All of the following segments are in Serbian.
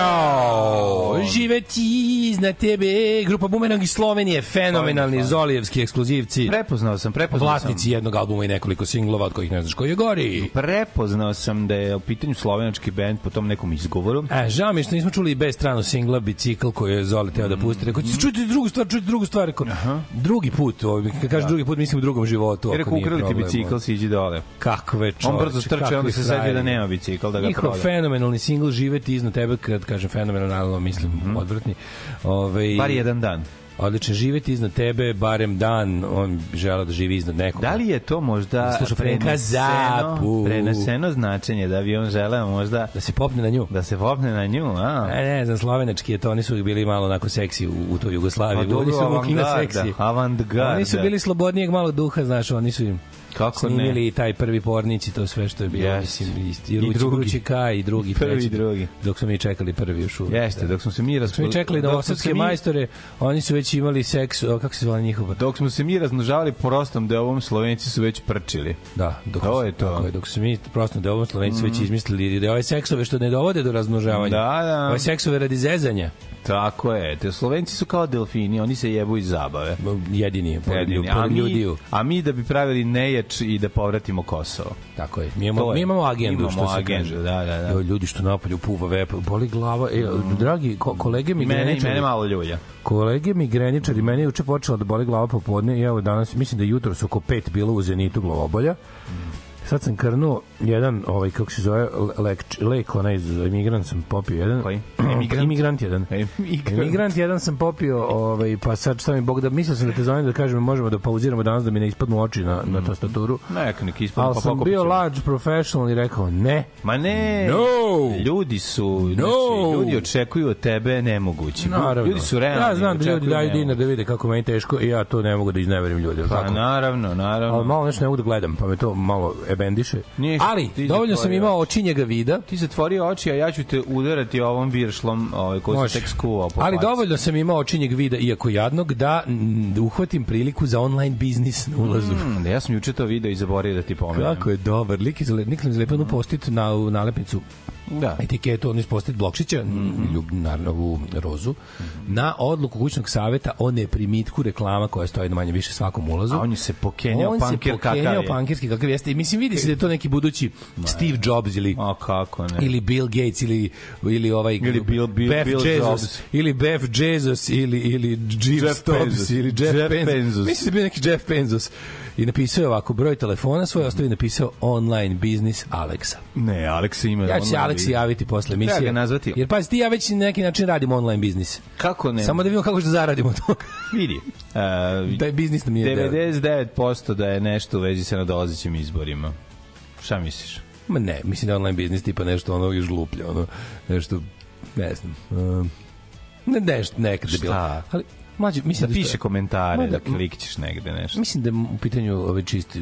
Jao, živeti iznad tebe, grupa Bumerang iz Slovenije, fenomenalni zolijevski ekskluzivci. Prepoznao sam, prepoznao sam. Vlasnici jednog albuma i nekoliko singlova od kojih ne znaš koji je gori. Prepoznao sam da je u pitanju slovenački bend po tom nekom izgovoru. E, žao mi je što nismo čuli bez strano singla Bicikl koji je Zoli teo da pusti. Rekao, čuti drugu stvar, čuti drugu stvar. Rekao, drugi put, ovaj, kad kaže drugi put, mislim u drugom životu. Rekao, ukrali ti bicikl, siđi dole. Kakve čoveče. On brzo strče, onda se setio da nema bicikl, da ga Njihov proda. fenomenalni singl Živeti iznad tebe, kad kažem fenomenalno, mislim, odvrtni. Ove. Bar jedan dan. Odlično, živeti iznad tebe, barem dan, on žela da živi iznad nekoga. Da li je to možda Sluša preneseno, preneseno značenje da bi on želeo možda Da se popne na nju. da se popne na nju, a? Ne, ne, za slovenački je to, oni su bili malo onako seksi u, u toj Jugoslaviji. Pa oni su looking na seksi. avantgarda. Oni su bili slobodnijeg malo duha, znaš, oni su im Kako ne? snimili i taj prvi pornić i to sve što je bilo. Jeste. Mislim, i, i, I drugi. Rući K i drugi, prvi treći. i drugi. Dok smo mi čekali prvi još uvijek. Jeste, dok smo se mi Dok smo mi čekali da osadske mi- majstore, oni su već imali seks, o, kako se zvala njihova? Dok smo se mi razmnožavali prostom da ovom Slovenci su već prčili. Da, dok, To su- je to. Tako je, dok su mi prosto da ovo Slovenci već izmislili da ove seksove što ne dovode do razmnožavanja. Da, da. Ove seksove radi zezanja. Tako je. Te Slovenci su kao delfini, oni se jebu iz zabave. Jedini, pored, Jedini. lju- A mi, ljudiju. a mi da bi pravili nejač i da povratimo Kosovo. Tako je. Mi imamo, To je. mi imamo agendu, Imamo što se agendu, kaže. da, da, da. Evo, ljudi što napolju puva vepa, boli glava. E, dragi ko, kolege mi Mene, mene malo ljulja. Kolege migreničari, meni je juče počela da boli glava popodne i evo danas, mislim da jutro su oko pet bilo u Zenitu glavobolja. Sad sam krnuo jedan, ovaj, kako se zove, lek, lek onaj imigrant sam popio jedan. Koji? Imigrant? Imigrant jedan. Imigrant. Imigrant jedan sam popio, ovaj, pa sad šta mi Bog da, mislio sam da te zovem da kažem možemo da pauziramo danas da mi ne ispadnu oči na, na tastaturu. Neka neki ispadnu, Ali pa sam bio large professional i rekao ne. Ma ne, No! ljudi su, No! znači, ljudi očekuju od tebe nemogući. Naravno. Ljudi su realni. Ja znam da ljudi daju nemoguće. dinar da vide kako meni teško i ja to ne mogu da izneverim ljudi. Pa tako? naravno, naravno. Ali malo nešto ne mogu da gledam, pa me to malo ebendiše. Ništa, Ali, dovoljno sam zatvorio imao oči. očinjega vida, Ti zatvori oči, a ja ću te udarati ovom viršlom ovaj, koji se tek skuvao ali faci. dovoljno sam imao očinjeg vida, iako jadnog, da, mm, da uhvatim priliku za online biznis na ulazu. Mm, da ja sam juče to video i zaboravio da ti pomenem. Kako je dobar. Lik je zale, lik nam zlepio mm. postit na nalepnicu Da. etiketu, on ispostit Blokšića, Mhm. ljub, naravno u rozu, na odluku kućnog saveta o neprimitku reklama koja stoji na manje više svakom ulazu. A on je se pokenjao on se pankir kakav pokenjao je. pankirski kakav jeste. I mislim, vidi se da je to neki budući Steve Jobs ili A kako ne. ili Bill Gates ili ili ovaj Ili Bill- Bill- Beff Bill Jesus Jobs. ili Beff Jesus ili ili Jeff, Jeff Stobbs ili Jeff, Jeff. Mislim da je bio neki Jeff Bezos. I napisao je ovako broj telefona svoj, ostavi napisao online biznis Alexa. Ne, Aleksa ima... Ja ću se Aleksi javiti posle Treba emisije. ga nazvati. Jer pazi, ti ja već na neki način radimo online biznis. Kako ne? Samo da vidimo kako da zaradimo od toga. vidi. Uh, Da je biznis nam je... 99% da je nešto u vezi sa nadolazećim izborima. Šta misliš? Ma ne, mislim da je online biznis tipa nešto ono još gluplje, ono, nešto, ne znam, um, ne, nešto, nekada je bilo. Ali, mlađe, mislim Da da, piše komentare, da da- klikćeš negde nešto. Mislim da je u pitanju ove čisti,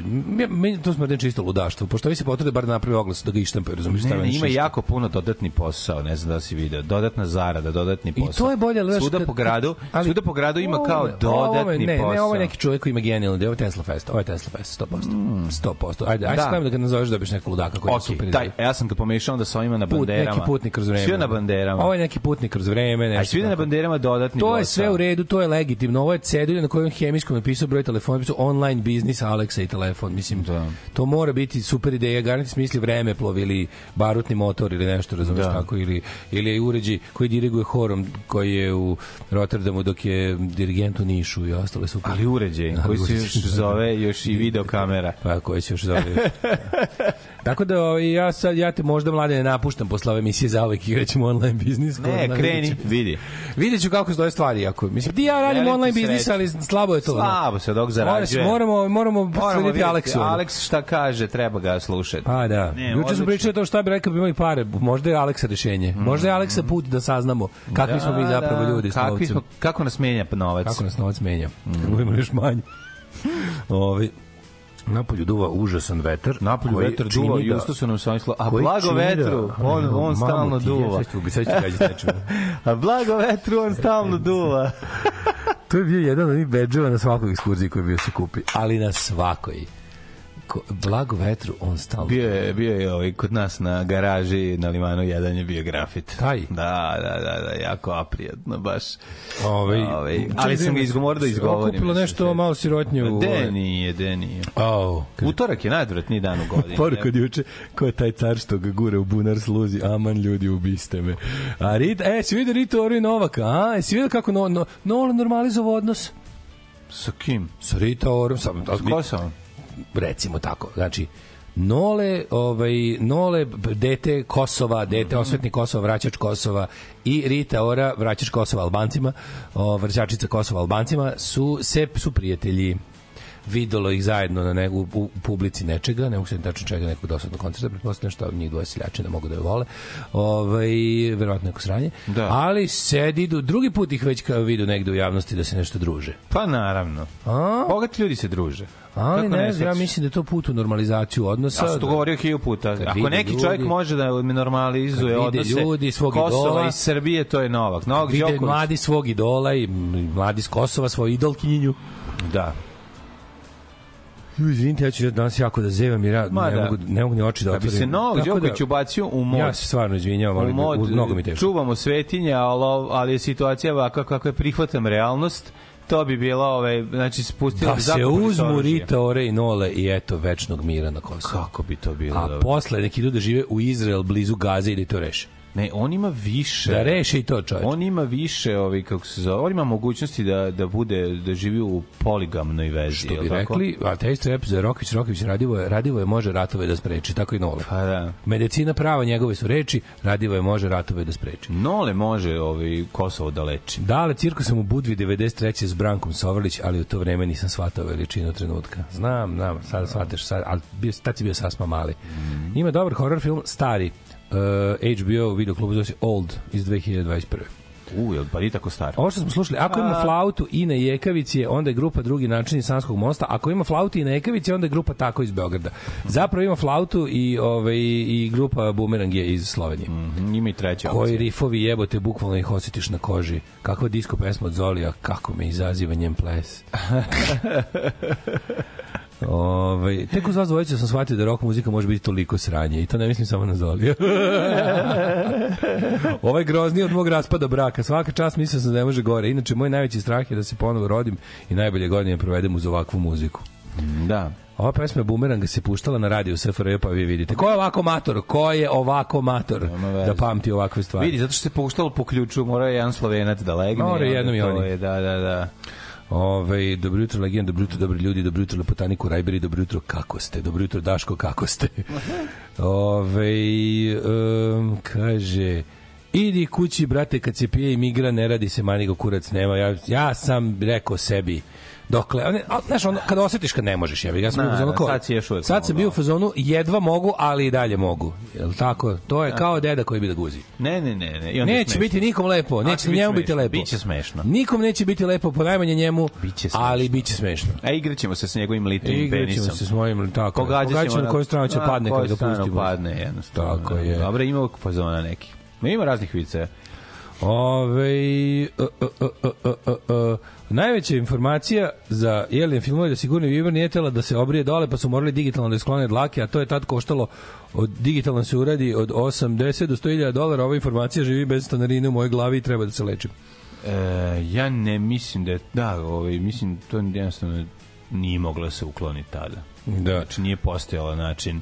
meni to smo da čisto ludaštvo, pošto vi se potrude bar da napravi oglas da ga ištampaju, razumiješ, Ne, ne, na ima jako puno dodatni posao, ne znam da si video. Dodatna zarada, dodatni I posao. to je bolje, ali Svuda po gradu, ali- svuda po gradu ima kao je- je- dodatni ne, posao. Ne, ovo je neki čovjek koji ima genijalno, ovo je Tesla Fest, ovo je Tesla Fest, 100%. 100%. Ajde, ajde Da. se da ga nazoveš da dobiš nekog ludaka koji je Ok, super taj, ja sam ga pomešao onda sa ovima na Put, banderama. neki putnik kroz vreme. Svi na banderama. Ovo je neki putnik kroz vreme, A nešto. svi na tako. banderama dodatni To je posao. sve u redu, to je legitimno. Ovo je cedulja na kojoj hemijskom napisao broj telefona, napisao online biznis Aleksa i telefon. Mislim, Da. to mora biti super ideja. Garanti smisli vremeplov ili barutni motor ili nešto, razumeš Da. tako, ili, ili je uređaj koji diriguje horom koji je u Rotterdamu dok je dirigent u Nišu i ostale super. Ali uređaj, Ali koji se još da. zove još i video kamera. Pa koji se još zove. Tako da ovaj, ja sad ja te možda mlade ne napuštam posle ove emisije za uvek igraćemo online biznis. Ne, kreni, vidi. Vidjet ću kako stoje stvari. Ako, mislim, ti i ja Veliko online biznis, ali slabo je to. Slabo se dok zarađuje. Moramo, moramo, moramo slediti vidjeti, Aleksu. Aleks šta kaže, treba ga slušati. Pa da. Ne, Juče smo pričali to šta bi rekao bi imali pare. Možda je Aleksa rešenje. Možda je Aleksa put da saznamo kakvi smo mi zapravo ljudi s novcem. smo, kako nas menja novac. Kako nas novac menja. Kako imamo još manje. Ovi, Napolju duva užasan vetar. Napolju koji vetar duva, da- justo su nam samislo, a blago da- vetru, on, on Mamu stalno ti, duva. Sad ću, gađati nečemu. A blago vetru, on stalno duva. To je bio jedan od onih bedževa na svakoj ekskurziji koji bio se kupi. Ali na svakoj. Ko, blago vetru, on stalno. Bio je, bio je ovaj, kod nas na garaži na Limanu 1 je bio grafit. Taj? Da, da, da, da jako aprijatno baš. Ovaj, Ovaj, čekaj, ali sam ga izgovorio da izgovorim. Kupilo nešto malo sirotnije u... De nije, de nije. Oh, Utorak je najodvratniji dan u godini. Poruka od juče, ko je taj car što ga gure u bunar sluzi, aman ljudi, ubiste me. A Rita, e, si vidio Rita Oro i Novaka, a? E, si vidio kako no, no, no normalizovao odnos? Sa kim? Sa Rita Orom, sam, Ko sam on? Recimo tako, znači, Nole, ovaj, Nole, dete Kosova, dete osvetnik Kosova, vraćač Kosova i Rita Ora, vraćač Kosova Albancima, o, vraćačica Kosova Albancima, su, se, su prijatelji videlo ih zajedno na nego, u, publici nečega, ne mogu se tačno čega nekog dosadnog koncerta, pretpostavljam što njih dvoje seljači ne mogu da je vole, ovaj, verovatno neko sranje, Da. ali sedi, idu, drugi put ih već kao vidu negde u javnosti da se nešto druže. Pa naravno. A? Bogati ljudi se druže. Ali Kako ne znam, ja mislim da je to put u normalizaciju odnosa. Ja sam to govorio hilju puta. Ako neki ljudi- čovjek može da normalizuje odnose ljudi svog Kosova idola- i Srbije, to je Novak. Novak vide Đoković. mladi svog idola i mladi s Kosova svoju idolkinju. Da. Izvinite, ja ću danas jako da zevam jer ja Ma ne, da. mogu, ne mogu ni oči da Da bi otvorim. se Novak Tako da- Đoković ubacio u mod. Ja se stvarno izvinjavam, ali u mod, u- mnogo mi teško. čuvamo svetinje, ali, ali je situacija ovakva kako je prihvatam realnost, to bi bilo, ovaj, znači, spustilo Da se uzmu. Rita Ore i Nole i eto večnog mira na Kosovu. Kako bi to bilo? A dobro? posle neki idu da žive u Izrael blizu Gaze i da i to reše. Ne, on ima više. Da reše i to čovječ. On ima više, ovaj, kako se zove, on ima mogućnosti da, da bude, da živi u poligamnoj vezi. Što bi tako? rekli, a taste rap za Rokić, Rokić radivo je, radivo je može ratove da spreči, tako i Nole. Pa da. Medicina prava njegove su reči, radivo je može ratove da spreči. Nole može ovaj, Kosovo da leči. Dale, cirko sam u Budvi 93. s Brankom Sovrlić, ali u to vreme nisam shvatao veličinu trenutka. Znam, znam, sad shvataš, sad, ali bio, tad si bio sasma mali. Ima dobar horror film, stari, uh, HBO video klubu zove se Old iz 2021. U, jel pa ni tako star? Ovo što smo slušali, ako ima flautu i na Jekavici, je, onda je grupa drugi način iz Sanskog mosta. Ako ima flautu i na Jekavici, onda je grupa tako iz Beograda. Zapravo ima flautu i, ovaj, i grupa Bumerang je iz Slovenije. Mhm, Ima i treća Koji opcija. rifovi jebote, bukvalno ih osjetiš na koži. Kakva disko pesma od Zolija, kako me izaziva njen ples. Ove, tek uz vas dvojica sam shvatio da rock muzika može biti toliko sranje i to ne mislim samo na Zolija. ovaj grozni od mog raspada braka. Svaka čast mislio sam da ne može gore. Inače, moj najveći strah je da se ponovo rodim i najbolje godine provedem uz ovakvu muziku. Da. Ova pesma Bumeranga se puštala na radiju SFRJ, pa vi vidite. Ko je ovako mator? Ko je ovako mator da pamti ovakve stvari? Vidi, zato što se puštalo po ključu, mora je jedan slovenac da legne. Mora jednom i oni. Je, da, da, da. Ove, dobro jutro, legend, dobro jutro, dobri ljudi, dobro jutro, lepotaniku, rajberi, dobro jutro, kako ste? Dobro jutro, Daško, kako ste? Ove, um, kaže, idi kući, brate, kad se pije i migra, ne radi se, manigo kurac nema. Ja, ja sam rekao sebi, Dokle, a znaš, ono, kad osetiš kad ne možeš, jebi, ga, ja sam bio u Da, fazonu da, sad si još uvek sad sam mogao. bio u fazonu, jedva mogu, ali i dalje mogu. Jel tako? To je kao deda koji bi da guzi. Ne, ne, ne, ne. I onda Neće smešno. biti nikom lepo, neće njemu biti lepo. biće smešno. Nikom neće biti lepo, po najmanje njemu, Biće smešno. ali biće smešno. A igraćemo se s njegovim Igraćemo penisom. se s mojim, tako je. Pogađat ćemo Pogađat na koju stranu će padne kada ga pustimo. padne, jednostavno. Tako je. Dobro, ima fazona neki. Ma ima raznih vice. Ove, uh, uh, uh, uh, uh, uh, najveća informacija za Jelin filmove da sigurni Viber nije tela da se obrije dole pa su morali digitalno da je sklone dlake, a to je tad koštalo od digitalno se uradi od 80 do 100.000 dolara. Ova informacija živi bez stanarine u mojoj glavi i treba da se lečim. E, ja ne mislim da je, da, ovaj, mislim, to jednostavno nije moglo da se ukloni tada. Da. Znači, nije postojalo način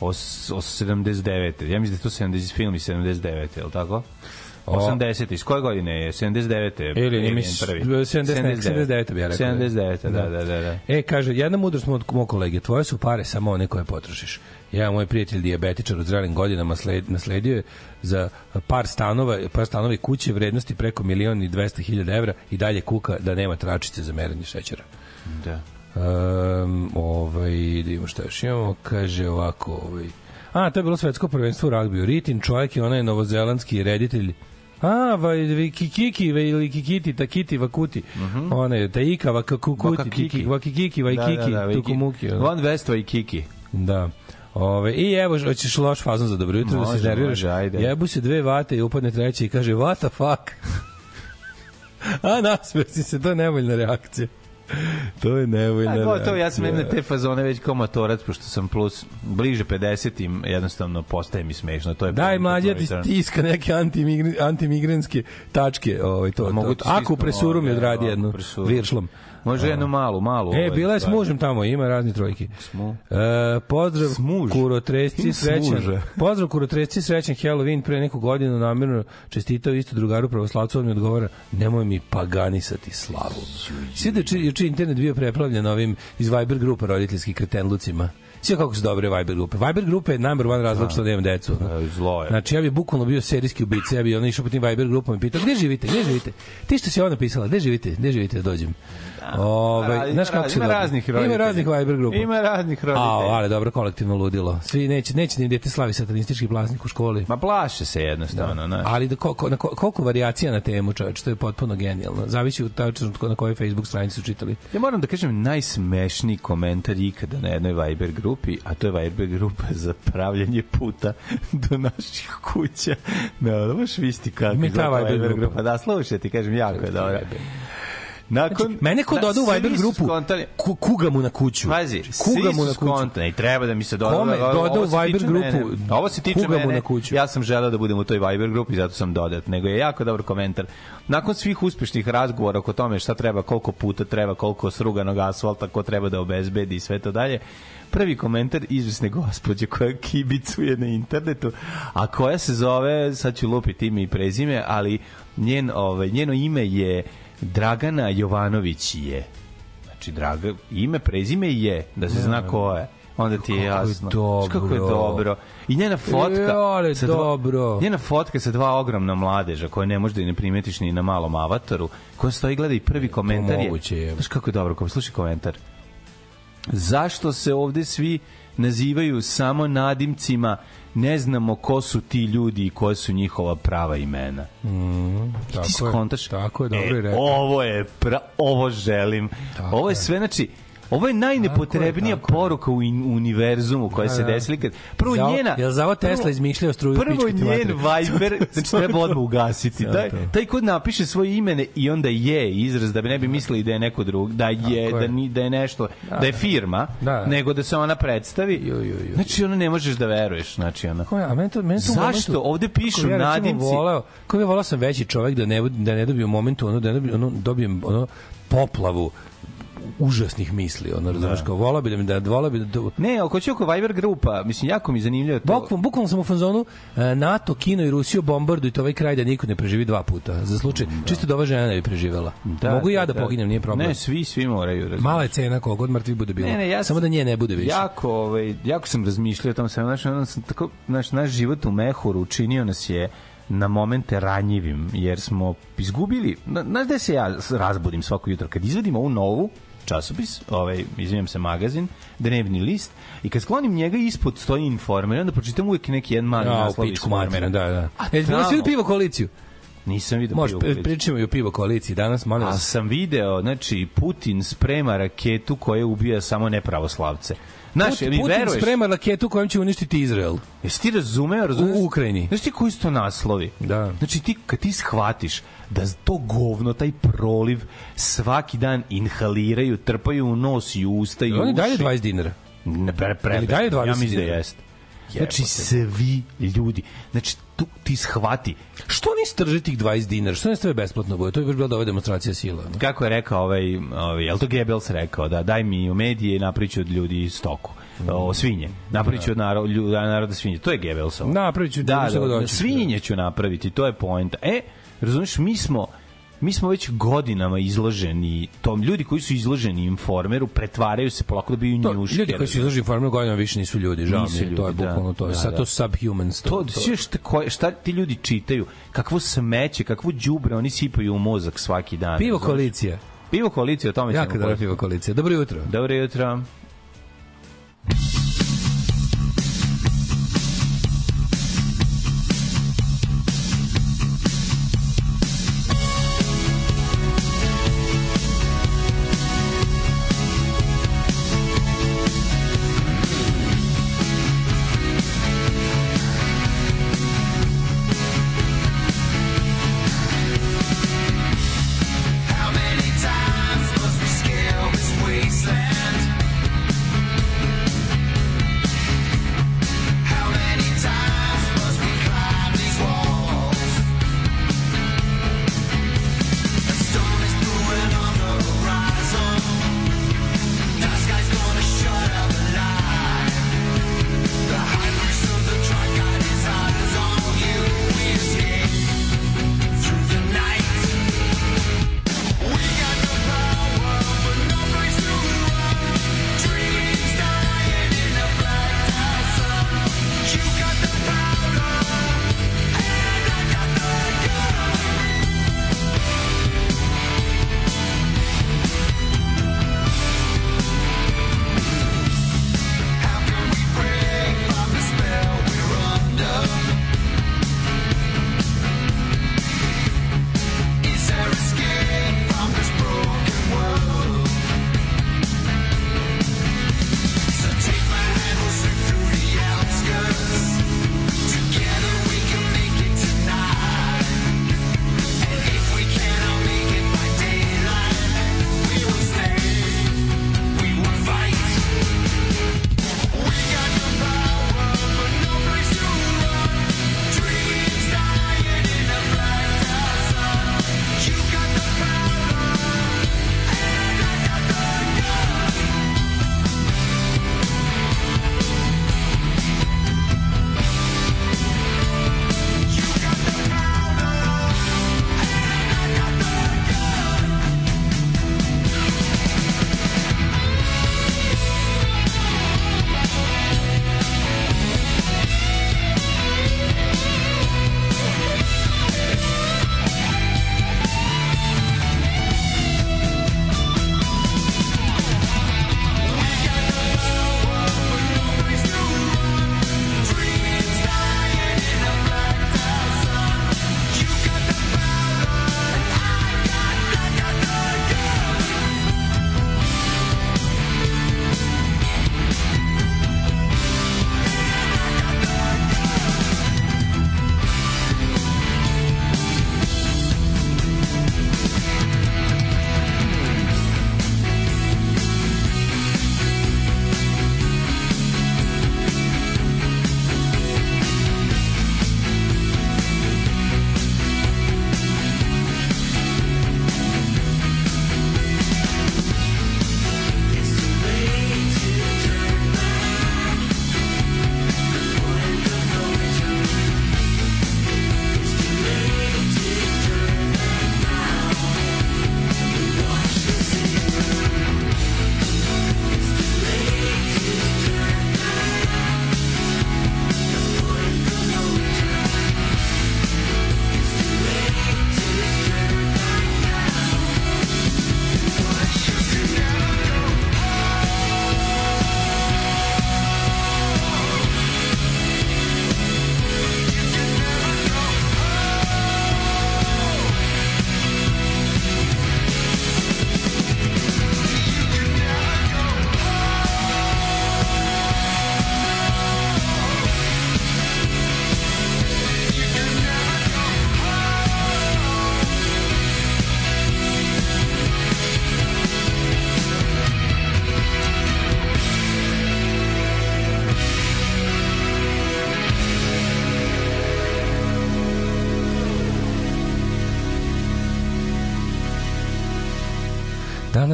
os, os 79. Ja mislim da je to 70 film iz 79. je li tako? 80. Iz koje godine je? 79. Ili, mislim, prvi. 79, 79 bi ja rekao. 79. Da, da, da. da. E, kaže, jedna mudrost od mog kolege, tvoje su pare samo one koje potrošiš. Ja, moj prijatelj dijabetičar od zrelim godinama sled, nasledio je za par stanova, par stanova i kuće vrednosti preko milion i 200 hiljada evra i dalje kuka da nema tračice za merenje šećera. da. Um, ovaj, da imamo šta još imamo, kaže ovako, ovaj, a, to je bilo svetsko prvenstvo u ragbiju. Ritin čovjek je onaj novozelandski reditelj A, vi kikiki, vai, ili kikiti, takiti, vakuti. Uh -huh. One, taika, vakakukuti, tiki, vakikiki, vajkiki, da, da, da, tukumuki. ono. Von Vestva i Kiki. Da. Ove, I evo, hoćeš loš fazon za dobro jutro da se može, ajde. Jebu se dve vate i upadne treća i kaže, what the fuck? A, nasmesi se, to je nevoljna reakcija. To je nevoljna A reakcija. gotovo, ja sam na te fazone već kao motorac, pošto sam plus bliže 50-im, jednostavno postaje mi smešno. To je Daj mlađe ti stiska neke antimigri, antimigranske tačke, ovaj to. Mogu to. Ako presuru mi odradi ako jednu viršlom. Može jednu malu, malu. E, ovaj, bila je s stvar. mužem tamo, ima razni trojki. Smu. E, pozdrav Smuž. kurotresci srećan. Pozdrav kurotresci srećan Halloween pre neku godinu namerno čestitao isto drugaru pravoslavcu, on mi odgovara nemoj mi paganisati slavu. Svi da je internet bio preplavljen ovim iz Viber grupa roditeljskih kretenlucima. Sve kako su dobre Viber grupe. Viber grupe je number one razlog što nemam decu. E, Zlo je. Znači ja bi bukvalno bio serijski ubica, ja bi ono išao po tim Viber grupama i pitao gde živite, gde živite? Ti što si ovo napisala, gde živite, gde živite da dođem? Ove, Ali znaš ima kako ima raznih Ima roditelja. raznih Viber grupa. Ima raznih roditelja. A, ali dobro, kolektivno ludilo. Svi neće, neće da im dete slavi satanistički praznik u školi. Ma plaše se jednostavno, da. Ali da koliko, na ko- koliko varijacija na temu, čoveč, to je potpuno genijalno. Zavisi od tačno na kojoj Facebook stranici su čitali. Ja moram da kažem najsmešniji komentar ikada na jednoj Viber grupi, a to je Viber grupa za pravljanje puta do naših kuća. Da, da baš visti kako Ima i ta izgleda Viber grupa. Da, slušaj, ti kažem, jako je dobro. Nakon, Znači, mene ko doda u Viber grupu, skontali- ku, kuga mu na kuću. Pazi, kuga svi mu na kuću. skontani, treba da mi se doda. Kome doda u Viber grupu, mene. Ovo se tiče kuga mu mene. na kuću. Ja sam želeo da budem u toj Viber grupi, zato sam dodat. Nego je jako dobar komentar. Nakon svih uspešnih razgovora oko tome šta treba, koliko puta treba, koliko sruganog asfalta, ko treba da obezbedi i sve to dalje, prvi komentar izvesne gospođe koja kibicuje na internetu, a koja se zove, sad ću lupiti ime i prezime, ali njen, ovaj, njeno ime je Dragana Jovanović je. Znači, draga, ime, prezime je, da se zna ko je. Onda ti je Kako je jasno. Znaš Kako je dobro. dobro. I njena fotka... E, ali sa dva- dobro. Njena fotka sa dva ogromna mladeža koje ne možda i ne primetiš ni na malom avataru, koja stoji gleda i prvi komentar je... moguće je. Znaš kako je dobro, ko slušaj komentar. Zašto se ovde svi nazivaju samo nadimcima, ne znamo ko su ti ljudi i koje su njihova prava imena. I Tako ti je, tako je, dobro e, je rekao. Ovo je, pra, ovo želim. Tako ovo je. sve, znači, Ovo je najnepotrebnija Tako je, tako poruka u in, univerzumu koja Da, se da. desila kad prvo Za- njena Jel za ovo Tesla prvo- izmišljao struju Prvo pičku ti njen? Viber, znači treba odmah ugasiti. Samo Taj, kod napiše svoje imene i onda je izraz da bi ne bi mislili da je neko drug, da je, da, je. ni, da je nešto, da, je firma, Da, da. nego da se ona predstavi. Ju, ju, ju. Znači ono ne možeš da veruješ, znači ono. Ko je, a meni to, meni to Zašto? Ovde pišu ja, nadimci. Voleo, kako ja volao sam veći čovek da ne, da ne dobijem momentu ono, da ne dobijem, ono, dobijem ono, poplavu užasnih misli, ono, razumeš, kao volao bi da mi da, volao bi da, da Ne, ako će oko Viber grupa, mislim, jako mi zanimljivo to. Bukvalno, bukvalno sam u fazonu e, NATO, Kino i Rusiju bombardujte ovaj kraj da niko ne preživi dva puta. Za slučaj, čisto da ova žena ne bi preživela. Mogu i ja da, poginem, nije problem. Ne, svi, svi moraju. razumeš. Mala je cena koliko god mrtvi bude bilo. Ne, ne, ja Samo sam- da nje ne bude više. Jako, ovaj, jako sam razmišljao o tom sam, znaš, ono sam tako, znaš, naš život u mehuru učinio nas je na momente ranjivim, jer smo izgubili, na- znaš gde se ja razbudim svako jutro, kad izvedim ovu novu, časopis, ovaj, izvijem se, magazin, dnevni list, i kad sklonim njega ispod stoji informer, onda pročitam uvijek neki jedan mali Ja, naslov informera. da, da. A E, bilo tamo- si vidio pivo koaliciju? Nisam vidio Može, pivo pričamo i o pivo koaliciji danas, molim A vas. sam video, znači, Putin sprema raketu koja ubija samo nepravoslavce. Znaš, mi Putin veruješ? sprema raketu kojom će uništiti Izrael. Jesi ti razumeo, razumeš? U Ukrajini. Znaš ti koji su to naslovi? Da. Znači ti, kad ti shvatiš da to govno, taj proliv svaki dan inhaliraju, trpaju u nos i usta i u Oni dalje uši. 20 dinara. Ne, pre, pre, Ili dalje 20 Ja mislim da jeste. Znači, svi ljudi. Znači, tu ti shvati. Što oni strže tih 20 dinara? Što ne stave besplatno bude? To je baš bila da ova demonstracija sila. no? Kako je rekao ovaj, ovaj je li to Goebbels rekao da daj mi u medije i napriču od ljudi stoku. O svinje. Napriču od narod, ljuda, naroda svinje. To je Goebbelsov. Napravit ću da, da, da, svinje ću napraviti, to je poenta. E, razumiješ, mi smo mi smo već godinama izloženi tom ljudi koji su izloženi informeru pretvaraju se polako da biju njuške. ljudi koji su izloženi informeru godinama više nisu ljudi, žao mi je, to je da. bukvalno to. je Da, Sad da. to subhumans. to, to, to. Šta, koje, šta ti ljudi čitaju, kakvo smeće, kakvo đubre oni sipaju u mozak svaki dan. Pivo koalicija. Pivo koalicija, o tome ćemo Jako dobra govoriti. pivo koalicija. Dobro jutro. Dobro jutro.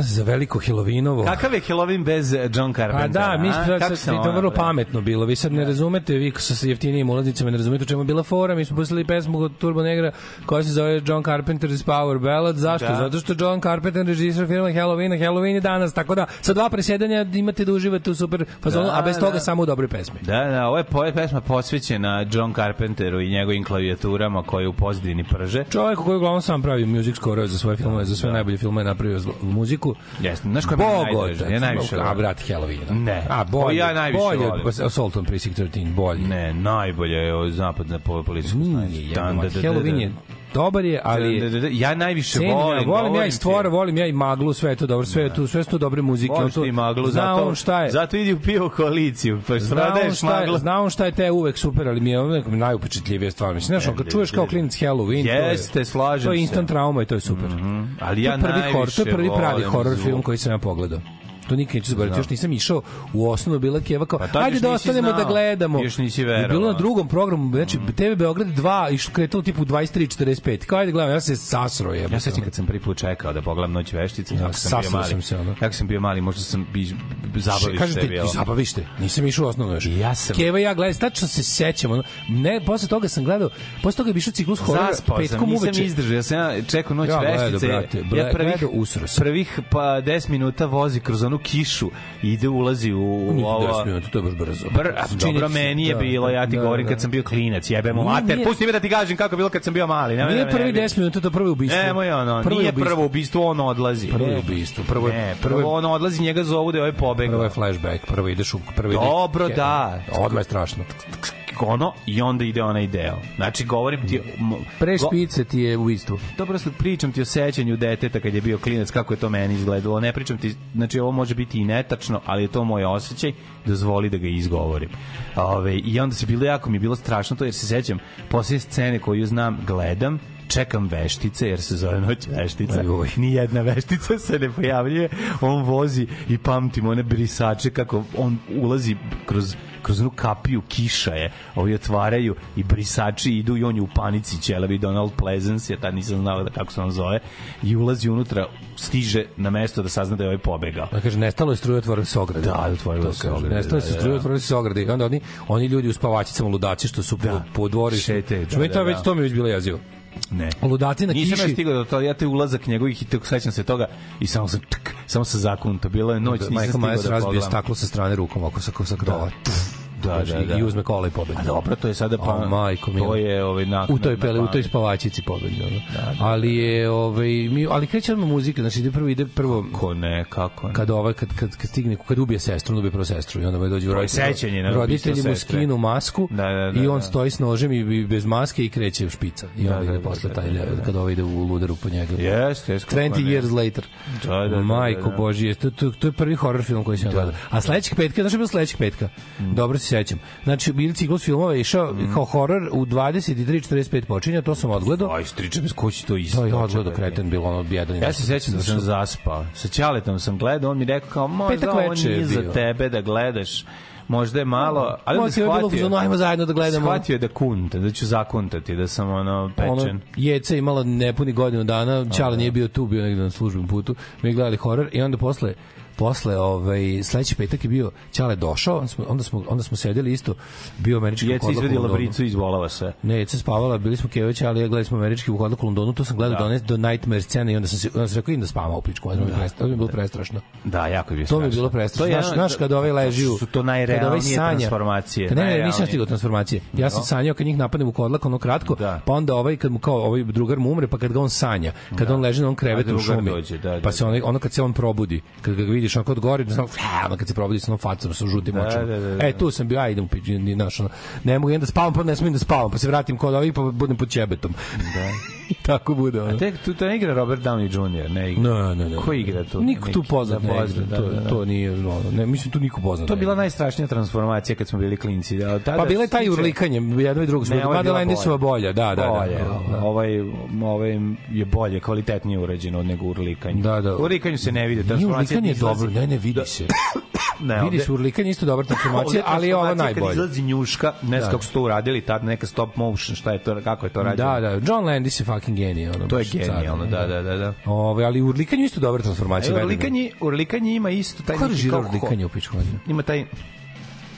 Danas za veliko Helovinovo. Kakav je Halloween bez eh, John Pa Carpentera? da, mi a? smo sad, sam to vrlo pametno bilo. Vi sad ne razumete, vi sa jeftinijim ulaznicama ne razumete u čemu je bila fora. Mi smo pustili pesmu od Turbo Negra koja se zove John Carpenter's Power Ballad. Zašto? Da. Zato što je John Carpenter režisir filma Halloween, a Halloween je danas. Tako da sa dva presjedanja imate da uživate u super fazonu, Da, a bez toga da. samo u dobre pesme. Da, da, ovo je po- pesma posvećena John Carpenteru i njegovim klavijaturama koje u pozadini prže. Čovjek koji uglavnom sam pravi music score za svoje filmove, za sve najbolje filmove je napravio zlo- muziku. Jeste, znaš koja je najdraža? Ja najviše A, volim. brat, Halloween. Ne. A, Koji bolje, ja najviše bolje, volim. Assault on Precinct 13, bolje. Ne, najbolje je od zapadne po policijsku Nije, jebama, Halloween je dobar je, ali je Ja najviše Cenim, volim. ja, volim ja i stvora, volim ja i maglu, sve je to dobro, sve je tu, sve su tu dobre muzike. on Voliš to- ti maglu, zna zato, on šta je. zato idi u pivo koaliciju, pa prodaješ šta je, maglu. zna on šta je te uvek super, ali mi je uvek najupečetljivije stvar. Mislim, znaš, kad čuješ kao klinac Halloween, to je, Jeste, slažem to je se. instant trauma i to je super. Ali to ja je prvi horor, to najviše je prvi pravi horor film koji sam ja pogledao. To nikad neću zaboraviti, još nisam išao u osnovu, bila Keva kao, Pa ajde da ostanemo znao, da gledamo. još nisi I bilo verovao. na drugom programu, znači TV Beograd 2 i što kretalo tipu 23.45. Kao ajde gledam, ja se sasro je. Ja sećam kad sam prvi put čekao da pogledam Noć veštice, Ja, sam bio mali. sam se, ono. Kako sam bio mali, možda sam bi zabavište Kažete, bilo. ti zabavište. Nisam išao u osnovno još. Ja sam- Keva ja gledali, tačno se sećam. Ono, ne, posle toga sam gledao, posle toga je išao ciklus horora petkom nisam uveče. izdržao, ja sam ja čekao noć Ja gledao, veštice. brate, ja usro prvih pa 10 minuta vozi kroz onu kišu ide ulazi u, u Nije ovo... 10 minuta, to je baš brzo. Br, a, Čini dobro, meni je da, bilo, ja ti da, govorim da. kad sam bio klinac, jebemo Nije, mater, nije. pusti me da ti kažem kako je bilo kad sam bio mali. Nije da me prvi nerviraš. 10 minuta, to je prvo ubistvo. Ono, Prvo je nije ubistvo. prvo ubistvo, on odlazi. Prvo je Ne. ubistvo, prvo ne, prvo prvo on odlazi, njega zovu da je ovaj pobegao. Prvo je flashback, prvo ideš u prvo. Dobro, da. Odmah je strašno. Ono i onda ide onaj deo. Znači, govorim ti... Pre špice ti je ubistvo. Dobro, sad pričam ti o sećanju deteta kad je bio klinac, kako je to meni izgledalo. Ne pričam ti, znači ovo može biti i netačno, ali je to moj osjećaj, dozvoli da ga izgovorim. Ove, I onda se bilo jako mi je bilo strašno to, jer se sećam, poslije scene koju znam, gledam, čekam veštice, jer se zove noć veštica. Ajoj. Nijedna veštica se ne pojavljuje. On vozi i pamtim one brisače kako on ulazi kroz kroz onu kapiju kiša je, ovi otvaraju i brisači idu i on je u panici ćelavi Donald Pleasance, ja tad nisam znao da kako se on zove, i ulazi unutra, stiže na mesto da sazna da je ovaj pobegao. Da kaže nestalo je struje otvorili se ograde. Da, otvorilo To se ograde, Nestalo da, se da, struje da. otvorili se ograde. I onda oni oni ljudi u spavačicama ludaci što su po, Da. po dvorištu. Šetaju, da, Što meni to da, već da. to mi je već bilo jezivo. Ne. Ludaci na Nisam ja kiši. stigao do toga, ja te ulazak njegovih i tako sećam se toga i samo sam tk, samo sa zakunto. Bilo je noć, nisam Michael stigao Myers da pogledam. staklo sa strane rukom oko sa, sa krova. Da, da, da. I uzme kola i pobedi. A dobro, to je sada pa... O, majko mila. To je ovaj, na, u toj pele, u toj spavačici pobedi. Da, ali je ovaj mi ali kreće odmah muzika, znači ide prvo ide prvo Kako ne, kako ne. kad ovaj kad kad kad stigne kad ubije sestru, on ubije prvo sestru i onda mu dođe roditelji. sećanje na roditelji mu skinu masku Da, da, da, i on da. stoji s nožem i, bez maske i kreće u špica. I onda da, ide da, posle da, taj da, da. kad ovaj ide u ludaru po njega. Jeste, jeste. kako 20 ne. years later. Da, da, da, Majko da. Božije, to, to, to je prvi horror film koji sam da. gledao. A sledećeg petka, je bilo sledećeg petka? Mm. Dobro se sećam. Znači, bili ciklus filmova je išao kao horror u 23.45 počinja, to sam odgledao. Aj, stričem, ko će to isto? To je odgledao kreten, bilo ono jedan. i Ja se sećam da sam zaspao. Sa Ćaletom sam gledao, on mi rekao kao, možda ovo nije za tebe da gledaš. Možda je malo, ali onda ti je bilo u shvatio. fazonu, ajmo zajedno da gledamo. Shvatio je da kunta, da ću zakuntati, da sam ono pečen. ono, Jeca je imala nepuni godinu dana, Ćale nije bio tu, bio negde na službenom putu, mi gledali horor i onda posle posle ovaj sledeći petak je bio Ćale došao onda smo onda smo onda smo sedeli isto bio američki Jeca izvedila bricu izvolava se. Ne, Jeca spavala, bili smo Kević, ali ja gledali smo američki u Londonu, to sam gledao Da. do, do Nightmare scene i onda sam se onda sam rekao idem da spavam u pičku, da. to mi je bilo prestrašno. Da, jako je bio To mi je bilo prestrašno. To je Znaš, jedan- znaš kad ovaj leži u... Su to ovaj najrealnije sanja- transformacije. Kad ne, ne, nisam stigao transformacije. Ja sam sanjao kad njih napadne u kodlak, ono kratko, Da. pa onda ovaj, kad mu kao ovaj drugar mu umre, pa kad ga on sanja, kad on leži na onom krevetu u šumi, dođe, da, da, pa se da. ono, ono kad se on probudi, kad ga vidiš onako od gore, znači, ono kad se probudi sa onom facom, sa žutim Da, očima. da, da, da. E, tu sam bio, aj idem u piđu, ni znaš, ono, ne mogu da spavam, pa ne smijem da spavam, pa se vratim kod ovih, pa budem pod ćebetom. Da. Tako bude, ono. Tek tu to ne igra Robert Downey Jr. Ne igra. Ne, ne, ne. Ko igra tu? Niko tu poznat da, ne igra. da, To, da, da. to nije, ono, ne, mislim tu niko poznat. To je bila najstrašnija transformacija kad smo bili klinci. Da, tada Pa bila je taj urlikanje, jedno i drugo. Ne, je Mada bolja, da, da, da. bolje. da. Ovaj, ovaj je bolje, kvalitetnije urađeno od nego urlikanje. Da, da. Urlikanju se ne vidi. Nije transformacija urlikanje izlazi. Dobro, ne, ne vidi se. Ne, Vidi se urlikanje isto dobra transformacija, ali je ovo transformacija Kad najbolje. izlazi njuška, ne znam Da. kako su to uradili, tad neka stop motion, šta je to, kako je to rađeno. Da, da, John Landis je fucking genij. Ono, To je genijalno, da, da, da. da. Ove, ali u urlikanju isto dobra transformacija. E, urlikanje, urlikanje ima isto taj Ko neki režira kao- urlikanje u pičku? Ima taj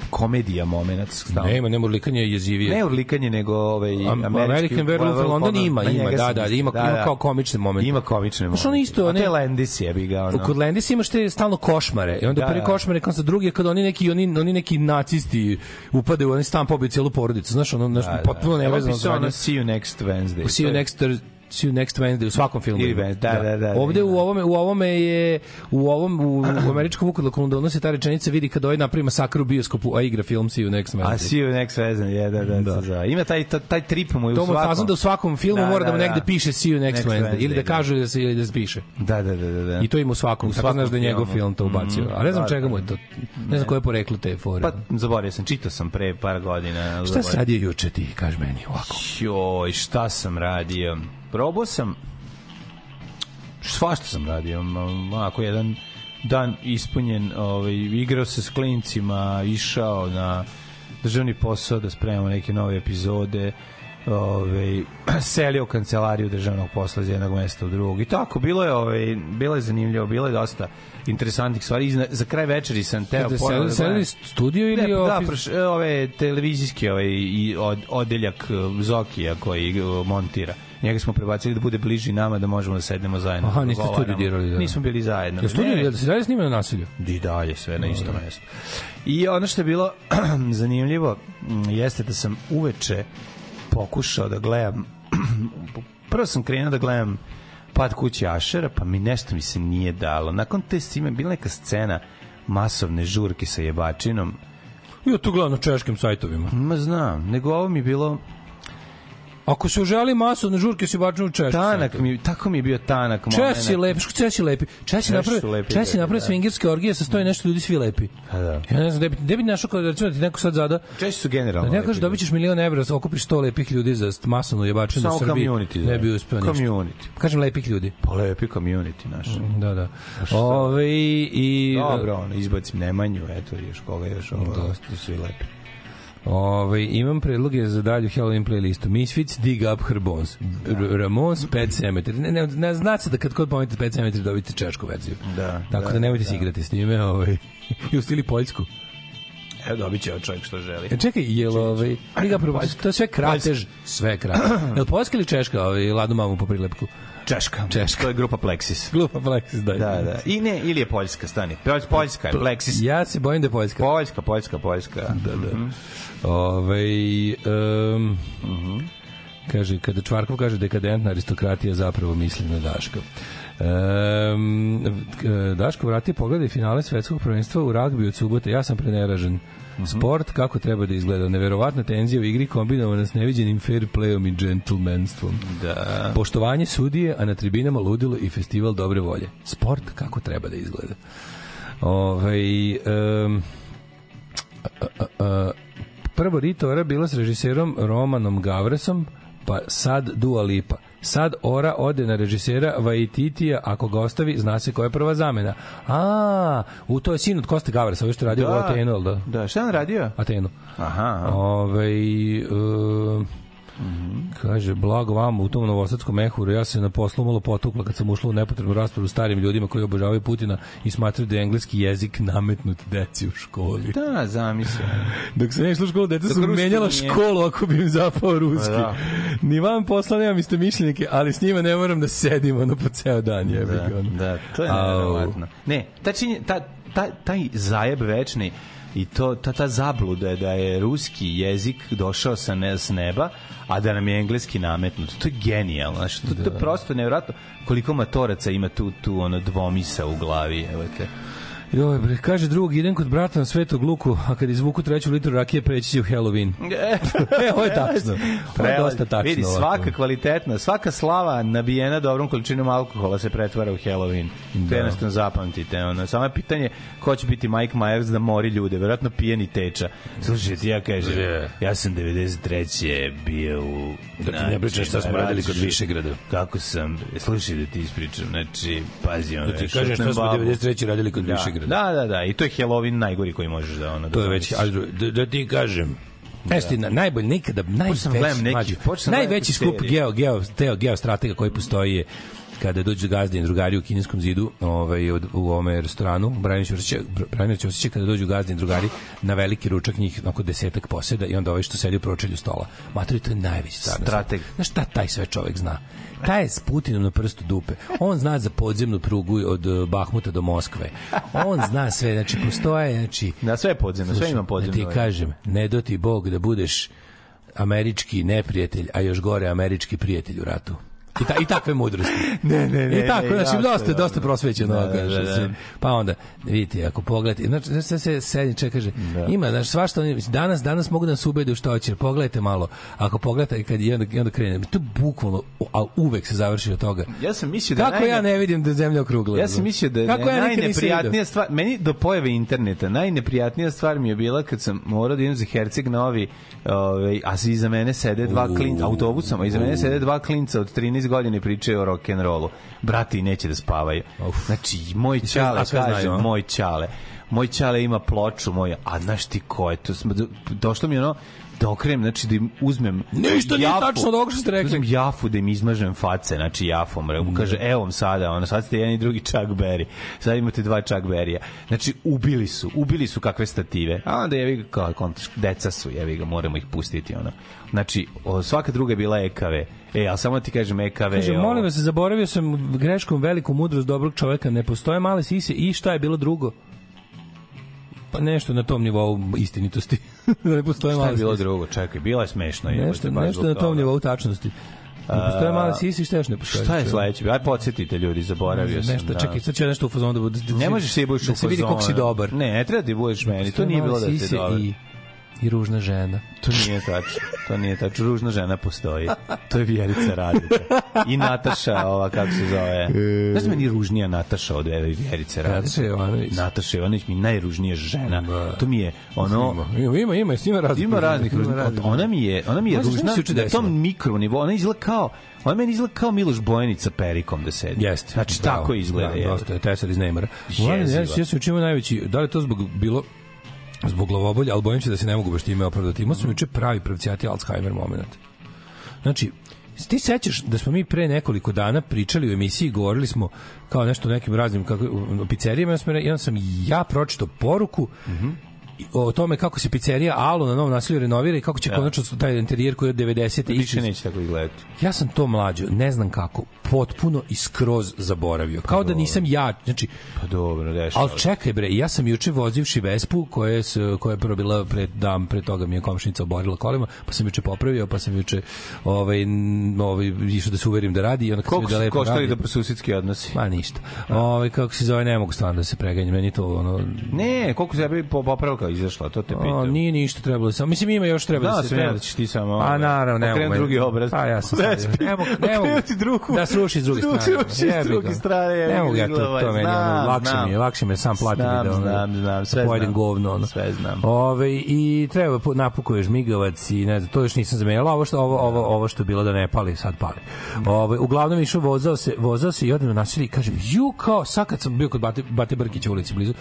komedija moment. stalno. Nema, nema urlikanje je jezivije. Ne urlikanje, nego ovaj, Am- američki... American Werewolf in London ima, ima, da, da, mislio. ima- ima kao komične momente. Ima komične Znaš, ono momente. isto, A to je ne- Landis jebi ga, ono. Kod Landis imaš te stalno košmare. I onda Da, prvi da. košmar je kao sa drugi je kad oni neki oni oni neki nacisti upade u onaj stan pobiju celu porodicu. Znaš, ono nešto Da, da. potpuno nevezano bi se za ono See you next Wednesday. See you next Thurs- See you next Wednesday u svakom filmu. Ili. Wednesday, da, da, da, Ovde u ovome u ovome je u ovom u, u američkom vukodlaku Londonu se ta rečenica vidi kad ovaj napravi masakr u bioskopu, a igra film See you next A Wednesday. See you next Wednesday, je, da, da, da. da. Ima taj, taj, trip mu je u To mu svakom. fazon da u svakom filmu Da, mora da, da, mu negde da. piše See you next, Next Wednesday, ili da Wednesday, kaže da se ili da piše. Da, da, da, da. da. I to ima u svakom, U svakom znaš da je njegov film to ubacio. Mhm. A ne znam Da, čega da. mu je to. Ne znam koje je poreklo te fore. Pa, zaboravio sam, čitao sam pre par godina. Šta si radio juče ti, kaži meni ovako. Joj, šta sam radio? Probao sam svašta sam radio. Ako jedan dan ispunjen, ovaj, igrao se s klincima, išao na državni posao da spremamo neke nove epizode, ovaj selio kancelariju državnog posla iz jednog mesta u drugog. I tako, bilo je, ovaj, bilo je zanimljivo, bilo je dosta interesantnih stvari. Izna, za kraj večeri sam teo Da ponovo se da studio ili ne, da, office? proš, ove televizijski ovaj i od, odeljak e, Zokija koji e, montira. Njega smo prebacili da bude bliži nama da možemo da sednemo zajedno. Aha, da niste studiju dirali, da. Nismo bili zajedno. Je studio, Ne, jel se dalje snima na nasilju? I dalje sve na istom mestu. I ono što je bilo zanimljivo m, jeste da sam uveče pokušao da gledam prvo sam krenuo da gledam pad kuće Ašera, pa mi nešto mi se nije dalo. Nakon te scene bila neka scena masovne žurke sa jebačinom. Ja tu gledam na češkim sajtovima. Ma znam, nego ovo mi bilo Ako se želi masovne žurke, si bačen u tanak mi, tako mi je bio tanak moment. Česi lepi, što Česi lepi. Česi naprave, lepi, Česi da, naprave da. swingerske orgije sa stoji nešto ljudi svi lepi. Pa da. Ja ne znam, gde bi, gde bi našao kao da recimo da ti neko sad zada, Česi su generalno. da ne kaže lepi dobit ćeš milion evra, okupiš 100 lepih ljudi za masovnu jebačinu u Srbiji, community, da. ne bi uspeo ništa. Community. Kažem lepih ljudi. Pa lepi community naš. Da, da. Ove, i, Dobro, ono, izbacim Nemanju, eto, još koga još, ovo, da. svi lepi. Ove, imam predloge za dalju Halloween playlistu. Misfits, Dig Up Her Bones. R Ramones, Pet Cemetery. Ne, ne, ne zna se da kad kod pomenete Pet Cemetery dobite češku verziju. Da, Tako da, da, nemojte da. se igrati s njime. Ovaj. I ustili Poljsku. Evo, dobit će čovjek što želi. E, čekaj, jel ovaj, Dig Up Her Bones, to je sve kratež, sve kratež. Jel Poljska ili Češka, ovaj, Ladu mamu po prilepku? Češka. Češka. To je grupa Plexis. Glupa Plexis, da. Da, da. I ne, ili je Poljska, stani. Poljska, Poljska je Plexis. Ja se bojim da je Poljska. Poljska, Poljska, Poljska. Da, da. Ove, um, kaže, kada Čvarkov kaže dekadentna aristokratija zapravo misli na Daška. Um, Daško vrati pogledaj finale svetskog prvenstva u ragbi od subote. Ja sam preneražen. Sport kako treba da izgleda. Neverovatna tenzija u igri kombinovana s neviđenim fair playom i džentlmenstvom. Da. Poštovanje sudije, a na tribinama ludilo i festival dobre volje. Sport kako treba da izgleda. Ovaj um, a, a, a, prvo Rita Ora bila s režiserom Romanom Gavresom, pa sad Dua Lipa. Sad Ora ode na režisera Vaititija, ako ga ostavi, zna se koja je prva zamena. A, u to je sin od Koste Gavresa, ovo što radio u Atenu, da? Da, šta je on radio? Atenu. Aha. Ove, uh, Kaže, blago vam u tom novosadskom mehuru, ja se na poslu malo potukla kad sam ušla u nepotrebnu raspravu starim ljudima koji obožavaju Putina i smatraju da je engleski jezik nametnut deci u školi. Da, zamisli. Dok sam ja išla u školu, deca su menjala školu ako bi im zapao ruski. Pa da. Ni vam posla nemam isto mišljenike, ali s njima ne moram da sedim ono po ceo dan. Jebi Da, da, to je nevjerovatno. Ne, ta činje, ta, ta, taj zajeb večni i to, ta, ta zabluda da je ruski jezik došao sa, ne, s neba, a da nam je engleski nametnut. To je genijalno. Znači, to, to je prosto nevjerojatno koliko matoraca ima tu, tu ono dvomisa u glavi. Evo te. Joj, bre, kaže drugog, idem kod brata na Svetog Luku, a kad izvuku treću litru rakije, preći će u Halloween. e, ovo je tačno. Ovo je dosta tačno. Vidi, ovako. svaka kvalitetna, svaka slava nabijena dobrom količinom alkohola se pretvara u Halloween. To Da. jednostavno zapamtite. Ono. Samo je pitanje ko će biti Mike Myers da mori ljude. Verovatno pijeni teča. Slušaj, ti ja kažem, ja sam 93. bio u... Da ti ne pričam šta smo radili kod. Višegrada. Kako sam, slušaj da ti ispričam, znači, pazi ono. Da ti kažem šta smo 93. radili kod da, Višegrada. Da, da, da, i to je Halloween najgori koji možeš da ono da To je već, ali da, da ti kažem, Znaš ti, na, najbolje, nikada, najveći, neki- najveći skup geo, geo, teo, geostratega koji postoji je kada dođu gazde i drugari u kineskom zidu ovaj, od, u ovome restoranu, Branimir Ćosića, Branimir Ćosića, kada dođu gazde i drugari na veliki ručak, njih oko desetak poseda i onda ovaj što sedi u pročelju stola. Matri, to je najveći car. Strateg. Znaš šta taj sve čovek zna? Taj je s Putinom na prstu dupe. On zna za podzemnu prugu od eh, Bahmuta do Moskve. On zna sve, znači postoje, znači Da, sve je podzemno, sve ima Da podzemno. ti kažem, ne do ti Bog da budeš američki neprijatelj, a još gore američki prijatelj u ratu. I, ta, i takve mudrosti. Ne, ne, ne, I tako, ne, znači, dosta, dosta prosvećeno. Da, Da, da, kaže, da, da. Pa onda, vidite, ako pogledate, znači, znači se sedi čeka, kaže, Da. ima, znači, svašta, oni- danas, danas mogu da nas ubede u što hoće, pogledajte malo, ako pogledate, kad i onda, onda krene, to bukvalno, a uvek se završi od toga. Ja sam mislio da Kako najne- ja ne vidim da je zemlja okrugla? Ja sam mislio da je Kako ja najneprijatnija stvar, meni do pojave interneta, najneprijatnija stvar mi je bila kad sam morao da idem za Herceg Novi, ovaj, a iza mene sede dva klinca, autobusom, a iza mene sede dva klinca od 13 godina i pričaju o rock'n'rollu. Brati neće da spavaju. Znači, moj čale kaže, moj čale, moj čale ima ploču, moj, a znaš ti ko je to? Došlo mi ono, da okrenem, znači da im uzmem Ništa nije tačno od ovoga što ste rekli. Uzmem jafu da im izmažem face, znači jafom. Mu kaže, evo vam sada, ono, sad ste jedan i drugi Chuck Berry. Sad imate dva Chuck Berrya. Znači, ubili su, ubili su kakve stative. A onda jevi ga, kao, kontaš, deca su, jevi ga, moramo ih pustiti, ono. Znači, o, svaka druga je bila EKV. E, ali samo ti kažem EKV. Kaže, molim vas, zaboravio sam greškom veliku mudrost dobrog čoveka, ne postoje male sise i šta je bilo drugo? Pa nešto na tom nivou istinitosti. da ne postoje Šta je bilo drugo? Čekaj, bila je smešno. Nešto, baš nešto na tom toga. nivou tačnosti. Ne postoje male sise i šta još ne postoje? Šta je sledeće? Aj, podsjetite ljudi, zaboravio sam. Nešto, da. čekaj, sad ću nešto u fazonu da bude. Da, Ne možeš se budeš da se vidi koliko si dobar. Ne, ne treba da budeš meni. To nije bilo da ti dobar. I, I ružna žena. To nije tačno. To nije tačno. Ružna žena postoji. To je Vjerica Radeta. I Nataša, ova, kako se zove. Znaš da meni ružnija Nataša od Vjeri- Vjerice Radeta? Nataša Jovanović. Nataša Jovanović mi najružnija žena. To mi je ono... Ima, ima, ima, ima raznih. Ima raznih. Ona mi je, ona mi je ružna se na tom mikro nivou. Ona izgleda kao Ona meni izgleda kao Miloš Bojanić sa perikom da sedi. Jeste. Znači, bravo, tako izgleda. Da, dosta je tesar iz Neymara. Jeziva. ja sam učinio najveći, da li to zbog bilo zbog glavobolja, ali bojim se da se ne mogu baš time opravdati. Imao sam juče pravi pravcijati Alzheimer moment. Znači, ti sećaš da smo mi pre nekoliko dana pričali u emisiji, govorili smo kao nešto o nekim raznim kako, o pizzerijama, ja sam, jedan sam ja pročitao poruku i- o tome kako se pizzerija Alo na Novom nasilju renovira i kako će konačno taj interijer koji je od 90. Više ići neće tako izgledati. ja sam to mlađo, ne znam kako, potpuno i skroz zaboravio. Kao da nisam ja, znači, Pa dobro, dešava. ali čekaj bre, ja sam juče vozivši Vespu, koja je, koja je prvo bila pre dan, pre toga mi je komšinica oborila kolima, pa sam juče popravio, pa sam juče ovaj, ovaj, išao da se uverim da radi i onda vidio da lepo koštali da susedski odnosi? Ma ništa. Ovaj kako se zove, ne mogu stvarno da se preganjam, meni to ono Ne, koliko se po popravka izašla, to te O, pitam. nije ništa trebalo samo mislim ima još treba Znao da se treba da ćeš ti samo, A ovaj, naravno, ne mogu. drugi obraz. Pa ja sam Ne mogu, ne mogu. okrenuti drugu. Da sruši s druge Drugu strane. s druge strane, Ne mogu ja to, to meni lakše mi je, lakše mi sam platiti da znam, znam, sve da pojedem znam. govno. Ono. Sve znam. Ove, I treba pu- napukuješ žmigavac i ne znam, to još nisam zamenjala, ovo što, ovo, ovo, ovo što bilo da ne pali, sad pali. Ove, uglavnom išao, vozao se, vozao se i odem na nasilje i kažem, ju kao, sad kad sam bio kod Bate, Bate Brkića u ulici blizu,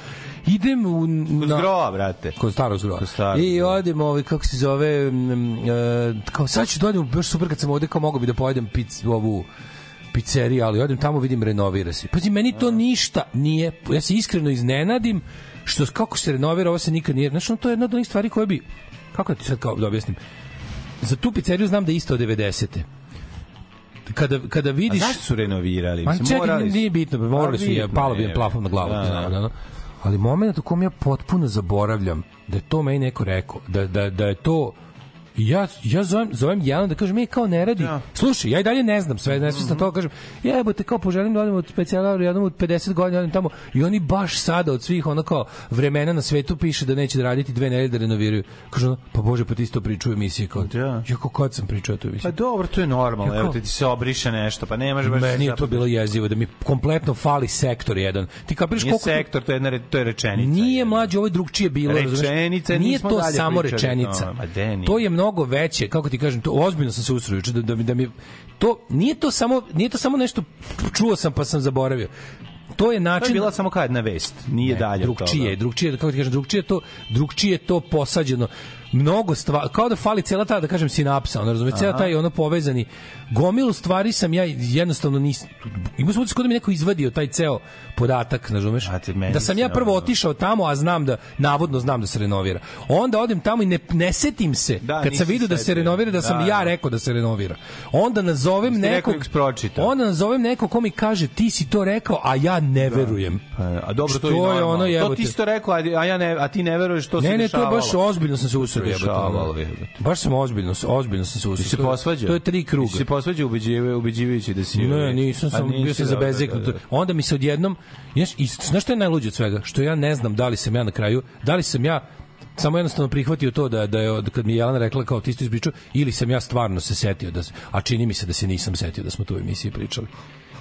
idem u... Kod na- zgrova, brate. kod starog zgroja. Kod starog I odem, ovaj, kako se zove, e, kao sad ću da odem, baš super kad sam ovde, kao mogu bi da pojedem pic, ovu pizzeriju, ali odem tamo, vidim, renovira se. Pazi, meni to ništa nije, ja se iskreno iznenadim, što kako se renovira, ovo se nikad nije, znači, ono, to je jedna od onih stvari koje bi, kako da ti sad kao da objasnim, za tu pizzeriju znam da je isto od 90. Kada, kada A vidiš... zašto su renovirali? Ma čekaj, morali su. nije bitno, morali Pa su, je, bitno palo bi je, im plafon na glavu. da, Da, da. da, da. Ali moment u kom ja potpuno zaboravljam da je to meni neko rekao, da, da, da je to I ja, ja zovem, zovem Jelena da kažem, ej, kao ne radi. Ja. Slušaj, ja i dalje ne znam sve, ne znam to kažem, jebote, kao poželim da odem od specijala, jednom od 50 godina, odem tamo. I oni baš sada od svih ono kao vremena na svetu piše da neće da raditi dve nedelje da renoviraju. Kažu, ono, pa bože, pa ti isto priču u emisiji. Kao, Da. ja kao kad sam pričao tu emisiju. Pa dobro, to je normalno. Ja Evo kao- ti se obriše nešto, pa nemaš baš... Meni je to bilo jezivo, da mi kompletno fali sektor jedan. Ti kapiraš Nije koliko... sektor, to je, jedna, to je rečenica. Nije mlađe, ovo je drugčije bilo. Rečenica, Nije nismo to dalje samo rečenica. nije. To je mnogo veće, kako ti kažem, to ozbiljno sam se juče da, da, mi, da mi to nije to samo nije to samo nešto čuo sam pa sam zaboravio. to je To način je bila samo kao jedna vest, nije Ne, dalje. drugčije, toga. drugčije, kako ti kažem, drugčije je to, drugčije je to posađeno. Mnogo stvari, kao da fali cela ta, da kažem, sinapsa, ono, razumiješ, cela taj ono povezani. Gomilu stvari sam ja jednostavno nis imao sam utisak kao da mi neko izvadio taj ceo podatak, razumeš? Da sam ja prvo otišao tamo, a znam da, navodno znam da se renovira. Onda odem tamo i ne, ne setim se, Da, kad sam vidio da se renovira, da sam Da, ja da. rekao da se renovira. Onda nazovem nekog, onda nazovem nekog ko mi kaže ti si to rekao, a ja ne verujem. Pa, a dobro, to je ono, to ti isto rekao, a, ja ne, a ti ne veruješ što se Ne, ne, to je baš ozbiljno sam se usredio. Jebote. Baš sam ozbiljno, ozbiljno sam se Ti usredio. se posvađao? To je tri kruga. Ti se posvađao ubeđivajući ubeđivajući da si... Ne, ovaj, nisam, sam, bio sam da, da, zabezeknut. da, da. Onda mi se odjednom, znaš, i znaš što je najluđe od svega? Što ja ne znam da li sam ja na kraju, da li sam ja samo jednostavno prihvatio to da da je od- kad mi je Jelena rekla kao ti isto ispričao ili sam ja stvarno se setio da a čini mi se da se nisam setio da smo tu emisiji pričali.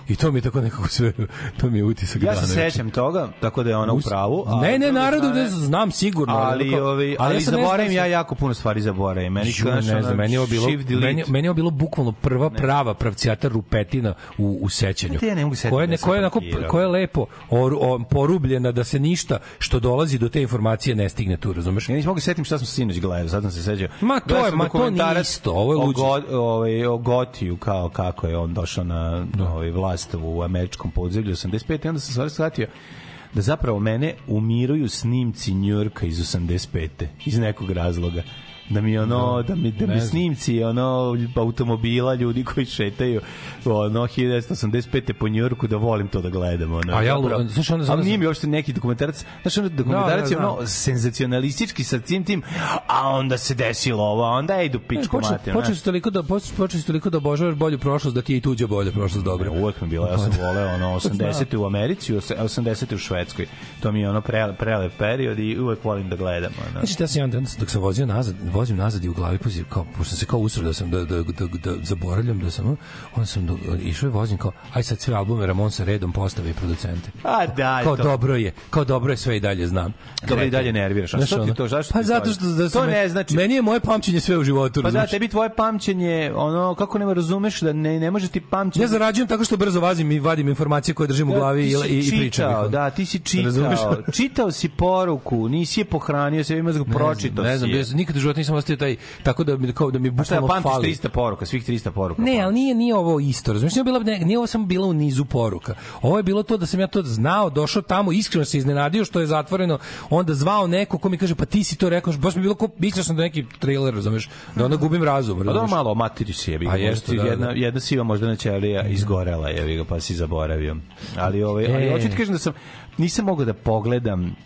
I to mi je tako nekako sve, to mi je utisak Ja dana. se Znači, sećam toga, tako da je ona u pravu. a Ne, ne, narodu da znam sigurno. Ali, onako- ovi, ali, ja ne znam zaboravim se- ja jako puno stvari zaboravim. Meni Ju, ne znam, meni je ovo bilo, meni, meni je bilo bukvalno prva prava pravcijata rupetina u, u sećanju. Ja ne mogu setiti koja, je- da sam koja je, onako, koja je lepo or, o, porubljena da se ništa što dolazi do te informacije ne stigne tu, razumeš? Ja nisam mogu setim šta sam sinoć gledao, sad sam se sećao. Ma, to je- ma, to nije isto, ovo je o luđe. Go- ovaj, o Gotiju, kao kako je on došao na ovaj, vlast u američkom podzemlju 85. I onda sam stvarno shvatio da zapravo mene umiruju snimci Njurka iz 85. iz nekog razloga da mi ono da mi da mi snimci ono automobila ljudi koji šetaju ono 1985 po Njujorku da volim to da gledam ono A ja, Zapravo- znaš, onda- ali onda- nije mi uopšte neki dokumentarac znaš ono dokumentarac je Da, da, da. ono senzacionalistički sa tim tim, a onda se desilo ovo, onda ej do pičku počeo si toliko da si toliko da obožavaš bolju prošlost da ti je i tuđa bolja prošlost dobra. Uvek mi bila, ja sam voleo ono 80. u Americi, os- 80. u Švedskoj. To mi je ono pre, prelep period i uvek volim da gledam. Ono. Znači, ja sam jedan dan, dok sam vozio nazad, vozim nazad i u glavi poziv, kao, pošto sam se kao usro da sam, da, da, da, da zaboravljam da sam, onda sam do, išao i vozim kao, aj sad sve albume Ramonsa redom postave i producente. A da, Kao to. dobro je, kao dobro je sve i dalje znam. Dobro, i dalje nerviraš. A Znaš, što ti to? Zašto Pa ti zato to? što da To ne znači- Meni je moje pamćenje sve u životu, Pa da, tebi tvoje pamćenje, ono, kako ne razumeš da ne, ne može ti pamćenje... Ja zarađujem tako što brzo vazim i vadim informacije koje držim u glavi Da, ti i, i, i pričam. Da, ti si čitao. čitao si poruku, nisi je pohranio, sve ima pročitao Ne znam, ne nikad u životu nisam ostao taj, tako da mi, kao da mi A šta, bukvalno pamtiš fali. 300 poruka, svih 300 poruka? Ne, ali nije nije ovo isto. Razumeš, nije bila ne, nije ovo samo bilo u nizu poruka. Ovo je bilo to da sam ja to znao, došao tamo, iskreno se iznenadio što je zatvoreno, onda zvao neko ko mi kaže pa ti si to rekao, baš mi bilo ko mislio sam da neki trailer, razumeš, da onda gubim razum, Pa da razumeš. malo o materi si jebi. A jeste, da, jedna, da. jedna siva možda na ćelija izgorela, jebi ga, pa si zaboravio. Ali, ovaj, ali E. hoću ti kažem da sam, nisam mogao da pogledam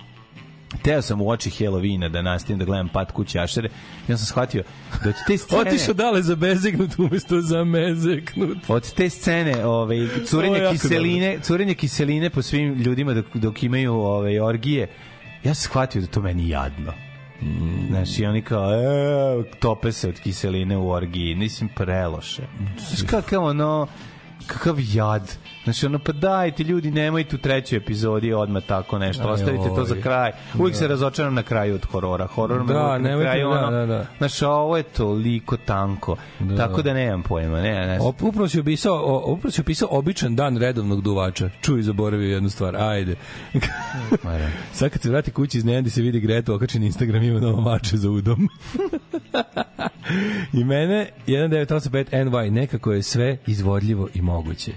Teo sam u oči Halloweena da nastavim da gledam Pat kuće Ašere. Ja sam shvatio da od te scene... Otišao dale za bezegnut umesto za mezeknut. od te scene ovaj Ovo curenje kiseline curenje kiseline po svim ljudima dok, dok imaju ovaj orgije ja sam shvatio da to meni jadno Znaš, i oni kao, e, tope se od kiseline u orgiji, nisam preloše. Znaš, kakav ono, kakav jad. Znači, ono, pa dajte ljudi, nemojte u trećoj epizodi odmah tako nešto, Aj, ostavite to za kraj. Uvijek se razočaram na kraju od horora. Horor me Da, uvijek na kraju, da, ono, da, da. Znaš, a ovo je toliko tanko. Tako da nemam pojma, ne, ne. Op, upravo si opisao, upravo si opisao običan dan redovnog duvača. Čuj, zaboravio jednu stvar. Ajde. Da. Sad kad se vrati kući iz Nendi se vidi Greta okačen Instagram ima novo mače za udom. I mene 1985 NY nekako je sve izvodljivo i moguće.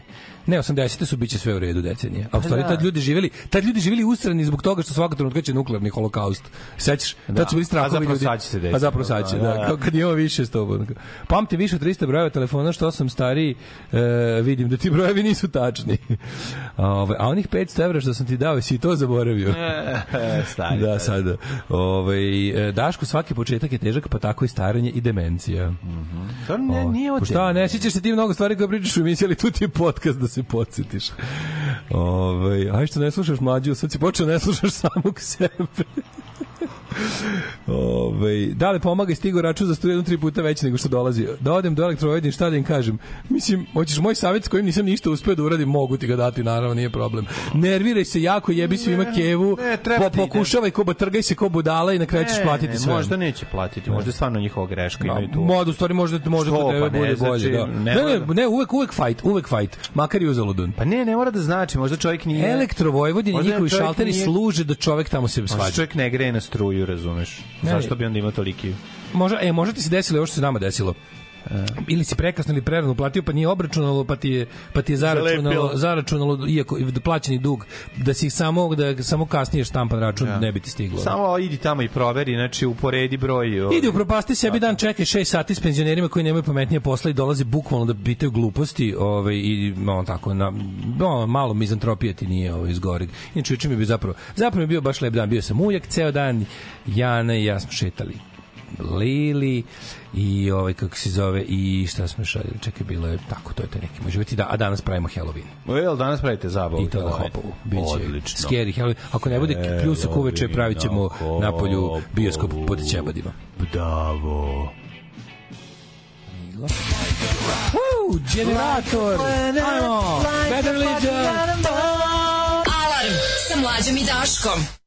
Ne, 80. su biće sve u redu decenije. A u stvari da. tad ljudi živeli, tad ljudi živeli usrani zbog toga što svaka trenutka će nuklearni holokaust. Sećaš? Tad su bili strahovi A zapravo ljudi. sad će se desiti. A zapravo sad će, Da, da. da. Kao kad ima više sto. Pamti više od 300 brojeva telefona, što sam stariji, e, vidim da ti brojevi nisu tačni. Ovaj, a onih 500 evra što sam ti dao, si i to zaboravio. E, stari. Da, sada. Ovaj e, Daško svaki početak je težak, pa tako i staranje i demencija. To ne, nije Pa ovo šta, ne sjećaš se ti mnogo stvari koje pričaš u emisiji, ali tu ti je podcast da se podsjetiš. Ovaj, aj što ne slušaš mlađu, sad si počeo ne slušaš samog sebe. Ove, da li pomaga i stigo račun za struju tri puta veći nego što dolazi. Da odem do elektrovojedin, šta da im kažem? Mislim, hoćeš moj savjet s kojim nisam ništa uspeo da uradim, mogu ti ga dati, naravno, nije problem. Nerviraj se jako, jebi svima kevu, ne, po, da- pokušavaj ko trgaj se ko budala i na kraju ćeš platiti ne, sve. Možda neće platiti, možda je stvarno njihova greška. imaju tu. Mod, u stvari možda možda Što, tebe pa bude znači, bolje, da. ne Ne, ne, mora- ne, uvek uvek fight, uvek fight. Makar i uzaludun. Pa ne, ne mora da znači, možda čovjek nije... Elektrovojvodin i Možda njihovi čovjek šalteri nije- služe da čovek tamo se Možda svađa. čovjek ne greje na struju, razumeš? Ne. Zašto bi onda imao toliki... Možda, e, možda ti se desilo ovo što se nama desilo. Ili si prekasno ili prerano platio pa nije obračunalo pa ti je pa ti je zaračunalo Zalepilo. zaračunalo iako i plaćeni dug da si samo da samo kasnije štampan račun ne bi ti stiglo. Samo idi tamo i proveri, znači uporedi broj... ovaj, Idi upropasti sebi dan, čekaj 6 sati s penzionerima koji nemaju pametnije posla i dolazi bukvalno da pitaju gluposti ovaj, i on tako, na, no, malo mizantropije ti nije ovaj, izgori. Inače, juče mi bio zapravo, zapravo mi je bio baš lep dan, bio sam ujak ceo dan, Jana i ja smo šetali Lili i ovaj kako se zove i šta smo još radili čekaj bilo je tako to je taj neki moj život i da a danas pravimo Halloween Jel, danas pravite zabavu? i to na ovaj? Hopovu. Biće Odlično. scary Halloween. Ako ne bude pljusak uveče, pravit ćemo na polju bioskop pod Ćebadima. Bravo. Woo, generator! Ajmo! Better Legion! Alarm sa mlađom i Daškom.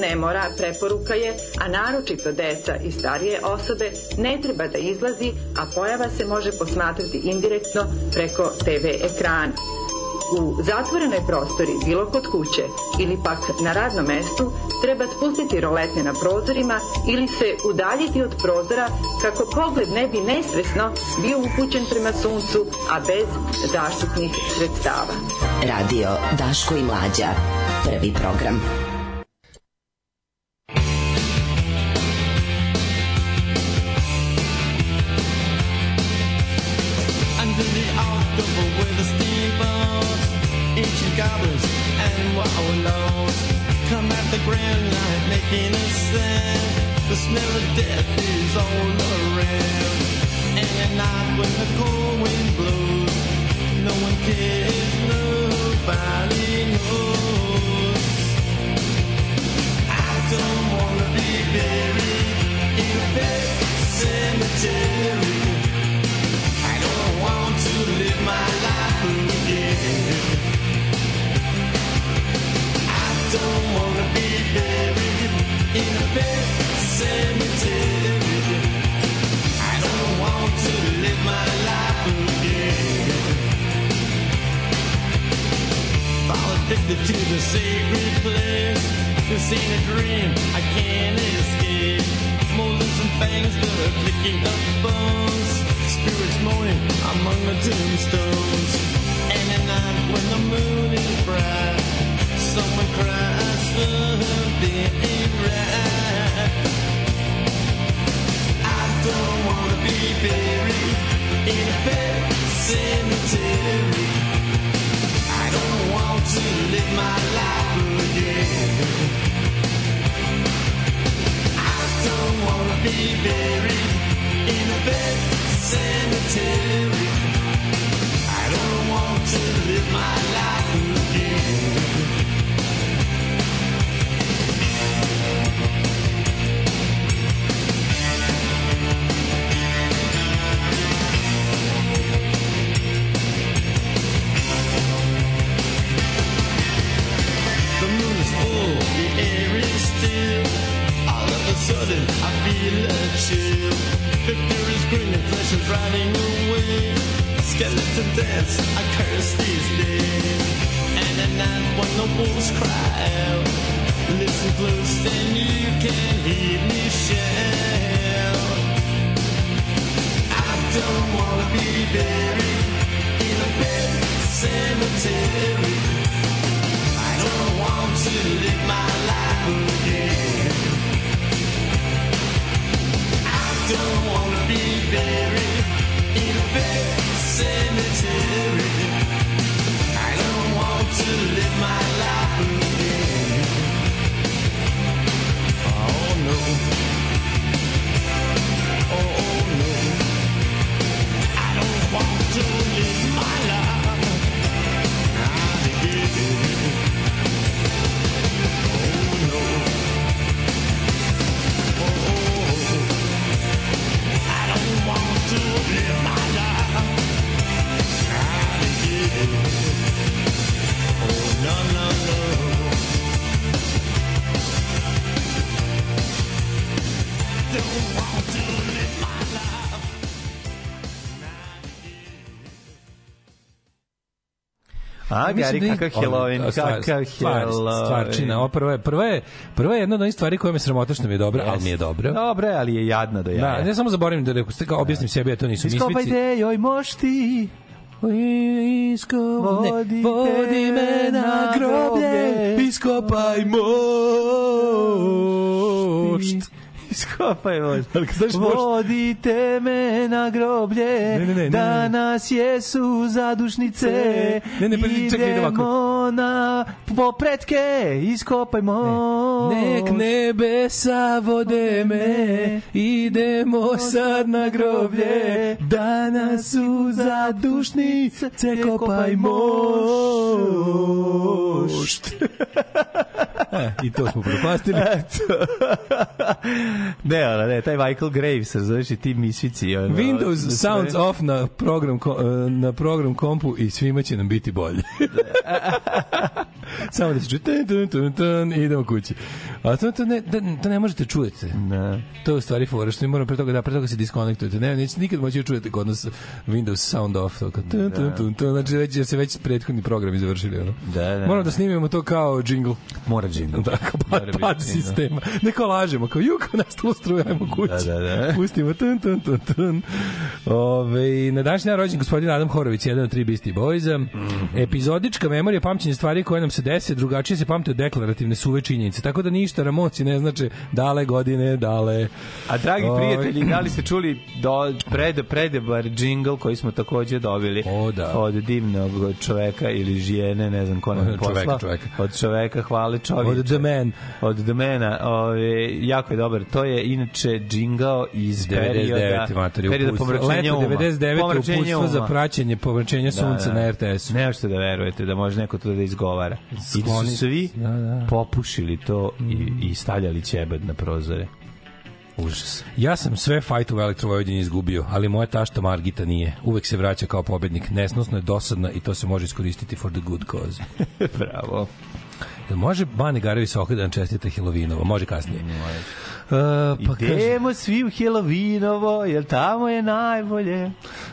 Ne mora, preporuka je, a naročito deca i starije osobe, ne treba da izlazi, a pojava se može posmatrati indirektno preko TV ekrana. U zatvorenoj prostori, bilo kod kuće ili pak na radnom mestu, treba spustiti roletne na prozorima ili se udaljiti od prozora kako pogled ne bi nesvesno bio upućen prema suncu, a bez zaštitnih sredstava. Radio Daško i Mlađa. Prvi program. A, Gari, Mislim da kakav Halloween, kakav stvar- Halloween. Stvarčina, ovo prva je, prva je, prva je jedna od onih stvari koja me sramota što mi je dobra, ali mi je dobra. Dobre, ali je jadna do jaja. Da, ne samo zaboravim da rekao, kao objasnim sebi, ja to nisu mislici. Iskopajte, joj mošti, Iskopne, Vodi vodi me na groblje, iskopaj mošt. Iskopaj mošt. Vodite na groblje, Ne, ne, ne, ne, ne. danas jesu zadušnice, Ne, ne, pa čekaj, ide ovako. Na popretke, iskopaj mošt. Nek nebesa vode me, idemo sad na groblje, danas su zadušnice, kopaj mošt. E, I to smo propastili. ne, ona, ne, taj Michael Graves, razumiješ, i ti misvici. Ono, Windows da sounds off na program, e, na program kompu i svima će nam biti bolje. Samo da se čuje tun, tun, tun, tun, i idemo kući. A to, to, ne, da, to ne možete čujete. Ne. To je u stvari fora, što mi moramo pre toga da pre toga se diskonektujete. Ne, nećete nikad moći da čujete kod nas Windows sound off. To, kao tun, tun, tun, tun, znači već, se već prethodni programi završili. Ono. Da, da. Moramo da snimimo to kao jingle. Mora jingle. Da, kao Mora pad, biti pad sistema. Neko lažemo, kao juko nastalo struja, ajmo kući. Da, da, da. Pustimo tun, tun, tun, tun. Ove, na današnji dan rođen gospodin Adam Horović, jedan od tri Beastie Boysa. Mhm. Epizodička memorija pamćenja stvari koje nam se 90 drugačije se pamte od deklarativne suve činjenice, tako da ništa Ramonci ne znače dale godine, dale. A dragi Ovaj. prijatelji, da li ste čuli do, prede, predebar džingl koji smo takođe dobili O, da. od divnog čoveka ili žijene, ne znam ko nam je Od poslao. čoveka, čoveka. Od čoveka, hvale čovjek. Od The Man. Od The Mana. Ove, jako je dobar. To je inače džingao iz 99. perioda, materi perioda pomračenja Leto uma. 99. Pomračenja uputstvo za praćenje pomračenja sunca na RTS-u. Ne možete da verujete da može neko to da izgovara. I da su svi Da, da. popušili to i, i stavljali ćebad na prozore. Užas. Ja sam sve fajt u Elektrovojvodini izgubio, ali moja tašta Margita nije. Uvek se vraća kao pobednik. Nesnosno je dosadna i to se može iskoristiti for the good cause. Bravo. Može Bane Garevi Soka da nam čestite Hilovinovo? Može kasnije. Može. Uh, pa kaže, Idemo svi u Helovinovo, jer tamo je najbolje.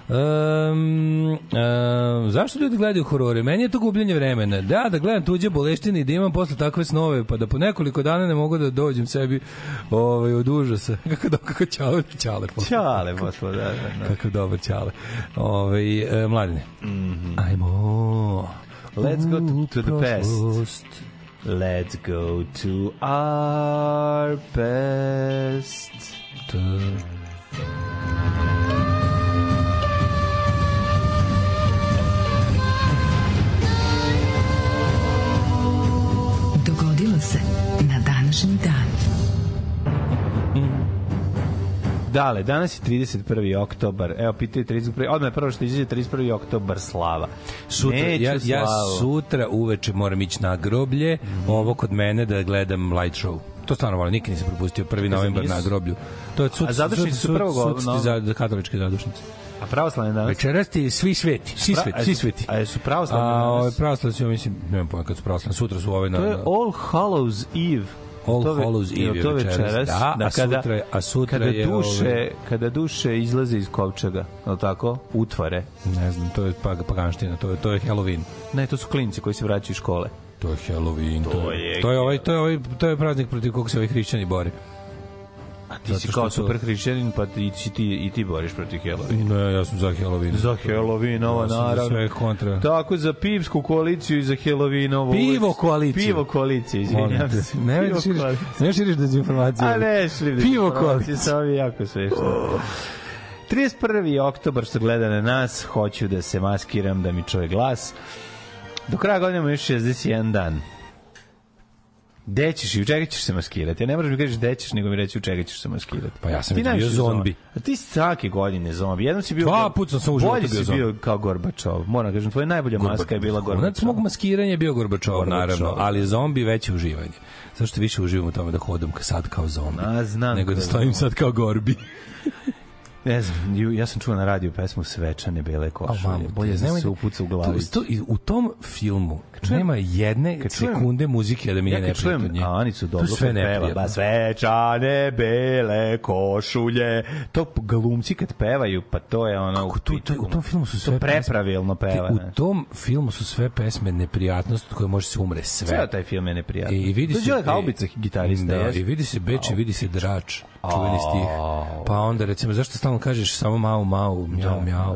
Um, um, zašto ljudi gledaju horore? Meni je to gubljenje vremena. Da, da gledam tuđe boleštine i da imam posle takve snove, pa da po nekoliko dana ne mogu da dođem sebi ovaj, od užasa. Kako, do, kako ćale, ćale. posle. Čale, posle, da, da, da. Kako dobar ćale. Ove, e, mladine. Mm -hmm. Ajmo. Let's go to, to the past. Prošlost. Let's go to our past. Dogodilo Dale, danas je 31. oktobar. Evo, pitaju 31. Odmah je prvo što izađe 31. oktobar slava. Sutra, Neću ja, ja sutra uveče moram ići na groblje, ovo kod mene da gledam light show. To stvarno volim, nikad nisam propustio 1. novembar na groblju. To je sud, A zadušnice su prvog sudski no- za, katoličke zadušnice. A pravoslavni danas? Večeras ti svi sveti, svi sveti, svi sveti. A jesu pravoslavni A ovaj danas? pravoslavni su, ja mislim, nemam pojma kad su pravoslavni, sutra su ovaj na... To je All Hallows Eve. All To Hallows Eve to večeras. večeras. Da, a sutra je- a sutra kada je, duše, ovaj- kada duše izlaze iz kovčega, je li tako? Utvare. Ne znam, to je pag, paganština, to je, to je Halloween. Ne, to su klinci koji se vraćaju iz škole. To je Halloween. To, je to je ovaj to je ovaj to je praznik protiv kog se ovi hrišćani bore. Ti si što kao super hrišćanin, pa ti, ti, ti, i ti boriš protiv Halloween. Ne, ja sam za Halloween. Za Halloween, ovo Ja sam za naravno. sve kontra. Tako za pivsku koaliciju i za Halloween ovo. Pivo koaliciju. Pivo koaliciju, izvinjam se. Ne Pivo širiš, ne širiš dezinformacije. A ne, šlim Pivo koaliciju. Samo je jako smešno. 31. oktobar što gleda na nas, hoću da se maskiram, da mi čuje glas. Do kraja godine imamo još 61 dan. Gde ćeš i u čega ćeš se maskirati? Ja ne moraš mi kažeš gde ćeš, nego mi reći u čega ćeš se maskirati. Pa ja sam Ti bio zombi. A ti si svake godine zombi. Jednom si bio... Dva puta sam u životu Bolji bio si zombi. bio kao Gorbačov. Moram da kažem, tvoja najbolja maska je bila Konac Gorbačov. mog maskiranja je bio Gorbačov, Gorbačov, naravno, da. ali zombi veće uživanje. Zašto više uživam u tome da hodam sad kao zombi, A, znam nego da da stojim sad kao gorbi. Ne znam, ja sam čuo na radiju pesmu Svečane bele košulje. mamu, Bolje da nemoj se upuca u glavi. To, to, u tom filmu čujem- nema jedne kad čujem- sekunde muzike da mi Ja kad čujem neprijatno. nje. Anicu dobro sve kad peva, ba svečane bele košulje. To galumci kad pevaju, pa to je ono... Kako to, to, u tom filmu su sve To prepravilno peva. U tom filmu su sve pesme neprijatnost od koje može se umre sve. Ceo taj film je neprijatno. I vidi se Haubica gitarista. Da, i vidi se Beč, i vidi se Drač, čuveni stih. Pa onda recimo zašto stalno kažeš samo mau mau, mjau mjau.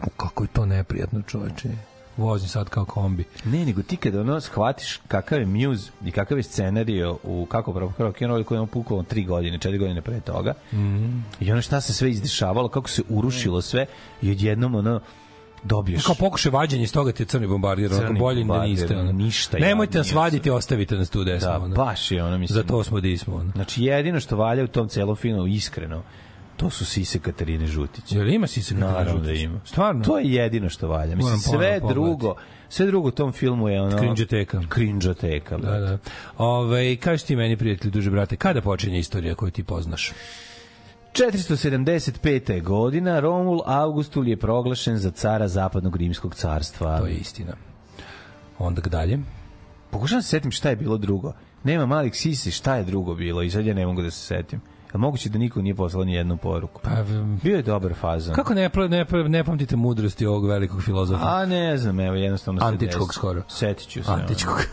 U, kako je to neprijatno, čoveče. Vozi sad kao kombi. Ne, nego ti kada ono shvatiš kakav je muse i kakav je scenario u kako pravo rock and roll koji je on pukao 3 godine, 4 godine pre toga. Mm. I ono šta se sve izdešavalo, kako se urušilo sve i odjednom ono dobiješ Kao pokušaj vađenja iz toga ti je crni bombardir, onako Crni bolje da niste. Ono. ništa Nemojte nas vaditi, ostavite nas tu desno. Da, ono. baš je ono, mislim. Za to smo di smo. Ono. Znači, jedino što valja u tom celom filmu, iskreno, to su sise Katarine Žutić. Jel ima si se Naravno da ima. Stvarno? To je jedino što valja. Mislim, sve pogledati. drugo, sve drugo u tom filmu je ono... Krinđoteka. Krinđoteka, Da, da. Ove, kaži ti meni, prijatelju, duže brate, kada počinje istorija koju ti poznaš? 475. godina Romul Augustul je proglašen za cara zapadnog rimskog carstva. To je istina. Onda dalje. Pokušavam da se setim šta je bilo drugo. Nema malih sisi, šta je drugo bilo i sad ja ne mogu da se setim. Li moguće da niko nije poslao ni jednu poruku? Pa, Bio je dobar fazan. kako ne, ne, ne pamtite mudrosti ovog velikog filozofa? A ne znam, evo jednostavno se Antičkog desi. skoro. Setit ću se. Antičkog.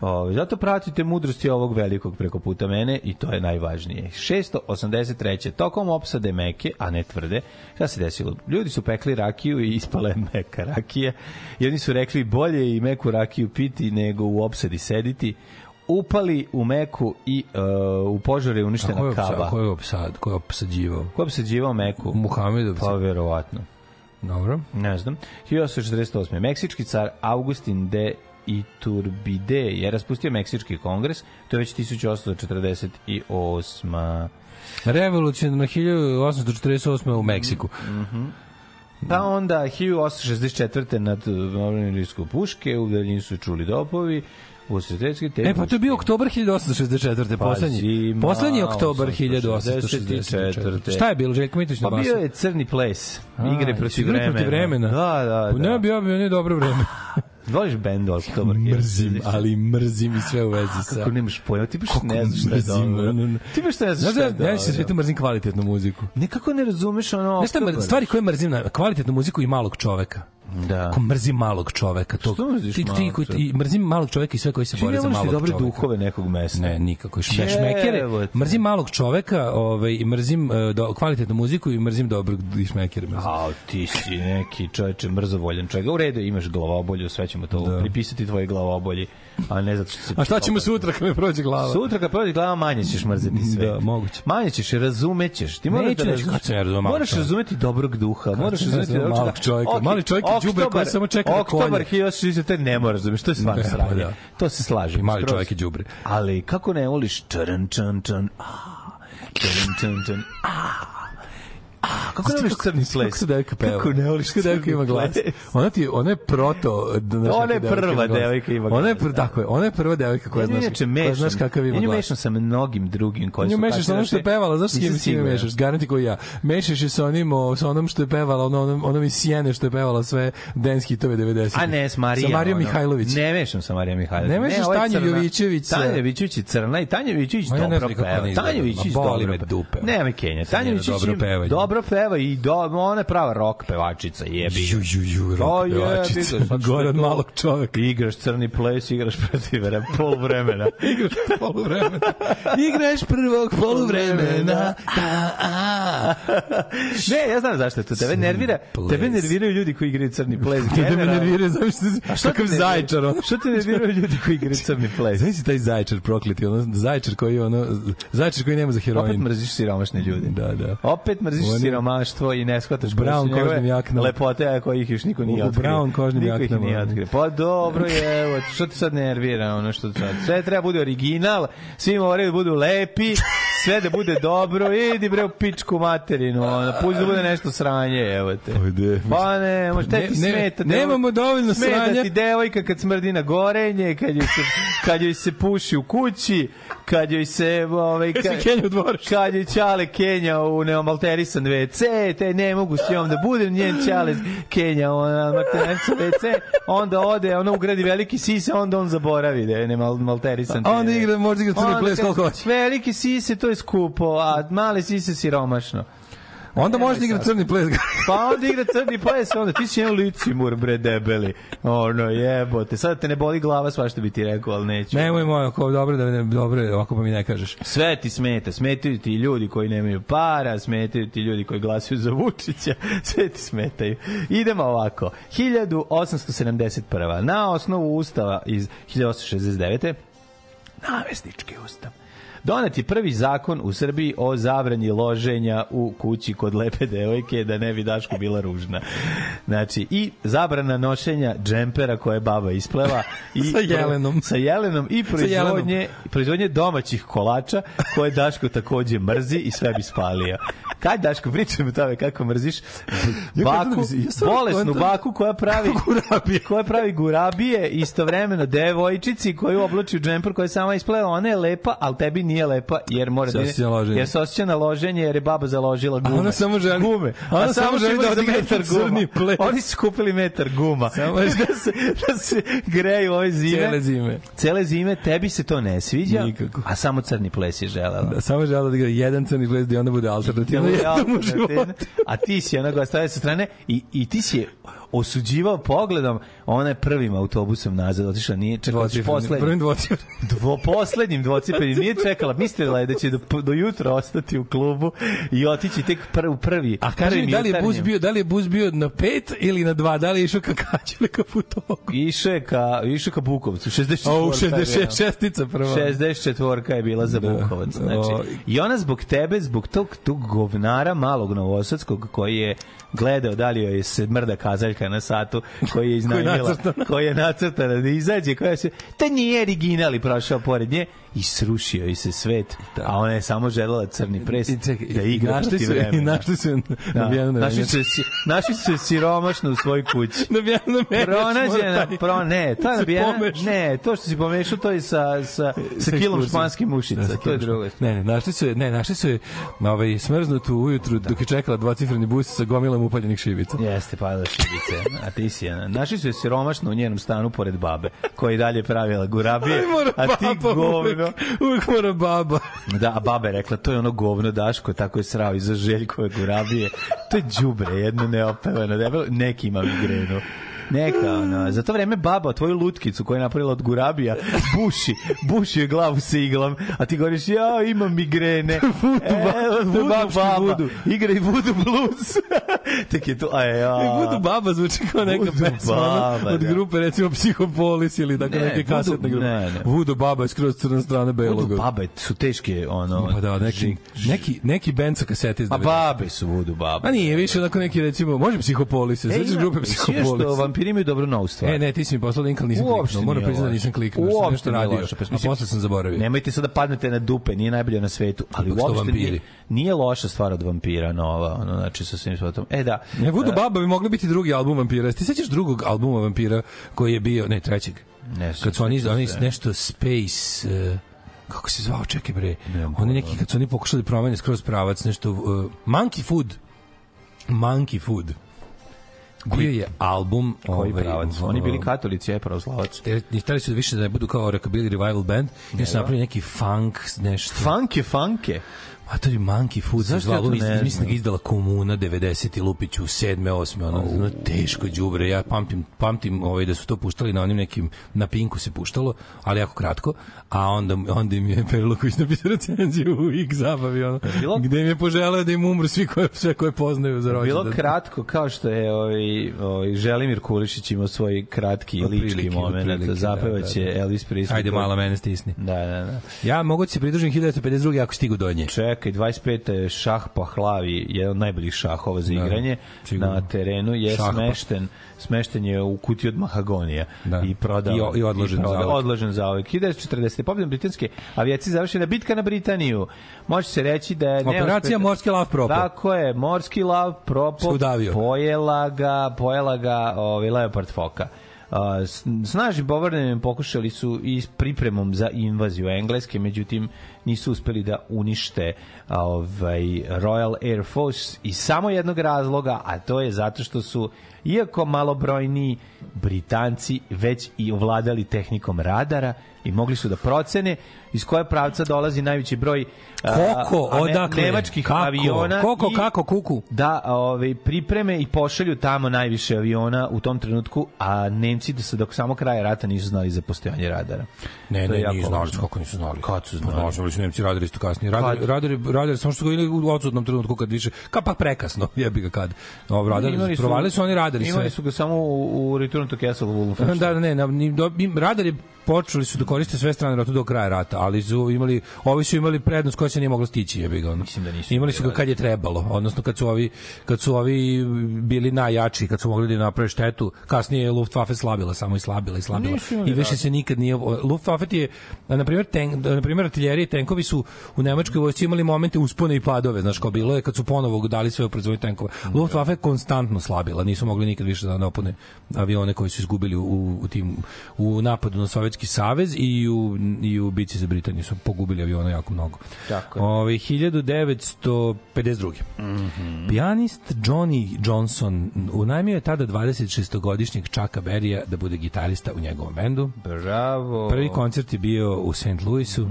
Ove, zato pratite mudrosti ovog velikog preko puta mene i to je najvažnije. 683. Tokom opsade meke, a ne tvrde, šta se desilo? Ljudi su pekli rakiju i ispala je meka rakija. I oni su rekli bolje i meku rakiju piti nego u opsadi sediti upali u meku i uh, u požar je A ko je uništena opsa- kava. Ko je opsad, ko je opsađivao? Ko se dživao meku? Muhamedovci. Pa verovatno. Dobro. Ne znam. 1848. Meksički car Augustin de Iturbide je raspustio Meksički kongres, to je već 1848. Revolucionarno 1848. u Meksiku. Pa onda 1864. nad Moronilijsku puške, u daljini su čuli dopovi, u sredetski te E, pa to je bio oktobar 1864. Poslednji, Pazi, poslednji oktobar 1864. 1864. Šta je bilo, Željko Mitrović na Pa basu? bio je crni ples, igre protiv vremena. protiv vremena? Da, da, Pa Ne, da. bio bi ne dobro vreme. Voliš bend Oktober? mrzim, ali mrzim i sve u vezi sa... Kako nemaš pojma, ti baš ne znaš šta je dobro. Ti baš ne znaš šta da, je dobro. ja se svetu mrzim kvalitetnu muziku. Nekako ne razumeš ono Znaš šta, stvari koje mrzim na kvalitetnu muziku i malog čoveka. Da. Ko mrzim malog čoveka. To, Što mrziš ti, ti, koji- i mrzim malog čoveka i sve koji se bore za malog dobre čoveka. duhove nekog mesta. Ne, nikako. Šmekere. Mrzim malog čoveka ovaj, i mrzim uh, do, kvalitetnu muziku i mrzim dobrog i šmekere. Mrzim. A, ti si neki čoveče mrzovoljan čovjek. U redu, imaš glavobolju, sve ćemo to Da. pripisati tvoje glavobolji, a ne zato što se... A šta ćemo sutra kad me prođe glava? Sutra kad prođe glava manje ćeš mrzeti sve. Da, moguće. Manje ćeš, razumećeš. Ti moraš da reći razumeš- Moraš razumeti dobrog duha. Moraš razumeti malog čoveka? Mali čovjek je đubre koji samo čeka na konja. Oktobar 1960, ne moraš razumeš, to je stvarno Ne, pa sranje. da. To se slažem. I mali čovjek je đubre. Ali kako ne voliš črn črn črn a črn črn črn a a kako ne voliš crni ples? Kako se devojka peva? Kako ne voliš Kako devojka crni ima glas? Ona ti, ona je proto... znaš Ona je kako devojka prva ima glas. Ona je, glas, pr, tako je, ona je prva devojka koja Ja nju znaš, koja znaš kakav ima Ja nju glas. mešam sa mnogim drugim koji Nju su mešaš sa onom što je pevala, znaš s kim, Nisam s kime siguran. mešaš, garanti koji ja. Mešaš je sa onim, sa onom što je pevala, ono, onom, onom iz Sjene što je pevala sve dance hitove 90. A ne, s Marijom. Sa Marijom. Mihajlović. Ne mešam sa Marijom Mihajlović. Ne mešaš Tanju crna. Jovićević Tanja Jovićević je crna i Tanja Jovićević ne dobro peva. Tanja Jovićević dobro peva. dupe. Nema me Kenja. Tanja Jovićević dobro. Dobro peva i do, ona je prava rock pevačica, jebi. Ju, ju, ju, rock pevačica. što Gore od malog čoveka. Igraš crni ples, igraš protiv vremena, pol vremena. Igraš poluvremena. Igraš prvog poluvremena. A, a. ne, ja znam zašto to. Tebe nervira, tebe nerviraju ljudi koji igraju crni ples. Da me nerviraju, znaš A šta kakav zajčar. Šta te nerviraju ljudi koji igraju crni ples? Znaš si taj zajčar prokleti, ono zajčar koji ono zajčar koji nema za Opet heroin. mrziš siromašne ljude. Da, da. Opet mrziš siromaštvo i ne shvataš brown kožnim jaknama. Lepote, kojih još niko nije otkrio. brown kožnim niko jaknama. nije otkrio. Pa dobro je, evo, što te sad nervira, ono što sad. Sve treba bude original, svi moraju da budu lepi, sve da bude dobro, idi bre u pičku materinu, ono, pusti da bude nešto sranje, evo te. Ajde. Pa ne, možda Ne- ti ne- smeta. nemamo dovoljno smeta sranja. ti devojka kad smrdi na gorenje, kad joj se, kad joj se puši u kući, kad joj se... Ovaj, Kad se Kenja u dvorištu. Kad je Ćale Kenja u neomalterisan WC, te ne mogu s njom da budem njen Ćale Kenja u neomalterisan WC, onda ode, ona ugradi veliki sise, onda on zaboravi da je neomalterisan. A onda igra, možda igra crni ples koliko hoće. Veliki sise, to je skupo, a male sise siromašno. Onda Nemoj možda igra crni ples. Pa onda igra crni ples, onda ti si jedan licimur, bre, debeli. Ono, jebote. Sad te ne boli glava, svašta bi ti rekao, ali neću. Nemoj moj, ako dobro da ne, dobro, ovako pa mi ne kažeš. Sve ti smeta, smetaju ti ljudi koji nemaju para, smetaju ti ljudi koji glasaju za Vučića, sve ti smetaju. Idemo ovako. 1871. Na osnovu ustava iz 1869. Namesnički ustav. Donet je prvi zakon u Srbiji o zabranji loženja u kući kod lepe devojke da ne bi Daško bila ružna. Znači, i zabrana nošenja džempera koje je baba ispleva. I Sa jelenom. Sa jelenom i proizvodnje, proizvodnje domaćih kolača koje Daško takođe mrzi i sve bi spalio. Kad Daško pričamo o tome kako mrziš baku, ja stvarno bolesnu baku koja pravi gurabije. koja pravi gurabije istovremeno devojčici koju oblači u džemper koja sama ispleva, ona je lepa, ali tebi nije lepa jer mora da loženje. jer se osjeća na loženje jer je baba založila gume. ona samo želi- gume. a ona samo su želi da odigra metar guma. Oni su kupili metar guma. Samo- da se da se greju ove zime. Cijele zime. Cele zime tebi se to ne sviđa, Nikako. a samo crni ples je želela. Da, samo žela da igra jedan crni ples da onda bude alternativno Ja, jednom u alternativno. a ti si onoga stavio sa strane i, i ti si je osuđivao pogledom, ona je prvim autobusom nazad otišla, nije čekala će poslednjim, Prvim dvocifrenim. dvo, poslednjim dvocipenim, nije čekala, mislila je da će do, do jutra ostati u klubu i otići tek pr, u prvi. A kaži mi, da li je bus bio, da li je bus bio na pet ili na dva? Da li je išao ka kaću ili ka putogu? Išao je ka, išao ka Bukovcu, 64. O, je bila. 66 šestica prva. 64 je bila za Da. Bukovac. Znači. I ona zbog tebe, zbog tog, tog govnara malog novosadskog koji je gledao da li joj se mrda kazaljka na satu koji je iznajmila, koji je nacrtana da izađe, koja se, to nije original i prošao pored nje i srušio i se svet, a ona je samo želela crni pres I čekaj, da igra protiv su, i vremena. našli su Da. nabijanu na Našli su, našli su se siromašno u svojoj kući. Nabijanu na menjač. Pronađena, pro, ne, to je se nabijena, ne, to što si pomešao, to je sa, sa, sa kilom ekskurzijom. španskih mušica, Da, to je drugo. Ne, ne, našli su je, ne, našli su je ovaj, smrznutu ujutru dok je čekala dvocifreni bus sa gomilom upaljenih šibica. Jeste, pa da šibice. A ti si, ona. našli su je siromašno u njenom stanu pored babe, koja je dalje pravila gurabije, a ti govno. Uvijek, uvijek mora baba. Da, a baba je rekla, to je ono govno Daško, tako je srao iza Željkove gurabije. To je đubre, jedno neopevano, debelo, neki ima migrenu. Neka, ono, za to vreme baba tvoju lutkicu koju je napravila od gurabija buši, buši je glavu sa iglom, a ti govoriš, ja imam migrene. Vudu babski baba, vudu. igra i vudu blues. Tek je to, a ja. Budu baba zvuči kao neka Vudu pesma ono, baba, od da. grupe recimo Psihopolis ili tako Ne, neke Vudu- kasetne grupe. ne, ne. Vudu baba je skroz crna strana belog. Vudu babe su teške, ono, Pa da, neki, žig- neki, neki band sa kasete iz A 90. babe su vudu baba. A nije, više onako neki recimo, može Psihopolis, se sećaš grupe Psihopolis. što? Vampiri imaju dobru novu stvar. E, ne, ti si mi poslao link, ali nisam Uopšte kliknuo. Moram priznati da nisam kliknuo. Uopšte Uopšte nešto nije radio, loše, pa a mislim- posle sam zaboravio. Nemojte sad da padnete na dupe, nije najbolje na svetu, ali Ipak uopšte nije, nije loša stvar od vampira nova, ono, znači sa svim svetom. E da, Ne, Voodoo Baba bi mogli biti drugi album Vampira. Ti sećaš drugog albuma Vampira koji je bio, ne, trećeg? Ne, Kad su oni, oni nešto Space... Uh, kako se zvao, čekaj bre. Oni neki, kad su oni pokušali da promene skroz pravac, nešto... Uh, Monkey Food. Monkey Food. Bio je album... koji ovaj, pravac? Oni bili katolici, ja je pravoslavac. Ni hteli su da više da ne budu kao rockabilly revival band, jer su napravili neki funk, nešto. Fanke, fanke. A to je Monkey Food, Zašto zašto ja ne mislim da ga izdala Komuna 90 i Lupiću 7. 8. ono, ono teško đubre. Ja pamtim, pamtim ovaj, da su to puštali na onim nekim, na Pinku se puštalo, ali jako kratko, a onda, onda im je Perloković napisao recenziju u X zabavi, ono, bilo- gde im je poželeo da im umru svi koje, sve koje poznaju za rođendan. Bilo kratko, kao što je ovaj, ovaj Želimir Kulišić imao svoj kratki Otprilike, lički moment, otprilike, zapevaće da, da, da. Elvis Presley. Ajde, mala mene stisni. Da, da, da. Ja mogu ti se pridružim 1952. ako stigu do nje. Čekaj, 25. je šah Pahlavi, jedan od najboljih šahova za Da, igranje sigurno. na terenu je Šah pa- smešten je u kutiji od mahagonija Da. i prodao I i odložen prodao- zauvek. odložen za uvek 1940. pobjedom britanske avijacije završena bitka na Britaniju može se reći da je Operacija neuspešna- Morski lav propo. tako je morski lav propo Se udavio. pojela ga pojela ga ovaj leopard foka snažnim bombardiranjem pokušali su i s pripremom za invaziju Engleske, međutim nisu uspeli da unište ovaj Royal Air Force iz samo jednog razloga, a to je zato što su iako malobrojni Britanci već i ovladali tehnikom radara i mogli su da procene iz koje pravca dolazi najveći broj a, Koliko, a ne- odakle, nemačkih kako, aviona koliko, i kako, kuku? da ovaj pripreme i pošalju tamo najviše aviona u tom trenutku, a Nemci da se dok samo kraja rata nisu znali za postojanje radara. Ne, To ne, nisu znali, kako nisu znali. Kad su znali? Pa, znali su Nemci radili isto kasnije. Radari, Kad? radari, radari, samo što ga ili u odsutnom trenutku kad više, ka pa prekasno, jebi ga kad. Ovo, radari, Imali su- provalili su oni radari sve. Imali su ga samo u, u Return to Castle Wolfenstein. Da, ne, na, ni, do, im, radari počeli su da koriste sve strane rata do kraja rata, ali su imali, ovi su imali prednost koja se nije mogla stići, jebi ga. Ono. Mislim da nisu imali su ga imali kad je trebalo, odnosno kad su ovi, kad su ovi bili najjači, kad su mogli da naprave štetu, kasnije je Luftwaffe slabila, samo i slabila i slabila. I više se nikad nije Luftwaffe je na primjer tank, na primjer artiljerije i tenkovi su u nemačkoj vojsci imali momente uspone i padove, znaš kao bilo je kad su ponovo dali sve u proizvodnju tenkova. Luftwaffe je konstantno slabila, nisu mogli nikad više da napune avione koji su izgubili u, u tim u napadu na Sovjetski savez i u i u bici za Britaniju su pogubili aviona jako mnogo. Tako je. Ovaj 1952. Mm -hmm. Pijanist Johnny Johnson unajmio je tada 26-godišnjeg Chucka Berrya da bude gitarista u njegovom bendu. Bravo. Prvi koncert je bio u St. Louisu.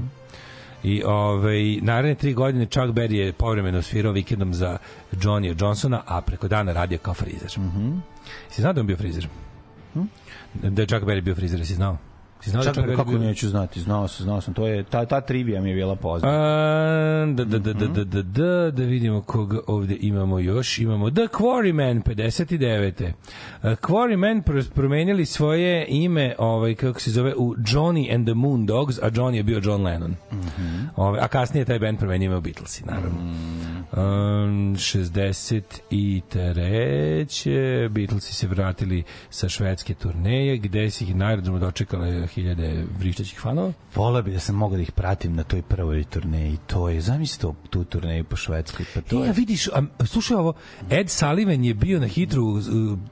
I ovaj, naredne tri godine Chuck Berry je povremeno svirao vikendom za Johnny Johnsona, a preko dana radio kao frizer. Mm -hmm. Si znao da on bio frizer? Hm? Da je Chuck Berry bio frizer, si znao? Znao Čak, da je Chuck kako neću znati, znao sam, znao sam, to je, ta, ta trivija mi je bila poznata. A, da, da, da, da, da, da, da, da vidimo koga ovde imamo još. Imamo The Quarrymen, 59. Uh, Quarrymen pr promenili svoje ime, ovaj, kako se zove, u Johnny and the Moondogs, a Johnny je bio John Lennon. Mm -hmm. ovaj, a kasnije taj band promenio ime u Beatlesi, naravno. Mm. Um, 63. Beatlesi se vratili sa švedske turneje, gde si ih na aerodromu dočekale hiljade vrištećih fanova. Vola bi da sam mogao da ih pratim na toj prvoj turneji. To je, zamisli to, tu turneju po Švedskoj. Pa to E, je... a vidiš, a, slušaj ovo, Ed Sullivan je bio na hitru, uh,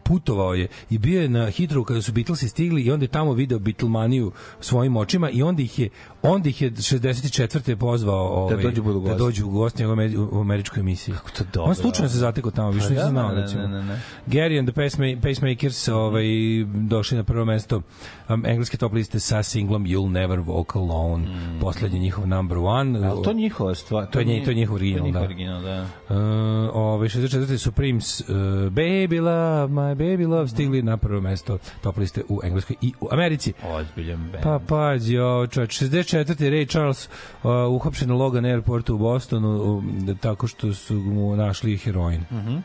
putovao je i bio je na hitru kada su Beatlesi stigli i onda je tamo video Beatlemaniju svojim očima i onda ih je onda ih je 64. pozvao ovaj, dođu budu da dođu u gosti u, ameri- u američkoj emisiji. Kako to dobro, On slučajno se zatekao tamo, više Pa nisam da, znao. ne, recimo. ne, ne, ne. Gary and the Pacema- Pacemakers ovaj, došli na prvo mesto um, engleske top liste sa singlom You'll Never Walk Alone, mm. poslednji njihov number one. Ali to njihova stvar. To je nje- to je njihov original, to je njihov da. original, da. Uh, ove 64. Supremes uh, Baby Love, My Baby Love stigli na prvo mesto top liste u Engleskoj i u Americi. Ozbiljan band. Pa pađi, ovo čovječ, 64. Ray Charles uh, uhapšen na Logan Airportu u Bostonu um, tako što su mu našli heroin. Mm -hmm.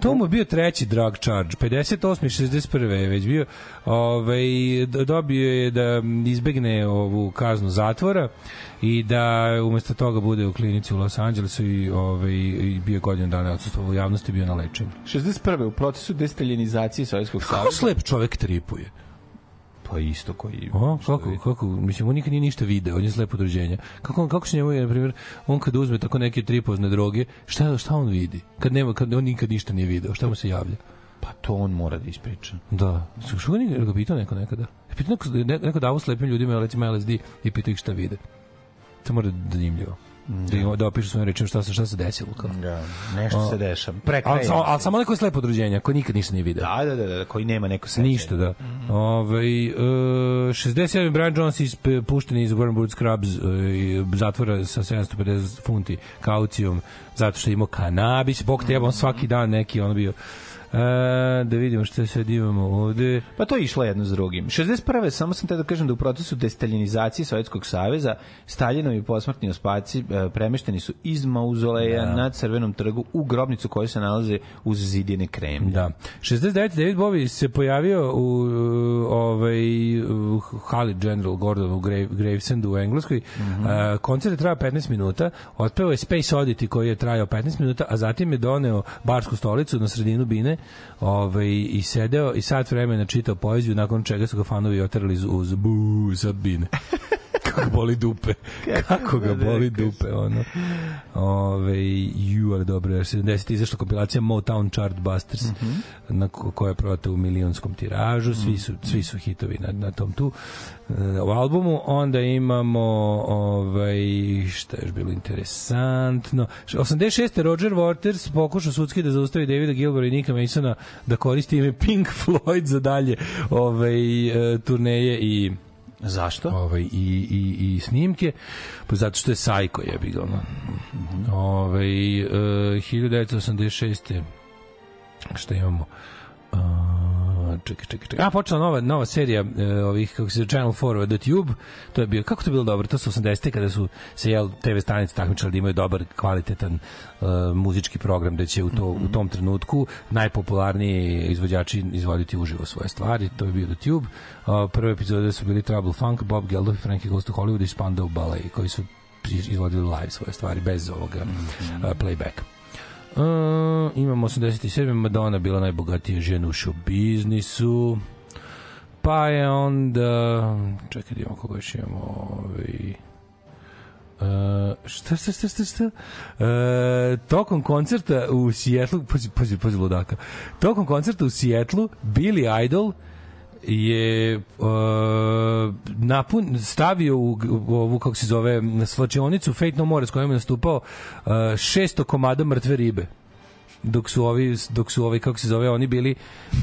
To mu je bio treći drug charge. 58. i 61. je već bio. Ovaj, dobio je da izbegne ovu kaznu zatvora i da umesto toga bude u klinici u Los Angelesu i, ovaj, i bio je godinu dana odsustvo u javnosti bio na lečenju. 61. u procesu destaljenizacije Sovjetskog Kako saveza. slep čovek tripuje? Pa isto koji... O, kako, kako, mislim, on nikad nije ništa video, on je slepo određenja. Kako, kako se njemu, na primjer, on kad uzme tako neke tripozne droge, šta, šta on vidi? Kad, nema, kad on nikad ništa nije video, šta mu se javlja? Pa to on mora da ispriča. Da. Što ga ga pitao neko nekada? Je pitao neko, ne- neko davo slepim ljudima, recimo LSD, i pitao ih šta vide. To mora da zanimljivo. Da, im, da opišu svojim rečima šta se, šta se desilo. Kao. Da, nešto O, se dešava. Ali, Prekraje. samo- ali samo neko slepo određenja, ko nikad ništa nije video. Da, da, da, da, koji nema neko sećanje. Ništa, da. Ove, uh, 67. Brian Jones is pušten iz Warren Scrubs i zatvora sa 750 funti kaucijom zato što je imao kanabis. Bog te jeba, on svaki dan neki on bio Uh, da vidimo šta sad imamo ovde. Pa to je išlo jedno s drugim. 61. samo sam te da kažem da u procesu destaljinizacije Sovjetskog saveza Staljinovi posmrtni ospaci e, premešteni su iz mauzoleja Da. na Crvenom trgu u grobnicu koja se nalaze uz zidine kremlje. Da. 69. David Bowie se pojavio u ovaj u hali General Gordon u Grave, Gravesandu u Engleskoj. Mm -hmm. uh, koncert je trajao 15 minuta. Otpeo je Space Oddity koji je trajao 15 minuta, a zatim je doneo barsku stolicu na sredinu bine ovaj, i sedeo i sat vremena čitao poeziju, nakon čega su ga fanovi oterali uz, uz bu sa bine. kako boli dupe. Kako ga boli dupe, ono. Ove, ju, ali dobro, jer 70 izašla kompilacija Motown Chart Busters, mm -hmm. na ko, koja je prodata u milionskom tiražu, svi su, svi su hitovi na, na tom tu uh, u albumu. Onda imamo ovaj, šta je još bilo interesantno. 86. Roger Waters pokušao sudski da zaustavi Davida Gilbera i Nika Masona da koristi ime Pink Floyd za dalje ovaj, uh, turneje i Zašto? ovaj, i, i, i snimke, pa zato što je sajko jebi ga. ono. Ovaj, e, 1986. Šta imamo? A, čekaj, čekaj, čekaj. A, počela nova, nova serija e, ovih, kako se Channel 4 The Tube. To je bio, kako to je bilo dobro? To su 80. kada su se, jel, TV stanice takmičali da imaju dobar, kvalitetan e, muzički program, da će u, to, u tom trenutku najpopularniji izvođači izvoditi uživo svoje stvari. To je bio The Tube. A, prve epizode su bili Trouble Funk, Bob Geldof Frankie Goes to Hollywood i Spandau Ballet, koji su izvodili live svoje stvari bez ovoga mm -hmm. uh, playbacka. Uh, imamo 87. Madonna bila najbogatija žena u show biznisu. Pa je onda... Čekaj, da imamo koga još imamo. Ovaj, Uh, šta, šta, šta, šta, šta? Uh, tokom koncerta u Sijetlu, pazi, pazi, pazi ludaka, tokom koncerta u Sijetlu, Billy Idol je uh, napun, stavio u, u ovu, kako se zove, na slačionicu Fate No More s kojom je nastupao uh, 600 komada mrtve ribe. Dok su ovi dok su ovi kako se zove oni bili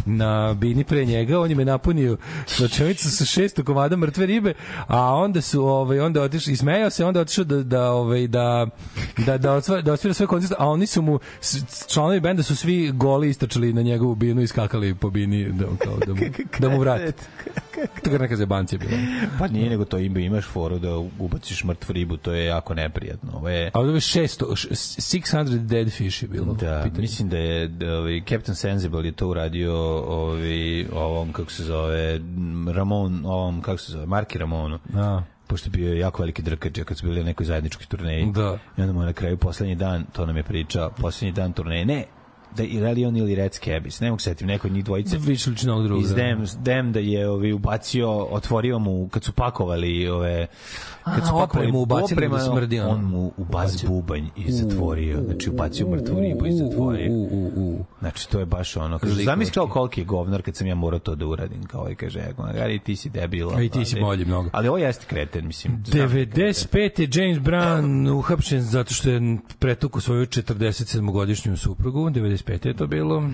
na bini pre njega on im je napunio slačonicu sa 600 komada mrtve ribe a onda su ovaj onda otišao ismejao se onda otišao da da ovaj da da da otvara da otvara sve koncerte a oni su mu članovi benda su svi goli istračali na njegovu binu i skakali po bini da kao da mu da mu vrati to je neka zebancija bila Pa nije, nego to ima, imaš foru da ubaciš mrtvu ribu, to je jako neprijatno. Ovo je, a ovdje je 600 š- 600 dead fish je bilo Da, pitanje. mislim da je da, ovaj, Captain Sensible je to uradio ovaj, ovom, kako se zove, Ramon, ovom, kako se zove, Marki Ramonu. A. Pošto je bio jako veliki drkađe kad su bili na nekoj zajedničkoj turneji. Da. I onda mu je na kraju poslednji dan, to nam je pričao, poslednji dan turneje, ne, da i Rally on ili Red Scabis, ne mogu se setim, neko od njih dvojice više ovog drugog iz. Dem, Dem da je ovi ubacio, otvorio mu kad su pakovali ove kad su pakovali opremu ubacili da smrdi, ono. on mu ubaz bubanj i zatvorio, znači ubacio mrtvu ribu i zatvorio. U, u, u. Znači, to je baš ono. Kaže, zamisli kao koliki je govnar kad sam ja morao to da uradim. Kao i kaže, "Ego, Magari, ti si debil. A i ti si bolji mnogo. Ali ovo jeste kreten, mislim. znam da je. 95. je James Brown uhapšen zato što je pretuku svoju 47-godišnju suprugu, 95. je to bilo,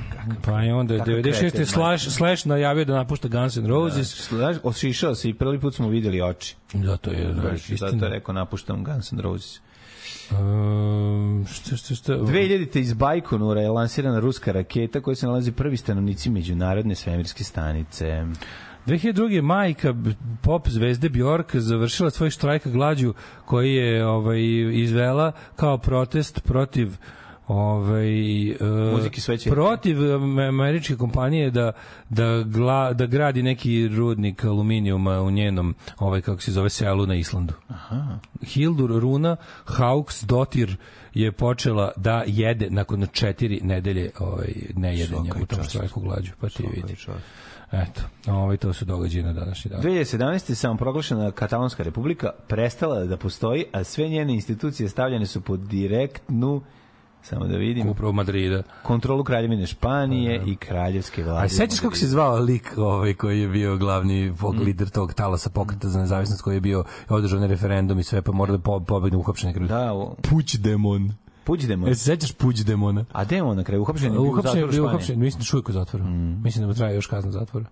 pa je onda Kakav 96. kreten, Slash, Slash najavio da napušta Guns N' Roses, Znaš, ošišao se i prvi put smo videli oči. zato je, znaš, Baš, zato je istina. rekao, napuštam Guns N' Roses. Um, šta, šta, šta? 2000. iz Bajkonura je lansirana ruska raketa koja se nalazi prvi stanovnici međunarodne svemirske stanice. 2002. majka pop zvezde Bjork završila svoj štrajk glađu koji je ovaj izvela kao protest protiv ovaj Muzike sveće. protiv američke kompanije da da gla, da gradi neki rudnik aluminijuma u njenom ovaj kako se zove selu na Islandu. Aha. Hildur Runa Hauks Dotir je počela da jede nakon četiri nedelje ovaj nejedenja u tom štrajku glađu. Pa ti vidi. Eto, ovaj to su događaji na današnji dan. 2017. samoproglašena Katalonska republika prestala da postoji, a sve njene institucije stavljene su pod direktnu samo da vidim, Upravo Madrida. kontrolu kraljevine Španije i kraljevske vlade. A sećaš kako se zvao lik ovaj koji je bio glavni vog lider tog talasa pokreta za nezavisnost koji je bio održan referendum i sve pa mora da po, pobegne uhapšen Da, o, Puć demon. Puđdemo. E se sećaš Puć demona? A gde je on na kraju? Uhapšen je bio u zatvoru bio Španije. uhapšen, mislim da šujko u zatvoru. Mislim da mu traje još kazna zatvora.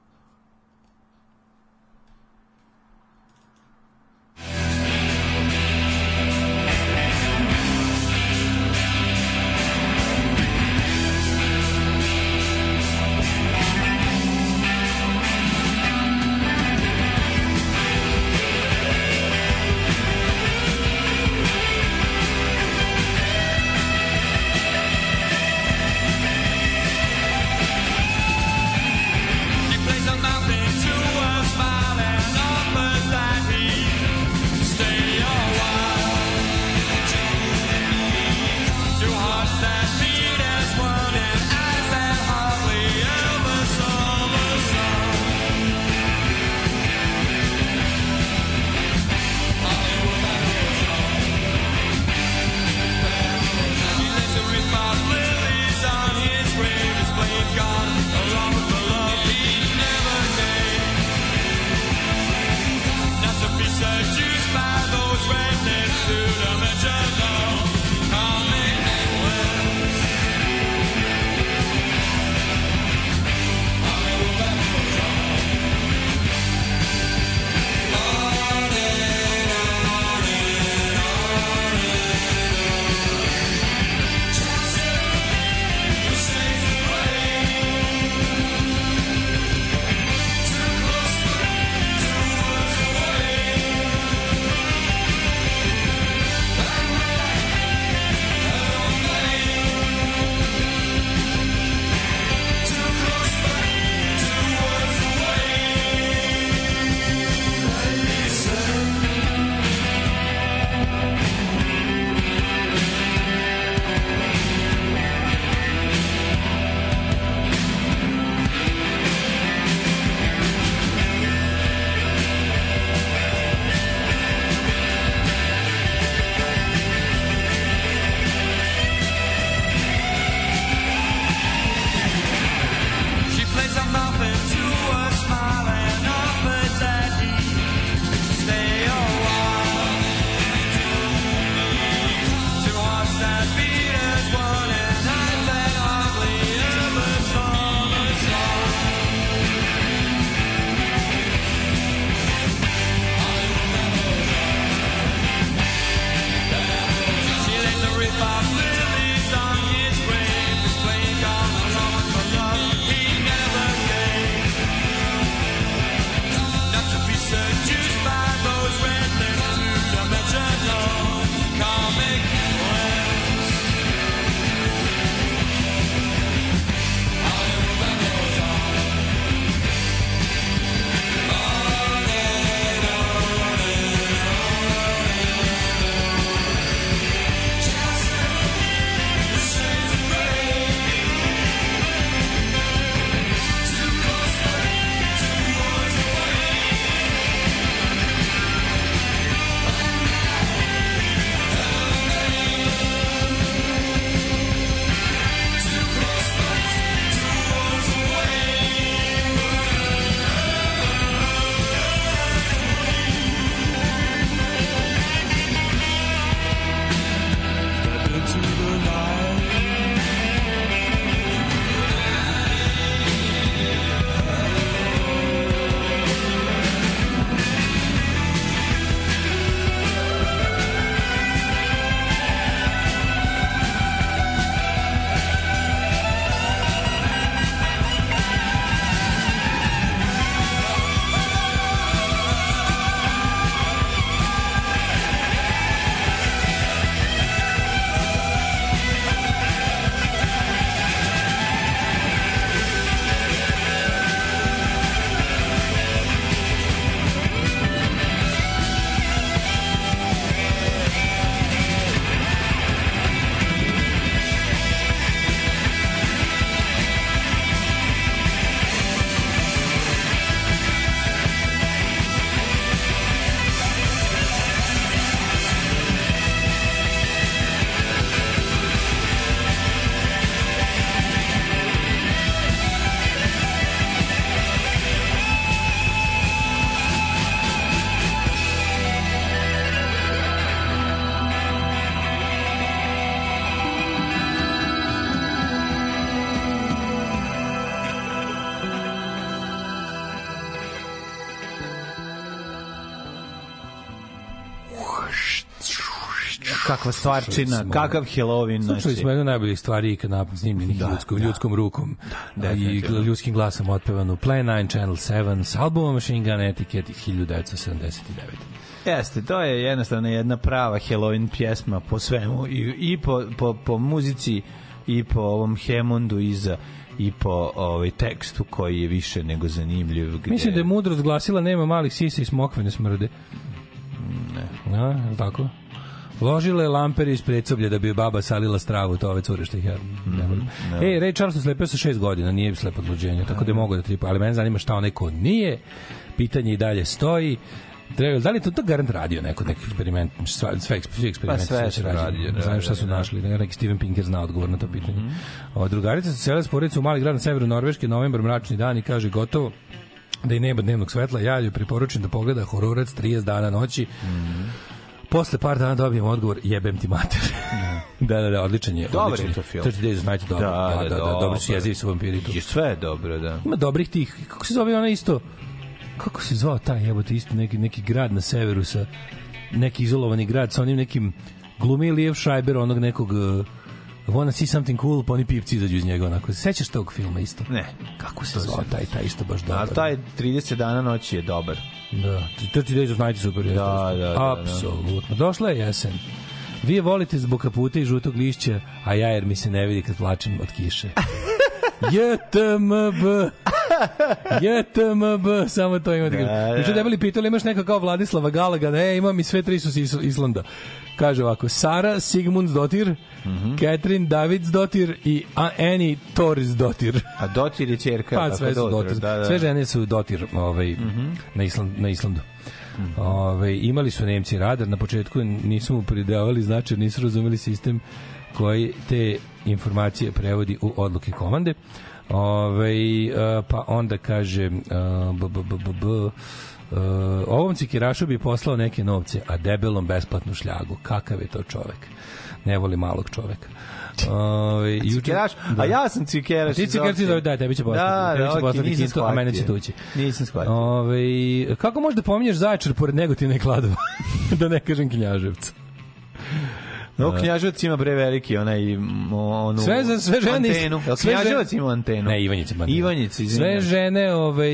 Kakva stvarčina, smo- kakav Halloween. Slušali Znači, smo jednu najboljih stvari ikad snimljenih Da, ljudskom, da. ljudskom rukom Da, i ljudskim glasom otpevanu Play 9 Channel 7 s albumom Machine Gun Etiquette iz 1979. Jeste, to je jednostavno jedna prava Halloween pjesma po svemu i, i po, po, po muzici i po ovom Hemmondu iza i po ovaj tekstu koji je više nego zanimljiv. Gde... Mislim da je mudrost glasila nema malih sisa i smokve ne smrde. Ne. A, je Ložile lampere iz predsoblje da bi baba salila stravu, to ove cure što ih ja ne volim. Mhm, Ej, Ray Charles slepio sa šest godina, nije slepo od rođenja, tako da je mogo da tripa, ali mene zanima šta onaj ko nije, pitanje i dalje stoji, Treba, da li to, to garant radio neko neki eksperiment, sve, sve, eksper- svi eksperimenti Pa sve radio, da, Znam šta da, su da. našli, ne, neki Steven Pinker zna odgovor na to pitanje. Mhm. O, drugarica se sela s porodicom u mali grad na severu Norveške, novembar, mračni dan i kaže gotovo da i nema dnevnog svetla, ja joj preporučujem da pogleda hororac 30 dana noći. Mhm. Posle par dana dobijem odgovor, jebem ti mater. da, da, da, odličan je. Dobar odličan je to film. 30 Days Night, dobro. Da, Da, da, da, da, dobro su jezivi su vampiri tu. I sve je dobro, da. Ima dobrih tih, kako se zove ona isto, kako se zvao taj, jebote, isto neki, neki grad na severu sa, neki izolovani grad sa onim nekim glumi Lijev Schreiber, onog nekog uh, wanna see something cool, pa oni pipci izađu iz njega, onako. Sećaš tog filma isto? Ne. Kako se zvao taj, taj isto baš dobar. A taj 30 dana noći je dobar. Da, 30 Days of Night super. Da, da, da, da. Apsolutno. Došla je jesen. Vi je volite zbog kaputa i žutog lišća, a ja jer mi se ne vidi kad plačem od kiše. JTMB JTMB samo to ima da Da, kažem. da. Juče debeli pitali imaš neka kao Vladislava Galaga ne imam i sve tri su Is- Islanda kaže ovako Sara Sigmundsdottir Mhm. Catherine Davidsdottir i Annie Thorisdottir A Dotir je čerka. pa sve su Dotir. Da, da. Sve žene su dotir ovaj, na, Island, na Islandu. Ove, imali su Nemci radar, na početku nisu mu pridavali značaj, nisu razumeli sistem koji te informacije prevodi u odluke komande. Ove, pa onda kaže uh, b, b, b, b, b, uh, ovom cikirašu bi poslao neke novce, a debelom besplatnu šljagu. Kakav je to čovek? Ne voli malog čoveka. Ove, juče- Cikeraš, a ja sam cikeraš. ti opštine. zove, da, tebi će poslati. Da, tebi da, će nisam kintu, a mene će tući. Nisam shvatio. Ove, kako možda pominješ Zaječar pored Negotina i Kladova? da ne kažem Knjaževca. No, Knjaževac ima bre veliki onaj onu Sve za sve žene antenu. Jel sve žene- Knjaževac ima antenu? Ne, Ivanjica. ima. Ivanjica, Sve žene ovaj,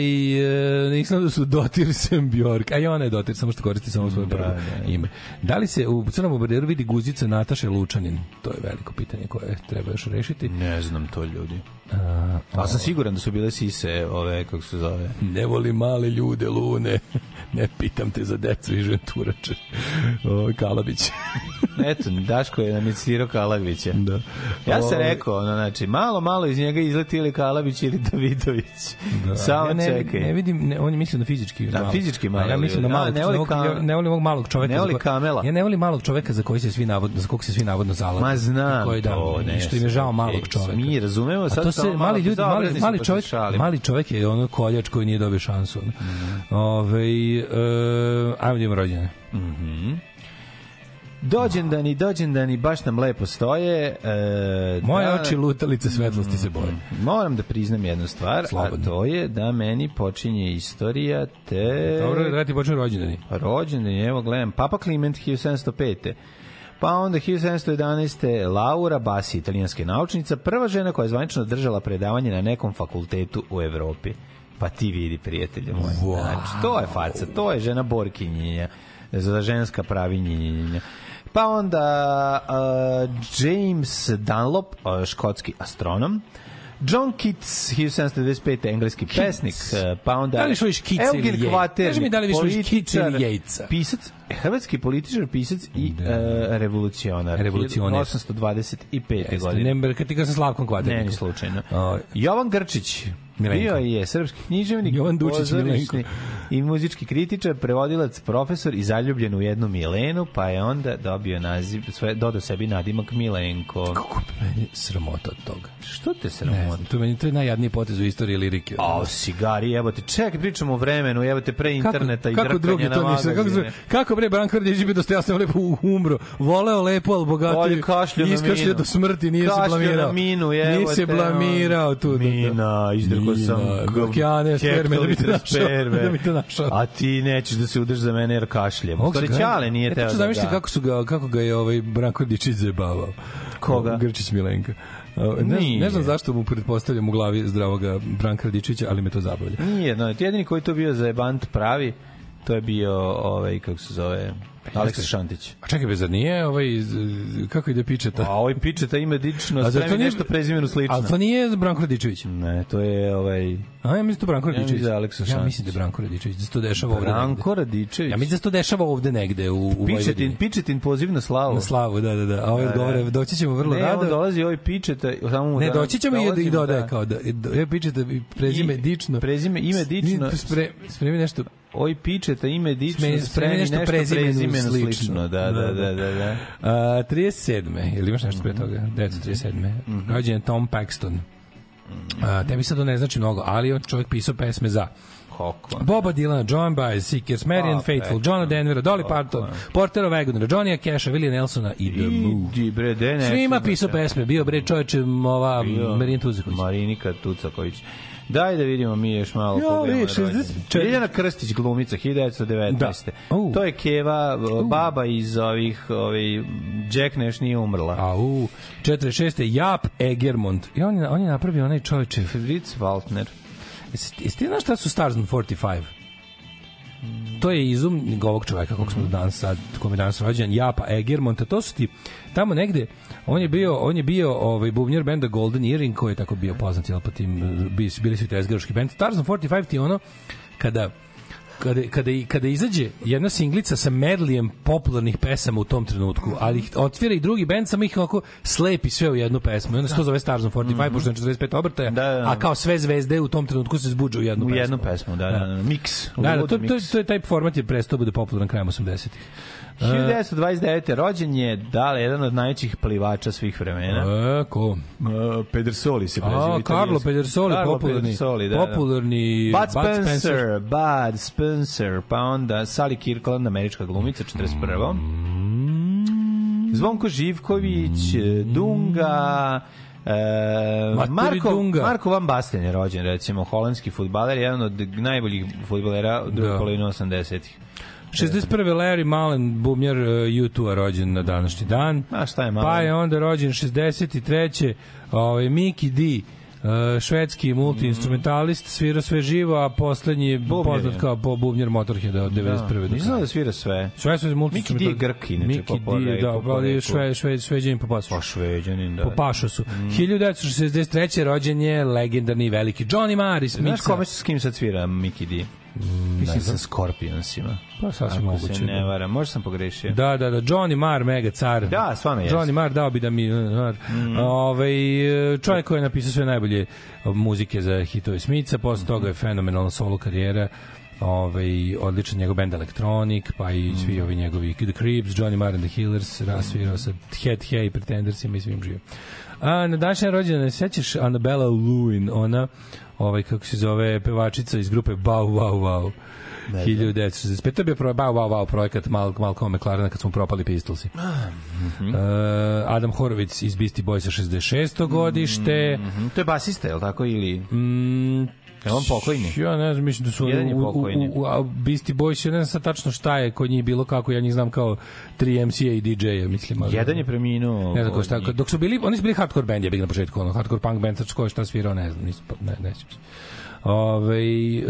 e, na Islandu su Dotir sem Bjork, a i ona je Dotir, samo što koristi samo svoje prvo da. ime. Da li se u Crnom obraderu vidi guzica Nataše Lučanin? To je veliko pitanje koje treba još rešiti. Ne znam to ljudi. A, A sam siguran da su bile sise ove, kako se zove. Ne volim male ljude, lune. Ne pitam te za decu i ženturače. Kalabić. Eto, Daško je namicirao Kalavića. da. Ja sam Ovaj, rekao, ono, znači, malo, malo iz njega izleti ili Kalavić ili Davidović. Da. Samo ja ne, čekaj. Ne vidim, ne, on je mislio na fizički Da, fizički malo Ja mislim na ljudi. A, malog, ne voli kam- ne volim ovog malog čoveka. Ne voli kamela. Ja ne volim malog čoveka za koji se svi navodno, za kog se svi navodno zalažu. Ma znam koji da, to, ne. Što im je žao malog čoveka. Mi razumemo, sad to se malo mali ljudi, mali, mali pa se šalimo. mali čovjek je ono koljač koji nije dobio šansu. ono. Mhm. Ovaj e, ajmo da imamo rođene. Dođendani, dođendani, baš nam lepo stoje. E, Moje da- oči lutalice svetlosti se boje. Moram da priznam jednu stvar, Slobodno. a to je da meni počinje istorija te... Dobro, da ti počne rođendani. rođendan, evo gledam, Papa Kliment 1705. Pa onda 1711. Laura Bassi, italijanska naučnica, prva žena koja je zvanično držala predavanje na nekom fakultetu u Evropi. Pa ti vidi, prijatelju moj. Wow. Znači, to je faca, to je žena borkinjenja, za ženska pravinjenja. Pa onda uh, James Dunlop, uh, škotski astronom, John Keats, 1795. engleski pesnik, uh, pa onda Da li Keatsa Eugen ili Yates? Kvaternik, Kaži mi da li više voliš Keatsa ili Yatesa? Pisac, hrvatski političar, pisac i Da. e, revolucionar. Revolucioner. 1825. Jeste, godine. Ne, kad ti ga sa Slavkom Ne, Kvaternikom. ni slučajno. O, Jovan Grčić. Milenko. Bio je srpski književnik, Jovan Dučić Milenko. i muzički kritičar, prevodilac, profesor i zaljubljen u jednu Milenu, pa je onda dobio naziv, sve, dodao sebi nadimak Milenko. Kako bi meni sramota od toga. Što te Ne sramota? znam, to meni to je najjadniji potez u istoriji lirike. A, sigari, jebote, ček, pričamo o vremenu, jebote, pre interneta i kako drugi to nisu kako, kako bre Branko Radić bi dostojanstveno lepo umro voleo lepo al bogati iskašlja do smrti nije se blamirao na minu, nije se blamirao tu da- da. Izdrkao sam Okjane, sperme, da bi te našao, da bi te našao. A ti nećeš da se udrž za mene jer kašljem. Stvari, ga- Ćale nije E, teo da zamislite da. kako, su ga, kako ga je ovaj Branko Dičić zajebavao. Koga? Grčić Milenka. Ne, ne znam zašto mu pretpostavljam u glavi zdravoga Branka Radičića, ali me to zabavlja. Nije, no, jedini koji to bio za jebant pravi, to je bio, ovaj, kako se zove, Aleksa Šantić. A čekaj, bez nije ovaj, kako ide pičeta? A ovaj pičeta ima dično, A spremi nešto prezimenu slično. Ali to nije Branko Radičević. Ne, to je ovaj... A ja mislim da Branko Ja mislim Radičević. da Aleksa ja Šantić. mislim da Branko Radičević, da se to dešava ovde Branko. Radičević. Ja mislim da se to dešava ovde negde u, u Pičetin. Pičetin poziv na slavu. Na slavu, da, da, da. A ovaj Da, da. odgovore, doći ćemo vrlo ne, rado. on dolazi ovaj Pičeta, samo mu Ne, da- doći ćemo i, dolazimo, i dodaje da. kao da, ja pičete i prezime I- dično. prezime, ime dično. Spre, spremi nešto Oj Pičeta, ime dično, Spremi- spremi nešto prezimenu prezimenu slično. slično. Da, da, da, da. da. A, 37. Ili imaš nešto pre toga? 937. Mhm. Rođen je Tom Paxton. A, tebi sad to ne znači mnogo, ali on čovjek pisao pesme za Kako? Boba Dylana, John Baez, Seekers, Marian Pa, Faithful. Johna Denvera, Dolly Parton, Portera Wagonera, Johnnya Casha, Willie Nelsona i The Move. Bre, de. Svima pisao pesme, bio bre čoveče ova. Marin Tuzaković. Marinika Tucaković. Daj da vidimo mi još malo Ja, koga ima vidiš, rođendan. 64. Ljiljana Krstić, glumica, 1919. Da. U. To je Keva, baba iz ovih, ovih Jack Nash nije umrla. Au, 46. Jap Egermont. I on je, on je napravio onaj čoveče. Fritz Waltner. Jesi ti znaš šta su Stars on 45? To je izum ovog čoveka kog smo danas sad, kome je danas rođen, Japa Egermonta, to su ti tamo negde, on je bio, on je bio ovaj bubnjar benda Golden Earring koji je tako bio poznat jel, po tim, bili, su i tezgaroški bend. Stars on 45 ti ono, kada kada, kada, i- kada izađe jedna singlica sa medlijem popularnih pesama u tom trenutku, ali ih otvira i drugi bend, samo ih onako slepi sve u jednu pesmu. I onda se to zove Stars on 45, pošto je 45 obrtaja, Da, da, da. a kao sve zvezde u tom trenutku se zbuđu u jednu U pesmu. jednu pesmu, da, da, da. Mix. Da, da, to, to, to je taj format je prestao da bude popularan krajem 80-ih. 1929. rođen je Dale, jedan od najvećih plivača svih vremena. E, ko? Uh, Pedersoli se preziva. A. Carlo Pedersoli, Carlo popularni, Pedersoli, da, da. popularni Bud Spencer, Bud Spencer, pa onda Sally Kirkland, američka glumica, 41. Zvonko Živković, Dunga, E, Marko, Dunga. Marko Van Basten je rođen, recimo, holandski futbaler, jedan od najboljih futbalera u drugoj Da. polovini 80-ih. 61. Larry Mullen, bubnjar uh, U2-a rođen na današnji dan. A šta je malo? Pa je onda rođen 63. Ovaj, Mickey D. Uh, švedski multi-instrumentalist, svira sve živo, a poslednji je poznat kao po bubnjar Motorheada od 91. do Nisam da svira sve. Sve su multi Mickey D je Grk, inače, po Mickey D, poreklu, da, po ali šve, šve, šveđanin po pasu. Pa šveđanin, da. Po pašosu. 1963. rođen je legendarni veliki Johnny Marr iz Znaš kome se s kim sad svira Mickey D? Mislim sa Scorpionsima. Pa sasvim Ako moguće. se ne vara, možda sam pogrešio. Da, da, da, Johnny Marr, mega car. Da, stvarno jeste. Johnny Marr dao bi da mi... Uh, ovaj, čovjek koji je napisao sve najbolje muzike za hitove Smica, posle toga je fenomenalna solo karijera ovaj, odličan njegov band Electronic, pa i svi ovi njegovi The Creeps, Johnny Marr and the Healers, rasvirao sa Head Hey, Pretendersima i svim živim. A na današnji rođendan ne sećaš Annabella Lewin, ona ovaj kako se zove pevačica iz grupe Bow Wow Wow. 1965. To je bio pro, Bow Wow Wow projekat Mal, Malcolm McLarena kad smo propali Pistolsi. Uh, Adam Horovic iz Beastie Boysa 66. godište. Mhm, To je basista, je li tako? Ili... Mm, Je on pokojni? Ja ne znam, mislim da su Jedan je u, u, pokojni. u, u, a Beastie Boys, ja ne znam sad tačno šta je kod njih bilo kako, ja njih znam kao 3 MC-a i DJ-a, mislim. ali- Jedan je preminuo. Ne znam šta, dok su bili, oni su bili hardcore band, je bih na početku, ono, hardcore punk band, sad ko je šta svirao, ne znam, nisam, ne, ne sjećam se. Ove, e,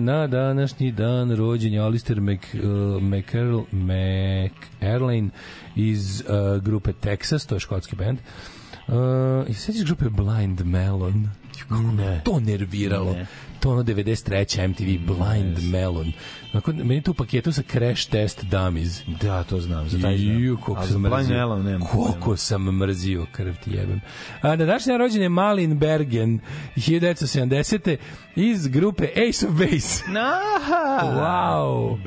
na današnji dan rođen je Alistair Mc, uh, McEarl, McErlane iz uh, grupe Texas, to je škotski band. Uh, I sećaš grupe Blind Melon? Kako ne. to nerviralo. Ne. To ono 93. MTV Blind Melon. Nakon, meni tu paketu sa Crash Test Dummies. Da, to znam, za taj Ju, znam. koliko A sam mrzio. Melon nemam Koliko sam mrzio, krv ti jebem. A, na dan rođen je Malin Bergen, 1970. iz grupe Ace of Base. Aha! Wow!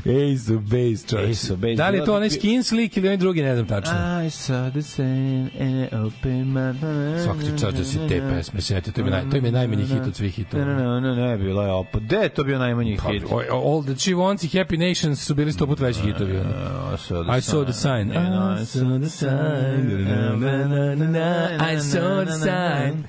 Ace of Base, čovječ. Ace of Base, Da li je to onaj skin slik ili onaj drugi, ne znam tačno. I saw the sun and I opened my... Svaki čas da se te pesme sjeti, to je, naj, to je najmanji hit od svih hitova. Ne, ne, ne, ne, ne, bilo je opet. Gde je to bio najmanji Pa, hit? All That She Wants i Happy Nations su bili sto put veći hitovi. ono. I saw I saw the sign. I saw the sign. I saw the sign.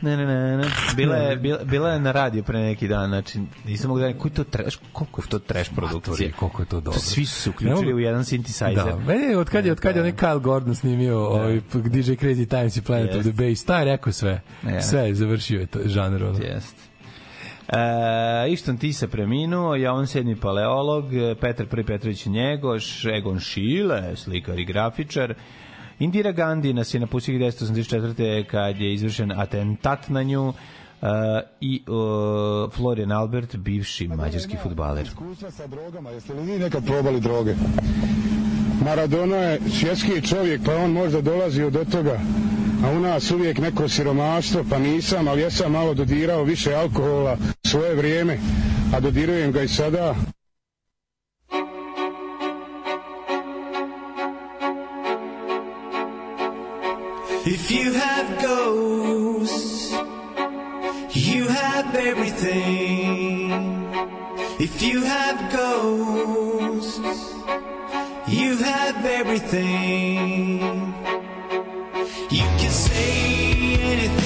Ne, ne, ne, ne. Bila je, bila, bila je na radiju pre neki dan, znači nisam mogu da koji to trash, koliko je to trash produkcija. Matori, koliko je to dobro. To svi su se uključili mogu- u jedan synthesizer. Da, meni od kad je od kad je onaj Kyle Gordon snimio ovaj DJ Crazy Times i Planet of the. Bass, taj rekao sve. Ja. Sve je završio je to žanr ono. E, Išton Tisa preminuo, Jovan sedmi paleolog, Petar I. Petrović Njegoš, Egon Šile, slikar i grafičar, Indira Gandhi nas je napustio 1984. kad je izvršen atentat na nju e, i e, Florian Albert, bivši mađarski futbaler. Iskustva sa drogama, jeste li vi nekad probali droge? Maradona je svjetski čovjek, pa on možda dolazio do toga, a u nas uvijek neko siromaštvo, pa nisam, ali ja sam malo dodirao više alkohola svoje vrijeme, a dodirujem ga i sada. If you have ghosts, you have everything. If you have ghosts, you have everything. You can say anything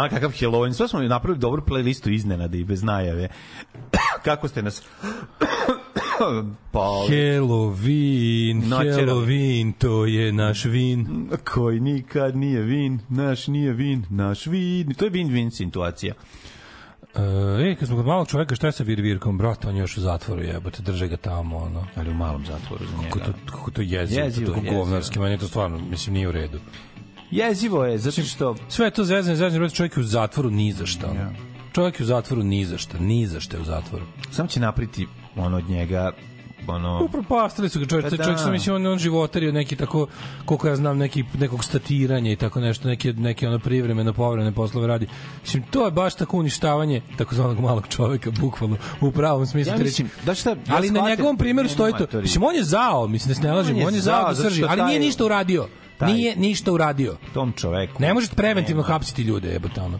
A, kakav Halloween. Sve smo napravili dobru playlistu iznenada i bez najave. Kako ste nas... pa, Halloween, Noćera. Halloween, to je naš vin. koji nikad nije vin, naš nije vin, naš vin. To je win-win situacija. E, kad smo kod malog čoveka, šta je sa Vir Virkom, brate, on je još u zatvoru, jebote, drže ga tamo, ono. Ali u malom zatvoru za njega. Kako to, kako to jezivo, Jezivo, to jezivo. govnarski, meni je to stvarno, mislim, nije u redu. Jezivo je, zato što... Sve je to zezanje, brate, čovjek je u zatvoru ni za šta. ono. Čovjek je u zatvoru ni za šta, ni za šta je u zatvoru. Samo će napriti on od njega ono... Upropastili su ga čovjek, Pa da. čovjek sam mislim on, on životario neki tako koliko ja znam neki nekog statiranja i tako nešto neke neke ono privremeno povremene poslove radi. Mislim to je baš tako uništavanje takozvanog malog čoveka bukvalno u pravom smislu Ja mislim, da šta, ja ali na shvatim- njegovom primjeru stoji to. Mislim on je zao, mislim da se ne lažemo, On je zao zao, da zato srži, što ali nije ništa uradio. Taj- Nije ništa uradio. Tom čoveku. Ne možeš preventivno Nema. hapsiti ljude, jebote ono.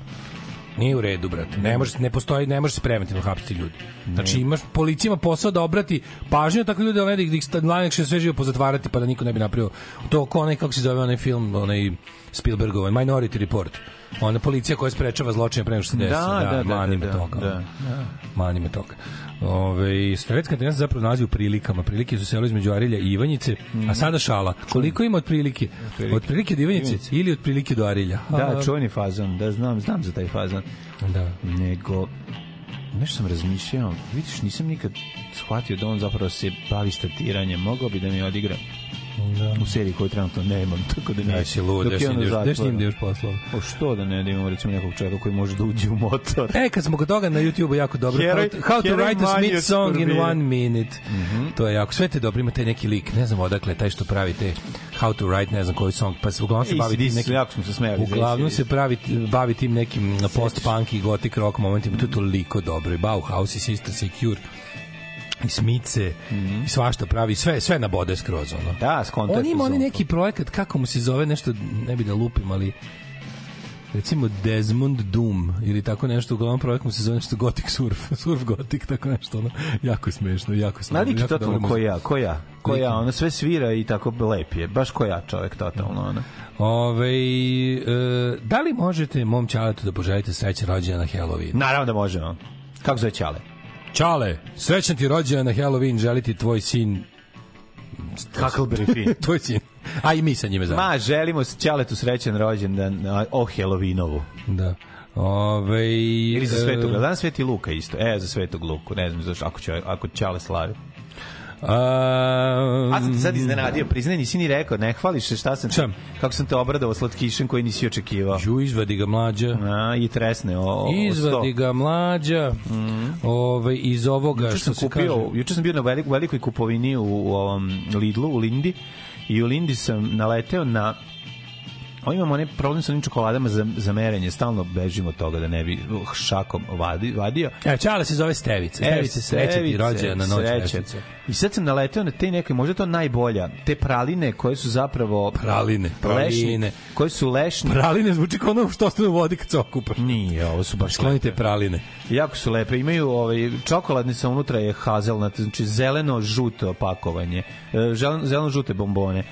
Nije u redu, brate. Ne može ne postoji, ne može se preventivno hapsiti ljudi. Znači imaš policija ima posao da obrati pažnju takvim ljudima, ne da ih da ih najlakše sve živo pozatvarati pa da niko ne bi napravio to kao onaj kako se zove onaj film, onaj Spielbergov, Minority Report. Ona policija koja sprečava zločine pre nego što se desi. Da, da, da, mani da, me da, toga. da. Mani me toga. Ove, Sredska tendencija zapravo nalazi u prilikama. Prilike su selo između Arilja i Ivanjice, a sada šala. Koliko ima otprilike? Otprilike. Otprilike do Ivanjice Ivanjice. ili otprilike do Arilja? Da, čuveni fazon, da znam, znam za taj fazon. Da. Nego, nešto sam razmišljao, vidiš, nisam nikad shvatio da on zapravo se bavi statiranjem, mogao bi da mi odigra Da. u seriji koju trenutno nemam, tako da Ne, ne. si lud, je si u gde još njim poslao. O što da ne da imamo recimo nekog čovjeka koji može da uđe u motor. E, kad smo kod toga na YouTube jako dobro. Heroj- how, to, how to write a Smith song in one minute. To je jako. Sve te dobro, ima taj neki lik. Ne znam odakle, taj što pravi te how to write, ne znam koji song. Pa se uglavnom se bavi tim nekim... jako smo se smejali za Uglavnom se pravi, bavi tim nekim post-punk i gothic rock momentima. To je toliko dobro. I Bauhaus i Sister Secure i Smice i svašta pravi sve sve na bode skroz ono. Da, skonto On ima onaj neki projekat kako mu se zove nešto ne bi da lupim ali recimo Desmond Doom ili tako nešto, uglavnom projekt mu se zove nešto Gothic Surf, Surf Gothic, tako nešto, ono, jako smešno, jako smešno. Na lik je jako totalno ko ja, ko ja, ko ja, ono sve svira i tako lep je, baš ko ja čovjek totalno, ono. Ove, e, da li možete mom čaletu da poželite srećan rođendan na Halloween? Naravno da možemo. Kako zove Ćale? Čale, srećan ti rođendan na Halloween, želiti tvoj sin Huckleberry Finn. tvoj sin. A i mi sa njime zajedno. Ma, želimo s Ćaletu srećan rođendan o Halloweenovu. Da. Ove, Ili za e, Svetog, dan Sveti Luka isto. E, za Svetog Luku, ne znam zašto, ako, će, ako Ćale slavi. A, A sam te sad iznenadio, priznaj, nisi ni rekao, ne hvališ se šta sam, Šta? kako sam te obradovao slatkišem koji nisi očekivao. Ju, izvadi ga mlađa. A, I tresne o, o, Izvadi ga mlađa ovaj, iz ovoga Juče što sam se kupio, kaže. juče sam bio na velik, velikoj kupovini u, u ovom Lidlu, u Lindi i u Lindi sam naleteo na O, imamo onaj problem sa onim čokoladama za, za merenje, stalno bežimo od toga da ne bi uh, šakom vadi, vadio. E, čale se zove Stevica. Stevica sreće ti Stevice, rođena na noć sreće. I sad sam naleteo na te neke, možda to najbolja, te praline koje su zapravo... Praline, praline. Lešni, koje su lešni. Praline zvuči kao ono što ostane u vodi kad se okupaš. Nije, ovo su baš Sklonite lepe. praline. Jako su lepe. Imaju ovaj čokoladni sa unutra je hazelnut, znači zeleno žuto pakovanje. E, Zeleno zeleno žute bombone, e,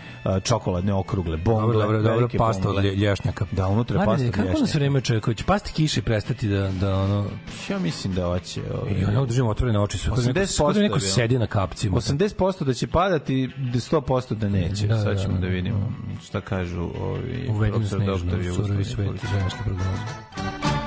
čokoladne okrugle, bombe, Dobro, dobro, dobro, pasta od lješnjaka. Da, unutra je Mladene, pasta od Kako nas lješnjaka. vreme Čeković? Pasti kiše i prestati da, da ono... Ja mislim da hoće. Ovaj, I ono držimo otvorene oči. Neko, 80% kod neko bilo. sedi na kapcima. 80% da će padati, da 100% da neće. Da, da, Sad ćemo da, da da. vidimo šta kažu ovi profesor snežno, surovi svet, zemljske prognoze.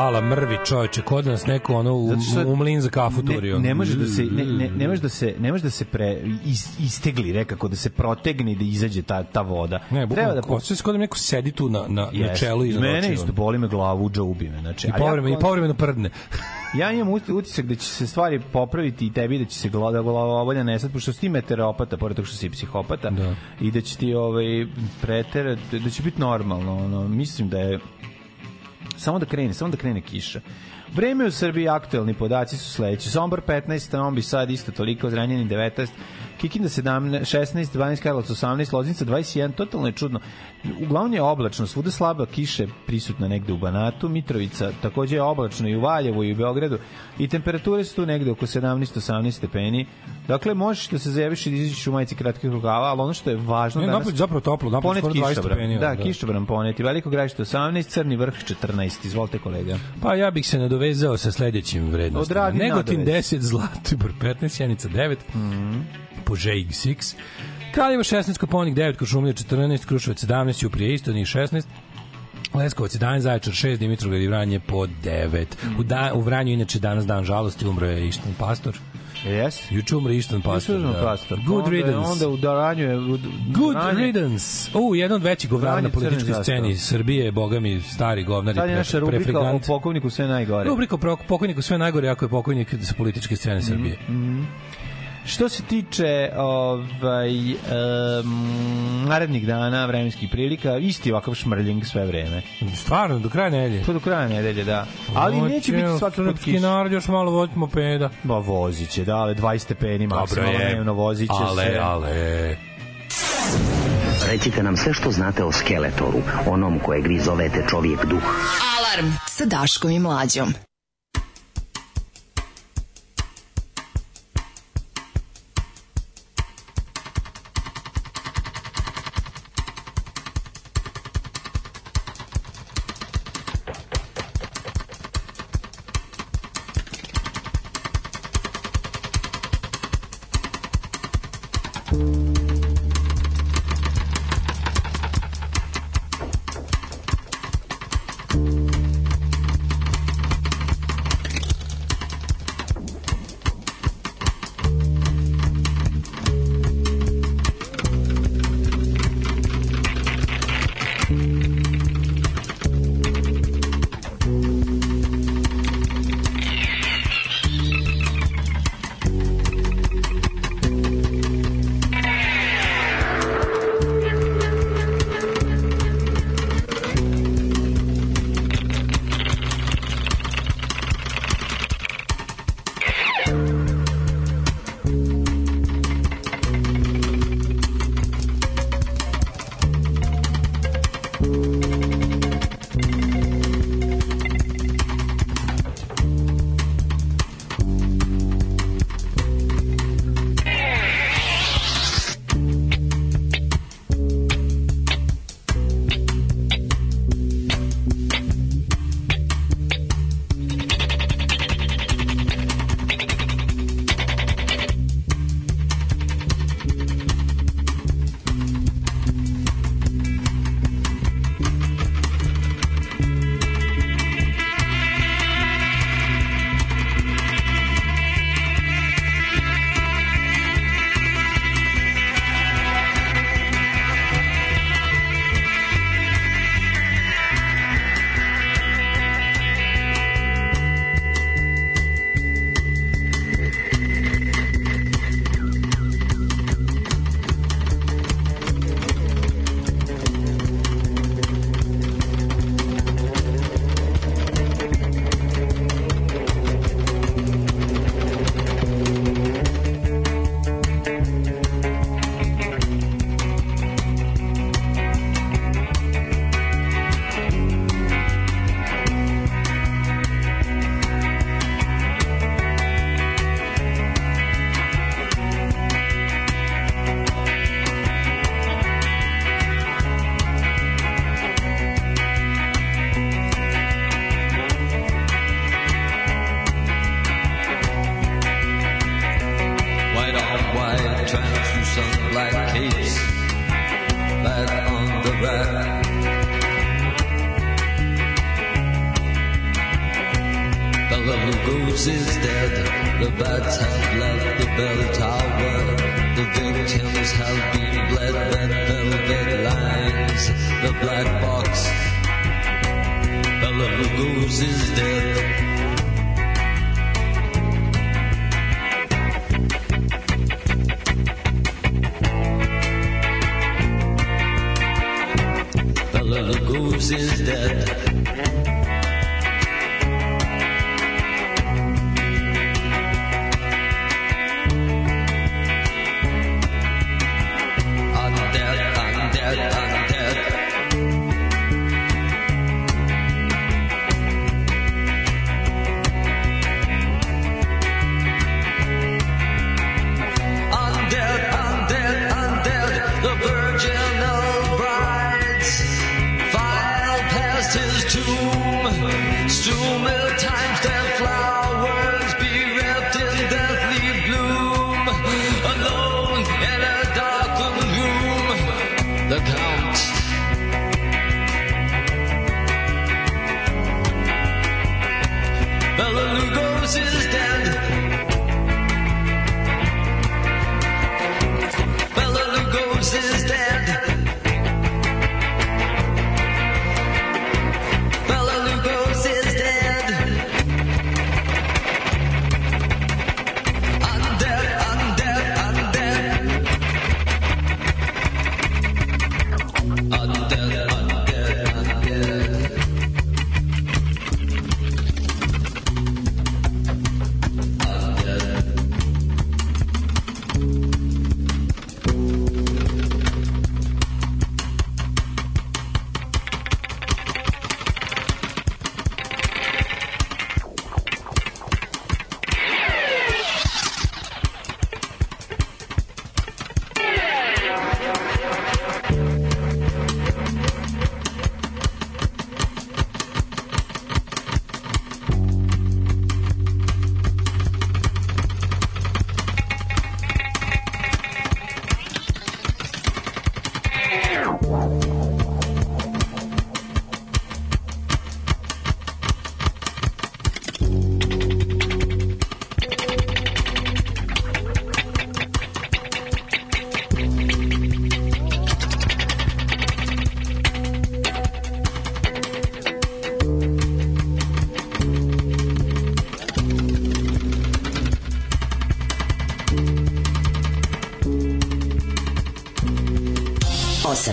Ala mrvi čoveče, kod nas neko ono u, u mlin za kafu turio. Ne, ne može da se ne, ne, ne može da se ne može da se pre is, istegli rekako da se protegne da izađe ta ta voda. Ne, Treba bukvalno, da da osjeća se kod da neko sedi tu na, na, na Jeste. čelu i Mene isto boli me glavu, uđa ubi me. Znači, I povremeno, i povremeno prdne. ja imam uti- utisak da će se stvari popraviti i tebi da će se glada glavobolja nesat, pošto si meteoropata, pored toga što si psihopata, Da. i da će ti ovaj, preterati, da će biti normalno. Ono, mislim da je samo da krene, samo da krene kiša. Vreme u Srbiji aktuelni podaci su sledeći. Sombor 15, Novi Sad isto toliko, Zranjanin 19, Kikinda 17, 16, 12, Karlovac 18, Loznica 21, totalno je čudno. Uglavnom je oblačno, svuda slaba kiše prisutna negde u Banatu, Mitrovica takođe je oblačno i u Valjevu i u Beogradu i temperature su tu negde oko 17-18 stepeni. Dakle, možeš da se zajaviš i da izađeš u majici kratkih rukava, ali ono što je važno Ne, danas... napolje zapravo toplo, napolje skoro 20 kišobran. stepeni. Da, kišobran poneti. Veliko gražište 18, Crni vrh 14. Izvolite kolega. Pa ja bih se nadovezao sa sledećim vrednostima. Odradi Negotin nadovez. 10, Zlatibor 15, Sjenica 9, Požeg 6, Kraljevo 16, Koponik 9, Košumlija 14, Kruševac 17, Ćuprije isto, njih 16, Leskovac 11, Zaječar 6, Dimitrovgrad i Vranje po 9. U, da, u Vranju inače danas dan žalosti umro je Ištan Pastor. Jes? Juče umro Ištan Pastor. Pastor, da. pastor. Good onda, riddance. Onda u Daranju je... U, Good Vranje- riddance. U, jedan od većih govnara na političkoj sceni. Srbije, boga mi, stari govnar i Sad je naša rubrika o prefrigant. pokovniku sve najgore. Rubrika o pokojniku sve najgore ako je pokojnik sa političke scene Srbije. Što se tiče ovaj, um, narednih dana, vremenskih prilika, isti ovakav šmrljing sve vreme. Stvarno, do kraja nedelje. Pa do kraja nedelje, da. Ali neće biti svaki put kiša. narod još malo voziti mopeda. Ba, vozit će, da, ali 20 stepeni maksimalno dnevno vozit će ale, se. ale. Recite nam sve što znate o Skeletoru, onom kojeg vi zovete čovjek duh. Alarm sa Daškom i Mlađom.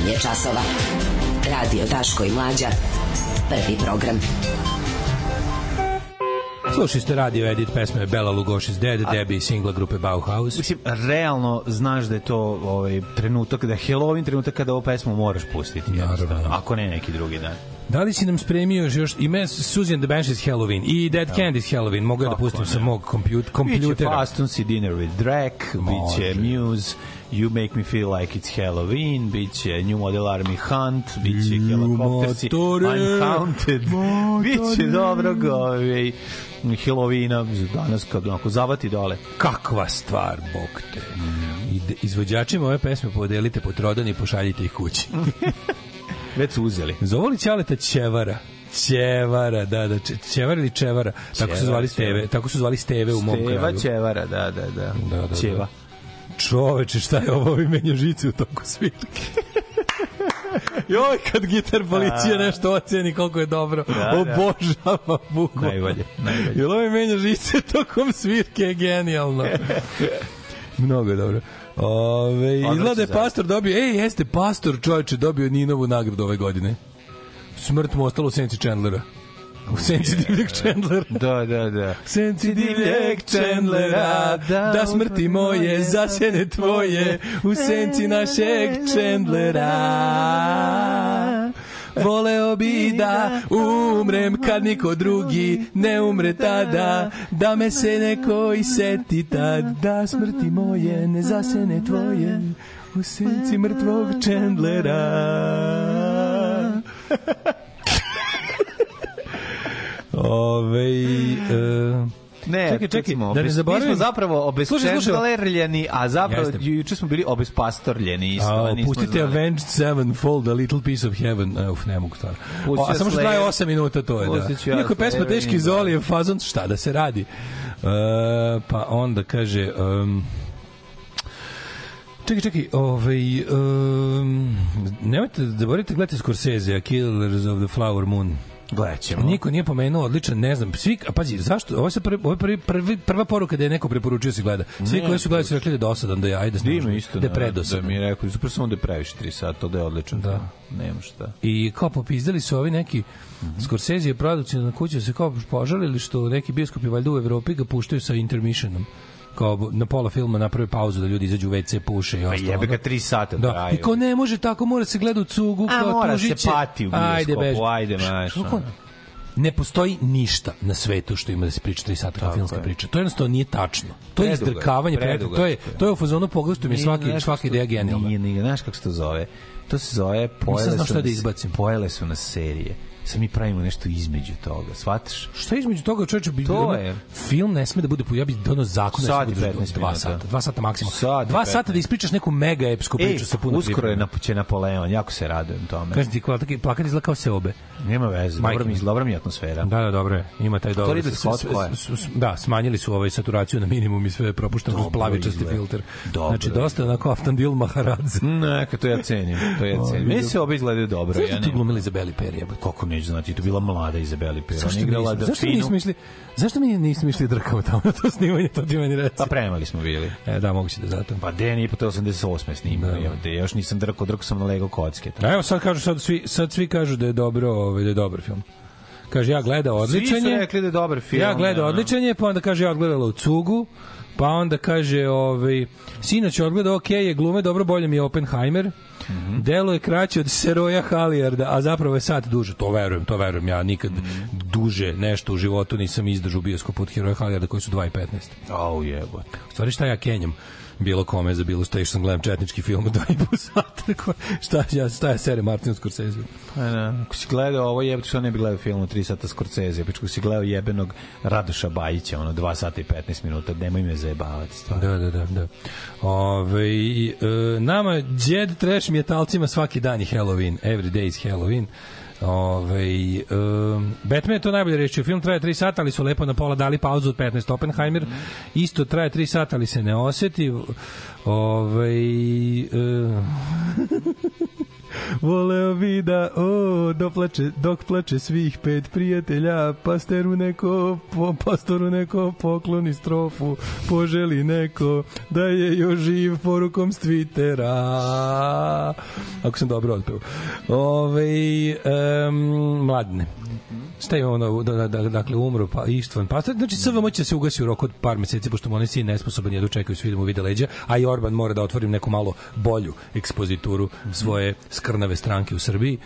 Je časova. Radio Daško i Mlađa. Prvi program. Slušali ste radio edit pesme Bela Lugosi's Dead, Debbie singla grupe Bauhaus. Mislim, realno znaš da je to ovaj, trenutak, da je Halloween trenutak kada ovu pesmu moraš pustiti. jednostavno, Ako ne neki drugi dan. Da li si nam spremio još ime Susie and the Banshees Halloween i Dead Candy's Halloween? Mogu ja da pustim ne? sa mog kompjut, Biće kompjutera. Fastons i Dinner with Drake, biće. Muse, You Make Me Feel Like It's Halloween, biće New Model Army Hunt, biće Helicoptersi, motore, Uncounted, biće dobrog ovaj, Halloweena danas kad onako zavati dole. Kakva stvar, bog te. De- izvođačima ove pesme podelite po trodan i pošaljite ih kući. Već su uzeli. Zovu li Ćaleta Ćevara? Ćevara, da, da, Ćevara ili Čevara, tako su zvali Steve, tako su zvali Steve u mom Steva kraju. Ćevara, da, da, da. Da, da, Ćeva. da. Čoveče, šta je ovo, ovi menja žice u toku svirke. Joj, kad gitar policija nešto oceni koliko je dobro. Da, da. Obožava buku. Najbolje, najbolje. Jel ovaj menja žice tokom svirke je genijalno. Mnogo je dobro. Ove, izgleda da je pastor dobio, ej, jeste, pastor čovječe dobio Ninovu nagradu ove godine. Smrt mu ostala u senci Chandlera. U senci divljeg Chandlera. Da, da, da. Senci divljeg Chandlera, da smrti moje, zasene tvoje, u senci našeg Chandlera. Voleo bi da umrem kad niko drugi ne umre tada, da me se neko i seti tad, da smrti moje ne zasene tvoje, u senci mrtvog Chandlera. Ove, e, Ne, čekaj, čekaj, smo da ne zaboravim. Mi smo zapravo obesčendlerljeni, a zapravo juče smo bili obespastorljeni isto. A, pustite. Avenged Sevenfold, A Little Piece of Heaven. E, uf, ne mogu stvarno. A samo što traje 8 minuta, to je, da. Pustit ja Iako pesma teški da. Zoli je fazon, šta da se radi? E, pa onda kaže... Um, Čekaj, čekaj, ovaj, um, nemojte da zaboravite gledajte Scorsese, Killers of the Flower Moon. Gledat ćemo. Niko nije pomenuo odličan, ne znam, svi, a pazi, zašto, ovo sad prvi, ovo je prvi, prvi, prva poruka da je neko preporučio se gleda. Svi Ne, koji su gledali su rekli da je dosadan, da je ajde Da snažno, isto. da je Da, predosadan. da mi je rekao, super samo da je previše 3 sata, da je odličan. Da. Nema šta. I kao popizdali su ovi neki Scorsese je produkcijna kuća se kao požalili što neki bioskopi valjda u Evropi ga puštaju sa intermissionom kao na pola filma naprave pauzu da ljudi izađu u WC puše i Pa ostalo. jebe ga 3 sata Da. traju. I ko ne može tako, mora se gleda u cugu, A kao mora tužiće. se pati u bioskopu, ajde, maš. Ne postoji ništa na svetu što ima da se priča 3 sata kao filmska je. priča. To jednostavno nije tačno. To je Predugo je, izdrkavanje, pre- predugo to je to je u fazonu pogledu mi svaki kako ideja genijalna. Nije, nije, znaš kako se to zove? To se zove, pojele su, da izbacim. pojele su nas serije. Sad mi pravimo nešto između toga, shvataš? Šta je između toga čoveče bi To je. film ne sme da bude ja bih doneo zakon da ne da bude 15 2 minuta. sata, 2 sata maksimum. Sat i 2 sata 15. da ispričaš neku mega epsku priču sa puno uskoro je na, će Napoleon, jako se radujem tome. Kažem ti, plakat, plakat izgleda kao seobe. Nema veze, dobra mi, mi. dobra mi je atmosfera. Da, da, dobro je. Ima taj dobro. Da, smanjili su ovaj saturaciju na minimum i sve je propušteno kroz Dobro plavičasti filter. Dobro Znači, dosta onako Aftandil Maharadze. Neka, to ja cenim, to ja cenim. Meni se obe izgledaju dobro. Znaš Ja da tu ne, glumili Izabeli Perry? jebote? kako neću znati, to bila mlada Izabeli Pera. Zašto igrala nismo, da zašto nismo išli, zašto mi nismo išli drkamo tamo na to snimanje, to ti meni reci. Pa premali smo bili. E, da, moguće da zato. Pa Deni i po to 88. snimao. Da. Da. Ja, još nisam drkao, drkao sam na Lego kocke. A evo sad kažu sad svi sad svi kažu da je dobro, ovaj da je dobar film. Kaže ja gledao odličan Svi su rekli da je dobar film. Ja gledao da. odličan je, pa onda kaže ja odgledala u cugu. Pa onda kaže, ovaj, sinoć je odgledao, ok, je glume, dobro, bolje mi je Oppenheimer. Mhm. Delo je kraće od Seroja Halijarda, a zapravo je sat duže. To verujem, to verujem. Ja nikad Mhm. duže nešto u životu nisam izdržao u bioskopu od Heroja Halijarda koji su 2,15. Au jebote. U stvari šta ja kenjam? Bilo kome za bilo šta, išao sam gledam četnički film i po sata. Ko- šta, ja, šta je serija Martin Scorsese? Pa da, ako si gledao ovo jebate što ne bi gledao film u 3 sata Scorsese, ako si gledao jebenog Radoša Bajića, ono 2 sata i 15 minuta, nemoj me zajebavati stvarno. Da, da, da, da. Ove, e, nama djed trash metalcima svaki dan je Halloween, every day is Halloween. Ove, e, Batman je to najbolje rečio. Film traje 3 sata, ali su lepo na pola dali pauzu od 15. Oppenheimer isto traje 3 sata, ali se ne oseti. Ove, e, voleo bi da, o, dok plače, dok plače svih pet prijatelja, pasteru neko, po, pastoru neko pokloni strofu, poželi neko da je još živ porukom s Twittera. Ako sam dobro otpeo. Ove, um, mladne. Šta je ono, da, da, da, dakle, umro, pa Ištvan Pastor, znači SVM će se ugasi u roku od par meseci, pošto mu oni svi nesposoban jedu čekaju svi da mu vide leđa, a i Orban mora da otvori neku malo bolju ekspozituru svoje skrnave stranke u Srbiji.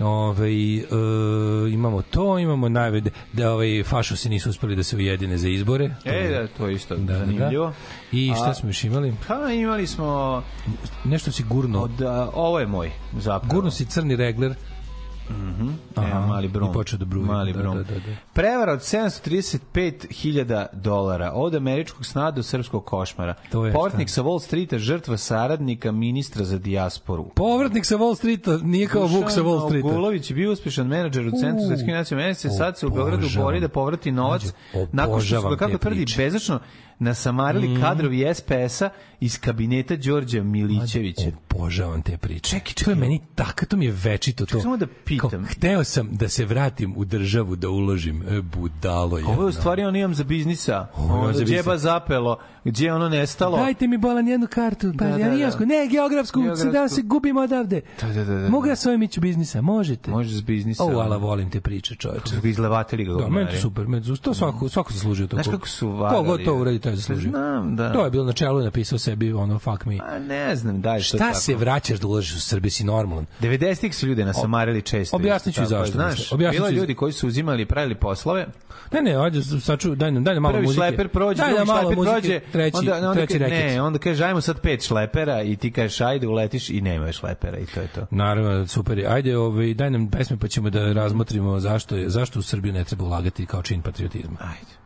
Ove, e, imamo to, imamo najvede da ovaj, fašosi nisu uspeli da se ujedine za izbore. To E, je- da, to je isto Da, da, zanimljivo. da. I šta A- smo još imali? Pa imali smo Nešto si gurno. od, a, ovo je moj zapravo. Gurno si crni regler. Mhm. Aha, Evo, mali brum. i počeo da bruji. Mali Da, brum. da, da, da. Prevara od 735.000 dolara od američkog sna do srpskog košmara. To je Portnik šta? sa Wall Streeta, žrtva saradnika ministra za dijasporu. Povratnik sa Wall Streeta, nije kao Vuk sa Wall Streeta. Gulović je bio uspešan menadžer u Centru za nacionalne mesece, sad se u Beogradu obožavam. bori da povrati novac Mlađe, nakon što su obožavam kako tvrdi. Mm. bezačno nasamarili kadrovi SPS-a iz kabineta Đorđa Milićevića. Obožavam te priče. Čekaj, To je čekaj. meni tako, to mi je večito to. samo da pitam. Kao, hteo sam da se vratim u državu da uložim. E, budalo je. Ovo je u stvari on imam za biznisa. Ovo Ono za za biznisa. džeba zapelo, gdje je ono nestalo. Dajte mi bolan jednu kartu, pa Da, da, da, da. ne, geografsku, Geografsku. da se gubimo odavde. Da, da, da, da. Mogu ja s ovim ići u biznisa? Možete. Može s biznisa. O, ala, volim te priče, čoveče. Su ga izlevatili ga Da, meni super, meni to svako, svako zaslužio to. Znaš kako su varali? Kogo to uradi, to je zaslužio. Znam, da. To je bilo na čelu i napisao sebi, ono, fuck me. A ne znam, daj što Šta tako. se vraćaš da ulažeš u Srbiji, si normalan. 90-ih su ljude nasamarili često. Objasnit ću isto tako, zašto, Znaš, bilo ljudi koji su uzimali i pravili poslove. Ne, ne, ajde, saču, daj nam, daj nam malo Prvi muzike. šleper prođe, daj drugi šleper muzike, prođe, treći, onda, onda, treći reket. Ne, onda kaže, ajmo sad pet šlepera i ti kažeš, ajde, uletiš i nema šlepera i to je to. Naravno, super. Ajde, ovaj, daj nam pesme pa ćemo da razmotrimo zašto, je, zašto u Srbiju ne treba ulagati kao čin patriotizma. Ajde.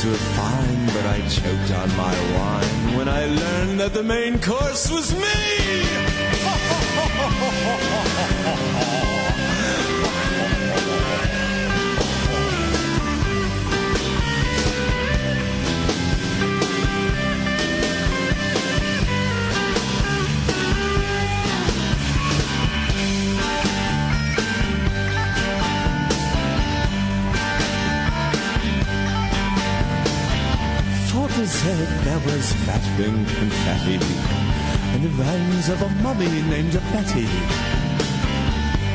Orders were fine, but I choked on my wine when I learned that the main course was me. Dessert there was fat ring confetti and the rhymes of a mummy named Betty.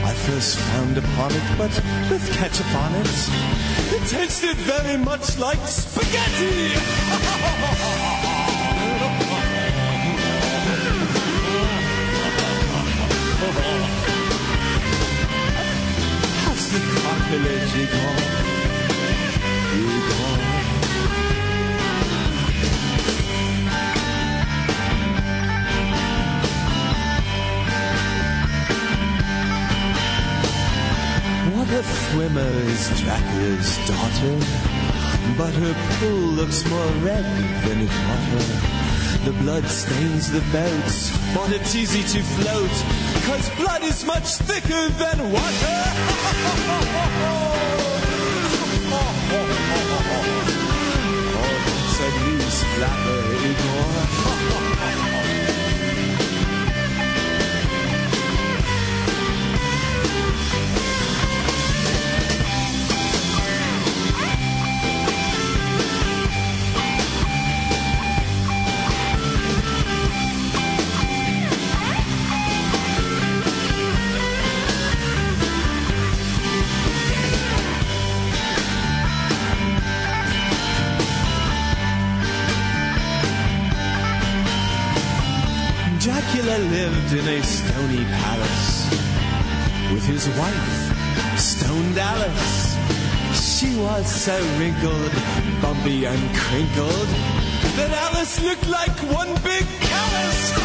I first found upon it, but with ketchup on it, it tasted very much like spaghetti. How's the cartilage, Igor? Igor. What a swimmer is Dracula's daughter, but her pool looks more red than it's water. The blood stains the boats, but it's easy to float, cause blood is much thicker than water. oh, a news flapper, Igor. In a stony palace with his wife, Stoned Alice. She was so wrinkled, bumpy and crinkled that Alice looked like one big callus.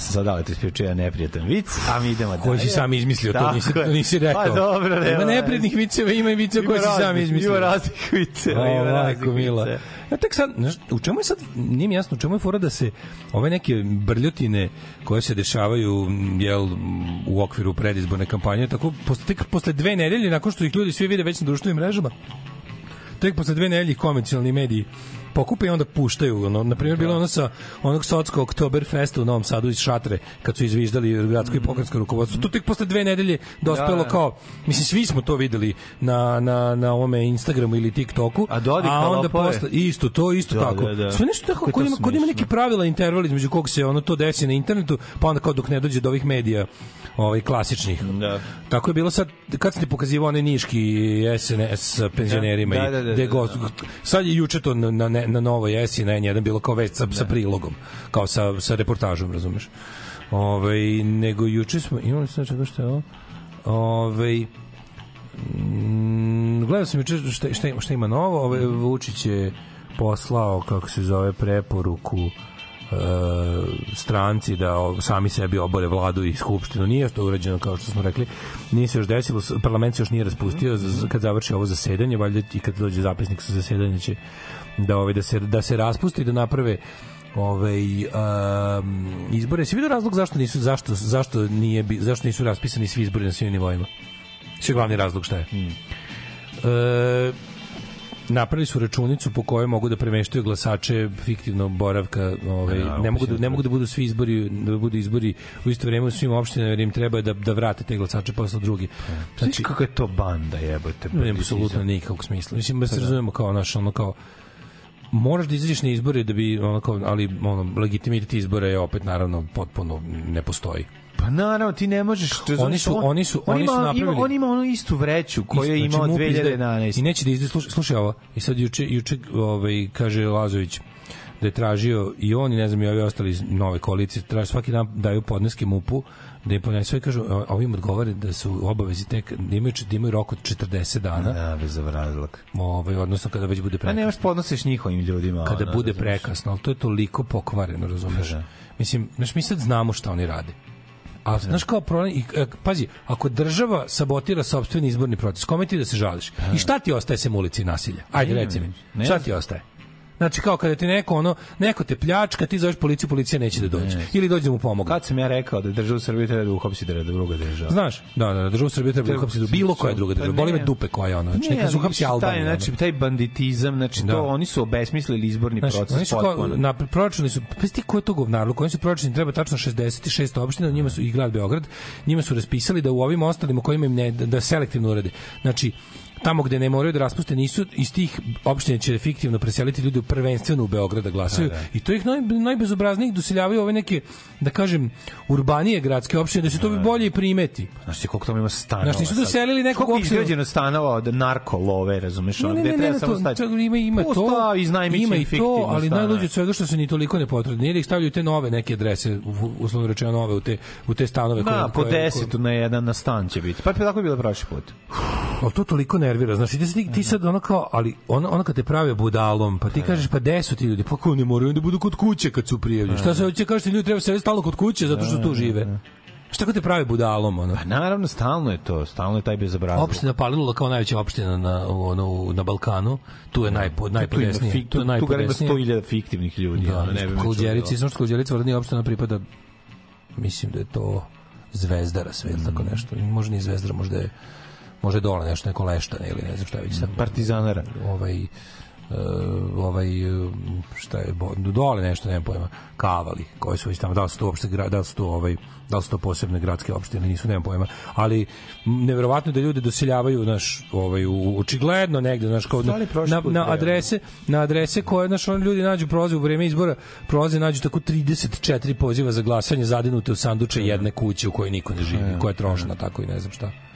Ja sam sad dao ti ispričao neprijatan vic, a mi idemo dalje. Koji si sam izmislio, to nisi, to nisi rekao. Pa dobro, nema. Ima neprednih viceva, ima i viceva koje si sam izmislio. Ima raznih viceva, ima raznih mila. viceva. Ja tek sad, znaš, u čemu je sad, nije mi jasno, u čemu je fora da se ove neke brljotine koje se dešavaju jel, u okviru predizborne kampanje, tako posle, tek posle dve nedelje, nakon što ih ljudi svi vide već na društvenim mrežama, tek posle dve nedelje ih konvencionalni mediji pokupe i onda puštaju. Ono, na primjer, bilo je ono sa onog Sotskog Oktoberfesta u Novom Sadu iz Šatre, kad su izviždali gradsko i pokrenjsko rukovodstvo. To tek posle dve nedelje dospelo Da, da. kao, mislim, svi smo to videli na, na, na ovome Instagramu ili TikToku, A a onda posle, isto to, isto Da, tako. da, da. Sve nešto tako, kod ima, kod ima neki pravila interval između kog se ono to desi na internetu, pa onda kao dok ne dođe do ovih medija ovaj klasičnih. Da. Tako je bilo sad, kad ti pokazivao onaj niški SNS penzionerima Da, i da, da, gde da, go- da. sad je juče to na, na, ne- na novoj S i na N1 bilo kao vest sa, sa prilogom, kao sa, sa reportažom, razumeš? Ove, nego juče smo, imali sam čega što je ovo? Ove, mm, gledao sam juče šta, šta, ima- šta ima novo, Ove, Vučić je poslao, kako se zove, preporuku e, stranci da sami sebi obore vladu i skupštinu. Nije to urađeno kao što smo rekli. Nije se još desilo, parlament se još nije raspustio z- kad završi ovo zasedanje, valjda i kad dođe zapisnik sa zasedanja će da ovaj da se da se raspusti da naprave ovaj um, izbore. Si vidio razlog zašto nisu zašto zašto nije zašto nisu raspisani svi izbori na svim nivoima? Sve glavni razlog šta je? E, napravili su računicu po kojoj mogu da premeštaju glasače fiktivno boravka, ovaj Ja, ne mogu da ne mogu da budu svi izbori da budu izbori u isto vreme u svim opštinama jer im treba da da vrate te glasače posle drugi. Znači, kako je to banda, jebote. Nema apsolutno nikakvog smisla. Mislim da se razumemo kao naš ono kao moraš da izađeš na izbore da bi ono kao ali ono legitimitet izbora je opet naravno potpuno ne postoji. Pa naravno, ti ne možeš... to Oni su- on- oni su- on oni su ima, napravili- Ima, on ima onu istu vreću koju je imao znači, izdaje- 2011. I neće da izde, slušaj, slušaj ovo. I sad juče, juče ovaj, kaže Lazović da je tražio i on i ne znam i ovi ostali iz nove koalicije, traže svaki dan daju podneske MUP-u da im podnesu i kažu, a ovim odgovore da su u obavezi tek, da imaju, da imaju rok od 40 dana, Da, bez razlog. ovaj, odnosno kada već bude A prekasno. nemaš podnosiš njihovim ljudima. Kada ono, bude prekasno, ali to je toliko pokvareno, razumeš? Da. Mislim, znaš, mi sad znamo šta oni rade. A znaš kao problem, i, e, pazi, ako država sabotira sopstveni izborni proces, kome ti da se žališ? I šta ti ostaje sem ulici nasilja? Ajde, reci mi. Šta ti ostaje? Znači kao kada ti neko ono neko te pljačka, ti zoveš policiju, policija neće da dođe. Ili dođe da mu pomogne. Kad sam ja rekao da državu Srbije treba da uhapsi da druga država. Znaš, da, da, da državu Srbije treba da uhapsi bilo koja druga Pa država. Boli me ne. dupe koja je ona. Znači, Ne, neka ali uhapsi taj, Albanija. ono. znači, taj banditizam, znači, Da. to, oni su obesmislili izborni proces su potpuno. na proračuni su, pa ti ko je to govnarluk, oni su proračuni treba tačno 66 opština, njima su i grad Beograd, njima su raspisali da u ovim ostalim u kojima im ne, da selektivno urade. Znači, tamo gde ne moraju da raspuste nisu iz tih opština će fiktivno preseliti ljudi prvenstveno u Beograd da glasaju Da, da. i to ih naj, najbezobraznijih doseljavaju ove neke da kažem urbanije gradske opštine da se to bolje i primeti Znaš ti koliko tamo ima stanova? Znaš, nisu doselili nekog opštinu- izgrađeno stanova od narko love, razumeš? Ne, ne, gde ne, treba ne, samo to, ima, ima To ima im i to, ali najluđe od svega što su ni toliko nepotrebni, jer ih stavljaju te nove neke adrese, u- uslovno rečeno nove, u te, u te stanove. Ma, koje- po koje- deset na jedan na stan će biti. Pa tako je bilo prošli put. Ali to toliko nervira, znaš, ti, ti, ti sad ono kao, ali ono, ono kad te prave budalom, pa ti kažeš, pa gde su ti ljudi? Pa ko ne moraju da budu kod kuće kad su prijavljeni? Šta se hoće kažete, ljudi treba se stalno kod kuće zato što tu žive? Šta ko te pravi budalom, ono? Pa naravno, stalno je to, stalno je taj bezobrazluk. Opština Palilula kao najveća opština na, ono, na Balkanu, tu je najpo, Tu ima, najpodesnije. Tu je tu, tu najpodesnije. 100.000 fiktivnih ljudi. Da, ono, ne bi samo što Kluđerica rodni opština pripada, mislim da je to Zvezdara sve Mm. tako nešto. Možda ni Zvezdara, možda je, možda je dole nešto, neko leštane ili ne znam šta već sam. Partizanara. Ovaj, uh, ovaj uh, šta je dole nešto nemam pojma kavali koji su tamo da li su to uopšte da li su to ovaj da li su to posebne gradske opštine nisu nemam pojma ali neverovatno da ljudi doseljavaju naš ovaj u, očigledno negde znaš kao na, na, na realno. adrese na adrese koje naš oni ljudi nađu prolaze u vreme izbora prolaze nađu tako 34 poziva za glasanje zadinute u sanduče jedne kuće u kojoj niko ne živi koja je trošna tako i ne znam šta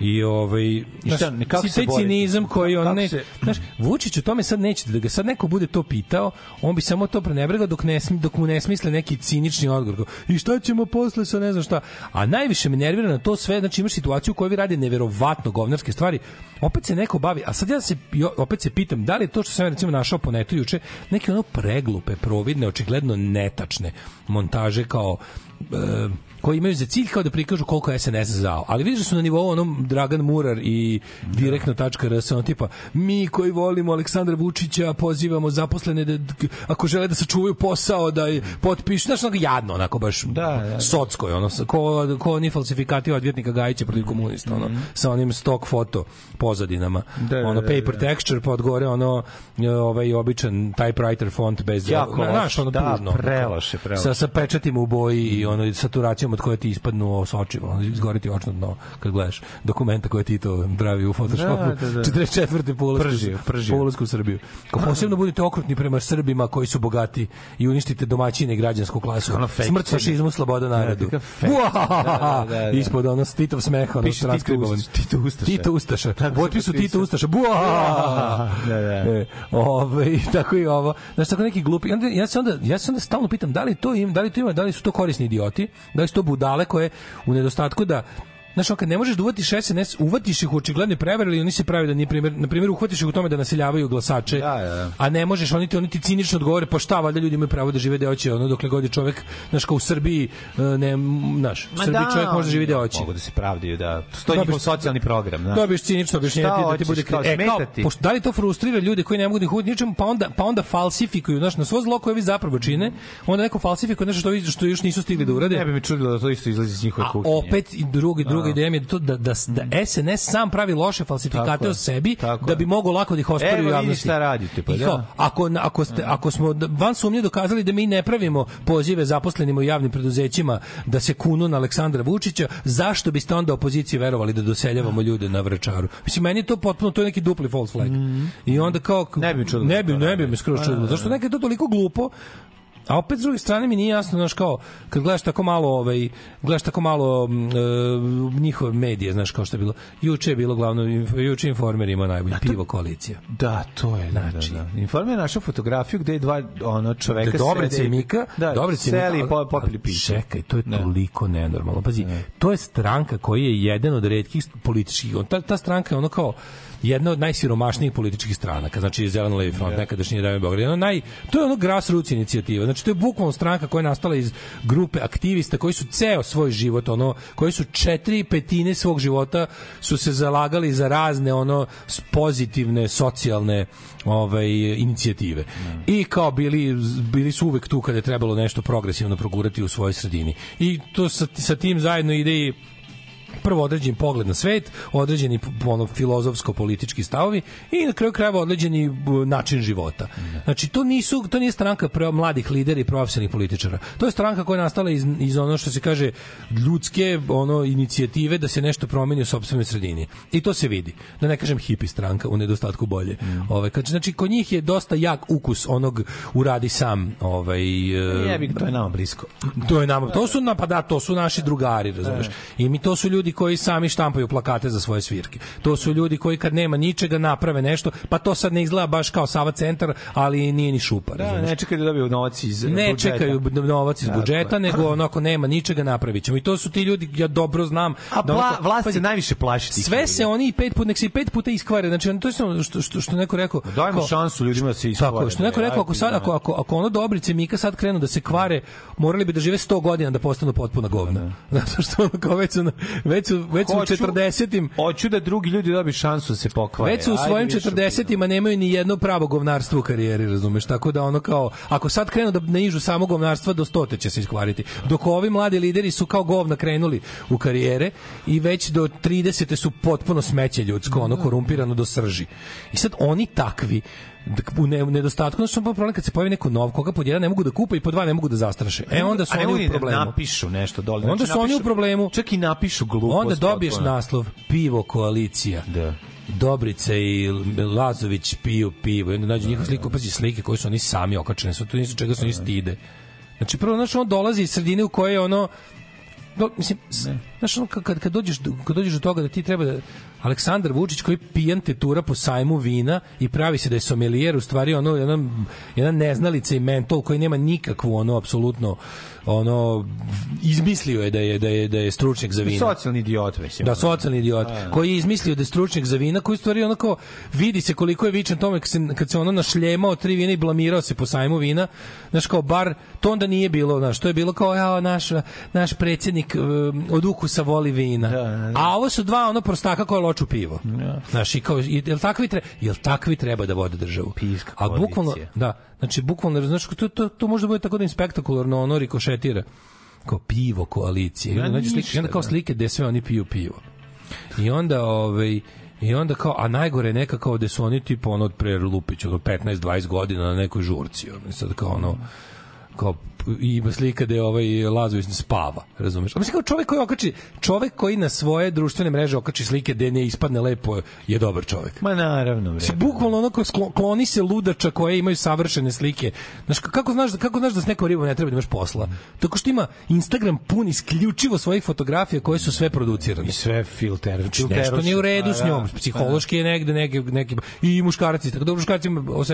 I ovaj I šta, kako se cinizam koji on ne, se- znaš, Vučić o tome sad neće da ga sad neko bude to pitao, on bi samo to prenebregao dok ne smi, dok mu ne smisle neki cinični odgovor. I šta ćemo posle sa ne znam šta. A najviše me nervira na to sve, znači imaš situaciju u kojoj vi rade neverovatno govnarske stvari. Opet se neko bavi, a sad ja se opet se pitam da li je to što sam ja recimo našao po netu juče neke ono preglupe, providne, očigledno netačne montaže kao e, koji imaju za cilj kao da prikažu koliko je SNS zao. Ali vidiš da su na nivou onom Dragan Murar i direktno.rs on tipa mi koji volimo Aleksandra Vučića pozivamo zaposlene da ako žele da sačuvaju posao da potpišu znaš onako jadno onako baš Da, da. socko je ono ko, ko oni falsifikati odvjetnika Gajića protiv komunista ono sa onim stock foto pozadinama Da, da, ono da, paper da. texture pa od gore ono e, ovaj običan typewriter font bez Jako znaš ono Da, tužno preloše, preloše. sa sa pečatima u boji i ono saturacijom od koje ti ispadnu s očima ono izgori ti očno dno kad gledaš dokumenta koje ti to pravi u Photoshopu Da, da, da. 44. po ulasku, Pržio, pržio. po ulasku u Srbiju. Ko posebno budete okrutni prema Srbima koji su bogati i uništite domaćine i građansku klasu. Ono Smrt crno. fašizmu, sloboda narodu. takav fake. Uahaha! Da, da, da. Ispod ono Titov smeh, ono Piše Tito. Ustaša, Tito Ustaša. Potpisu. Tito Ustaša. Buahaha! Da, da. E, ove, tako i ovo. Znaš, tako neki glupi. Ja se onda, ja se onda stalno pitam da li to im, da li to ima, da li su to korisni idioti, da li su to budale koje u nedostatku da Znaš, kad ne možeš da uvatiš SNS, uvatiš ih u očigledne prevare ili oni se pravi da nije primjer, na primjer, uhvatiš ih u tome da naseljavaju glasače, Da, da, da. a ne možeš, oni ti, oni ti cinično odgovore, pa šta, valjda ljudi imaju pravo da žive gde hoće, ono, dokle god je čovek, znaš, kao u Srbiji, e, ne, znaš, u Srbiji čovjek može da živi gde hoće. Mogu da se pravdaju, da. To je Dobiš- njihov socijalni program, da. Dobiješ cinično objašnjenje ti da ti bude kao, e, kao, pošto, da li to frustrira ljude koji ne mogu da ih uvati ničemu, pa onda pa onda falsifikuju, znaš, na svo zlo koje vi zapravo čine, onda neko falsifikuje nešto što što još nisu stigli da urade. Ne bi mi čudilo da to isto izlazi iz njihove A kuhinje. opet i drugi druga A. ideja mi je to da da da SNS sam pravi loše falsifikate Tako o sebi Tako da bi mogao lako da ih ospori Evo u vidi javnosti. šta radite, pa kao, da. ako ako ste ako smo da- van sumnje dokazali da mi ne pravimo pozive zaposlenima u javnim preduzećima da se kunu na Aleksandra Vučića, zašto biste onda opoziciji verovali da doseljavamo ljude na Vračaru? Mislim meni je to potpuno to je neki dupli false flag. I onda kao. Ne bi čudilo ne da bi to ne bi me skroz A, čudilo. da, da. Zašto nekad je to toliko glupo? A opet s druge strane mi nije jasno, znaš kao, kad gledaš tako malo, ovaj, gledaš tako malo e, njihove medije, znaš kao što je bilo. Juče je bilo glavno, juče informer ima najbolji pivo koalicija. Da, to je, da, Znači. da, da. Informer je našao fotografiju gde je dva ono čoveka Da Dobrica sede- i Mika, da, Dobrica seli i Mika, popili piće. Čekaj, to je toliko nenormalno. Pazi, to je stranka koji je jedan od retkih političkih, ta, ta stranka je ono kao jedna od najsiromašnijih političkih stranaka, znači Zeleno levi front, nekadašnji Dragom Beograd. Ono naj, to je ono grassroots inicijativa. Znači to je bukvalno stranka koja je nastala iz grupe aktivista koji su ceo svoj život, ono, koji su četiri petine svog života su se zalagali za razne ono pozitivne socijalne ovaj inicijative. I kao bili bili su uvek tu kada je trebalo nešto progresivno progurati u svojoj sredini. I to sa, sa tim zajedno ide i prvo određen pogled na svet, određeni ono filozofsko-politički stavovi i na kraju krajeva određeni način života. Znači to nisu to nije stranka pre mladih lidera i profesionalnih političara. To je stranka koja je nastala iz, iz ono što se kaže ljudske ono inicijative da se nešto promeni u sopstvenoj sredini. I to se vidi. Da ne kažem hipi stranka u nedostatku bolje. Ovaj kad znači kod njih je dosta jak ukus onog uradi sam, ovaj e, Jebi, ga, to je nama blisko. to je nama, to su na pa da, to su naši drugari, razumeš. I mi to su ljudi koji sami štampaju plakate za svoje svirke. To su ljudi koji kad nema ničega naprave nešto, pa to sad ne izgleda baš kao Sava centar, ali nije ni šupa, Da, ne čekaju da dobiju novac iz ne budžeta. čekaju b- novac iz Tako budžeta, nego onako nema ničega napravit ćemo. I to su ti ljudi, ja dobro znam. A da onako- vlast pazi, se najviše plaši tih sve ljudi. se oni pet put, nek se i pet puta iskvare. Znači, ono, to je ono što, što, što neko rekao. Dajmo kao- šansu ljudima da se iskvare. Tako, što neko rekao, ako, sad, da. ako, ako, ako ono Dobrice Mika sad krenu da se kvare, morali bi da žive 100 godina da postanu potpuna govna. Zato što ono kao već na- već su, već su u Hoću- 40-im, Hoću da drugi ljudi dobiju šansu da se pokvare. već su u svojim više 40-ima nemaju ni jedno pravo govnarstvo u karijeri, razumeš? Tako da ono kao, ako sad krenu da naižu samo govnarstva, do 100 će se iskvariti. Dok ovi mladi lideri su kao govna krenuli u karijere i već do 30. su potpuno smeće ljudsko, ono korumpirano do srži. I sad oni takvi, u ne, nedostatku, znači samo problem kad se pojavi neko nov, koga pod jedan ne mogu da kupe i pod dva ne mogu da zastraše. E onda su ne oni ni u da problemu. napišu nešto dole. Onda Znači, su oni u napišu- problemu. Čak i napišu glupost. Onda dobiješ potpuno. naslov pivo koalicija. Da. Dobrica i Lazović piju pivo. I onda nađu njihovu sliku, pazi slike koje su oni sami okačene, su to nisu čega se oni stide. Znači prvo znači on dolazi iz sredine u kojoj je ono no, mislim, s- Znaš, ono, kad, kad, dođeš, do- kad dođeš do toga da ti treba da... Aleksandar Vučić koji pijan te tura po sajmu vina i pravi se da je somelijer, u stvari ono, jedan, jedan neznalica i mentol koji nema nikakvu ono, apsolutno ono izmislio je da je da je da je stručnjak za vino. Socijalni idiot, mislim. Da, socijalni idiot, Da. koji je izmislio da je stručnjak za vina, koji stvari onako vidi se koliko je vičan tome kad se, kad se ono našljemao tri vina i blamirao se po sajmu vina, znaš kao bar, to onda nije bilo, znaš, to je bilo kao, ja, naš, naš predsjednik um, od ukusa voli vina. A ovo su dva ono prostaka koja loču pivo. Znaš, i kao, jel takvi, tre, jel takvi treba da vode državu? Pivska A bukvalno, da, znači bukvalno, znaš, to, to, to može da bude tako da im spektakularno ono rikošetira kao pivo koalicije. Ja nađu slike, onda kao da. slike gde sve oni piju pivo. I onda, ovaj, I onda kao, a najgore je neka kao da su oni tipa ono od pre Lupić, od 15-20 godina na nekoj žurci. Ono, sad kao ono, kao ima slika da je ovaj Lazović spava, razumeš? A mislim kao čovek koji okači, čovek koji na svoje društvene mreže okači slike da ne ispadne lepo je dobar čovek. Ma naravno, bre. Se bukvalno onako sklo- kloni se ludača koje imaju savršene slike. Znaš kako znaš da kako znaš da s nekom ribom ne treba da imaš posla? Tako što ima Instagram pun isključivo svojih fotografija koje su sve producirane. I sve filter. Znači, nešto nije u redu s njom. Psihološki je negde neki, neki i muškarci, tako da muškarci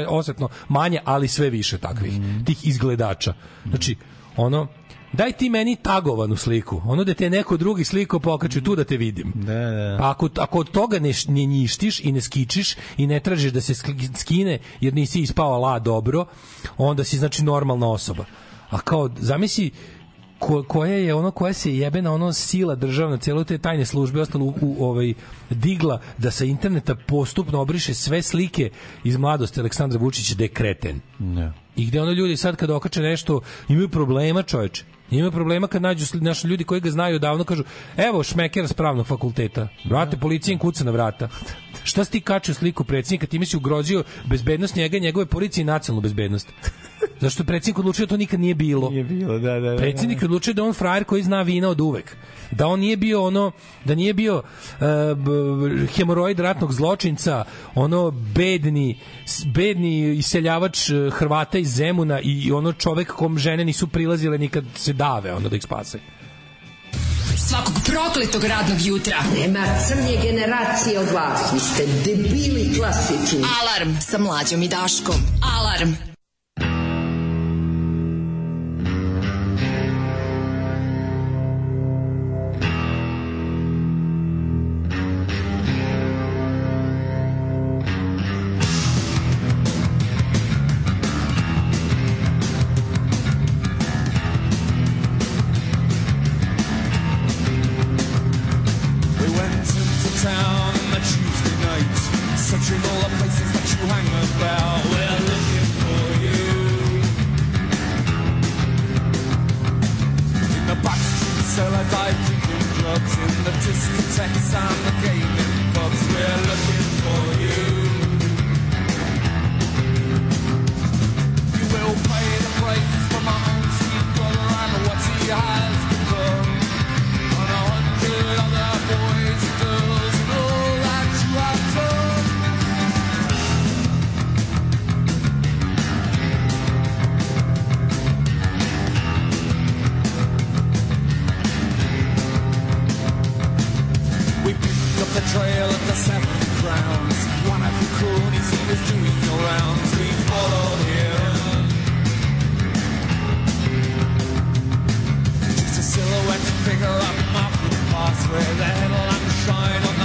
osetno manje, ali sve više takvih, tih izgledača. Znači, ono, daj ti meni tagovanu sliku, ono da te neko drugi sliko pokaču tu da te vidim. Da, da. Pa ako, ako od toga ne, ne njištiš i ne skičiš i ne tražiš da se sk- skine jer nisi ispao la dobro, onda si znači normalna osoba. A kao, zamisli ko, koja je ono koja se jebena ono sila državna celo te tajne službe ostalo u, u ovaj digla da sa interneta postupno obriše sve slike iz mladosti Aleksandra Vučića da je kreten. Ne. I gde ono ljudi sad kad okače nešto imaju problema, čoveče. Imaju problema kad nađu naši ljudi koji ga znaju davno kažu evo šmeker s pravnog fakulteta. Brate, policija im kuca na vrata. Šta si ti kačio sliku predsjednika, time si ugrozio bezbednost njega, njegove policije i nacionalnu bezbednost. Zašto je predsjednik odlučio da to nikad nije bilo. Nije bilo, da, da, da. Predsjednik je odlučio da on frajer koji zna vina od uvek. Da on nije bio ono, da nije bio uh, hemoroid ratnog zločinca, ono bedni, bedni iseljavač eh, Hrvata iz Zemuna i ono čovek kom žene nisu prilazile nikad se dave, ono da ih spase. Svakog prokletog radnog jutra. Nema crnje generacije od vas. Vi ste debili klasični. Alarm sa mlađom i Daškom. Alarm. Figure up my footpath where the headlamp shine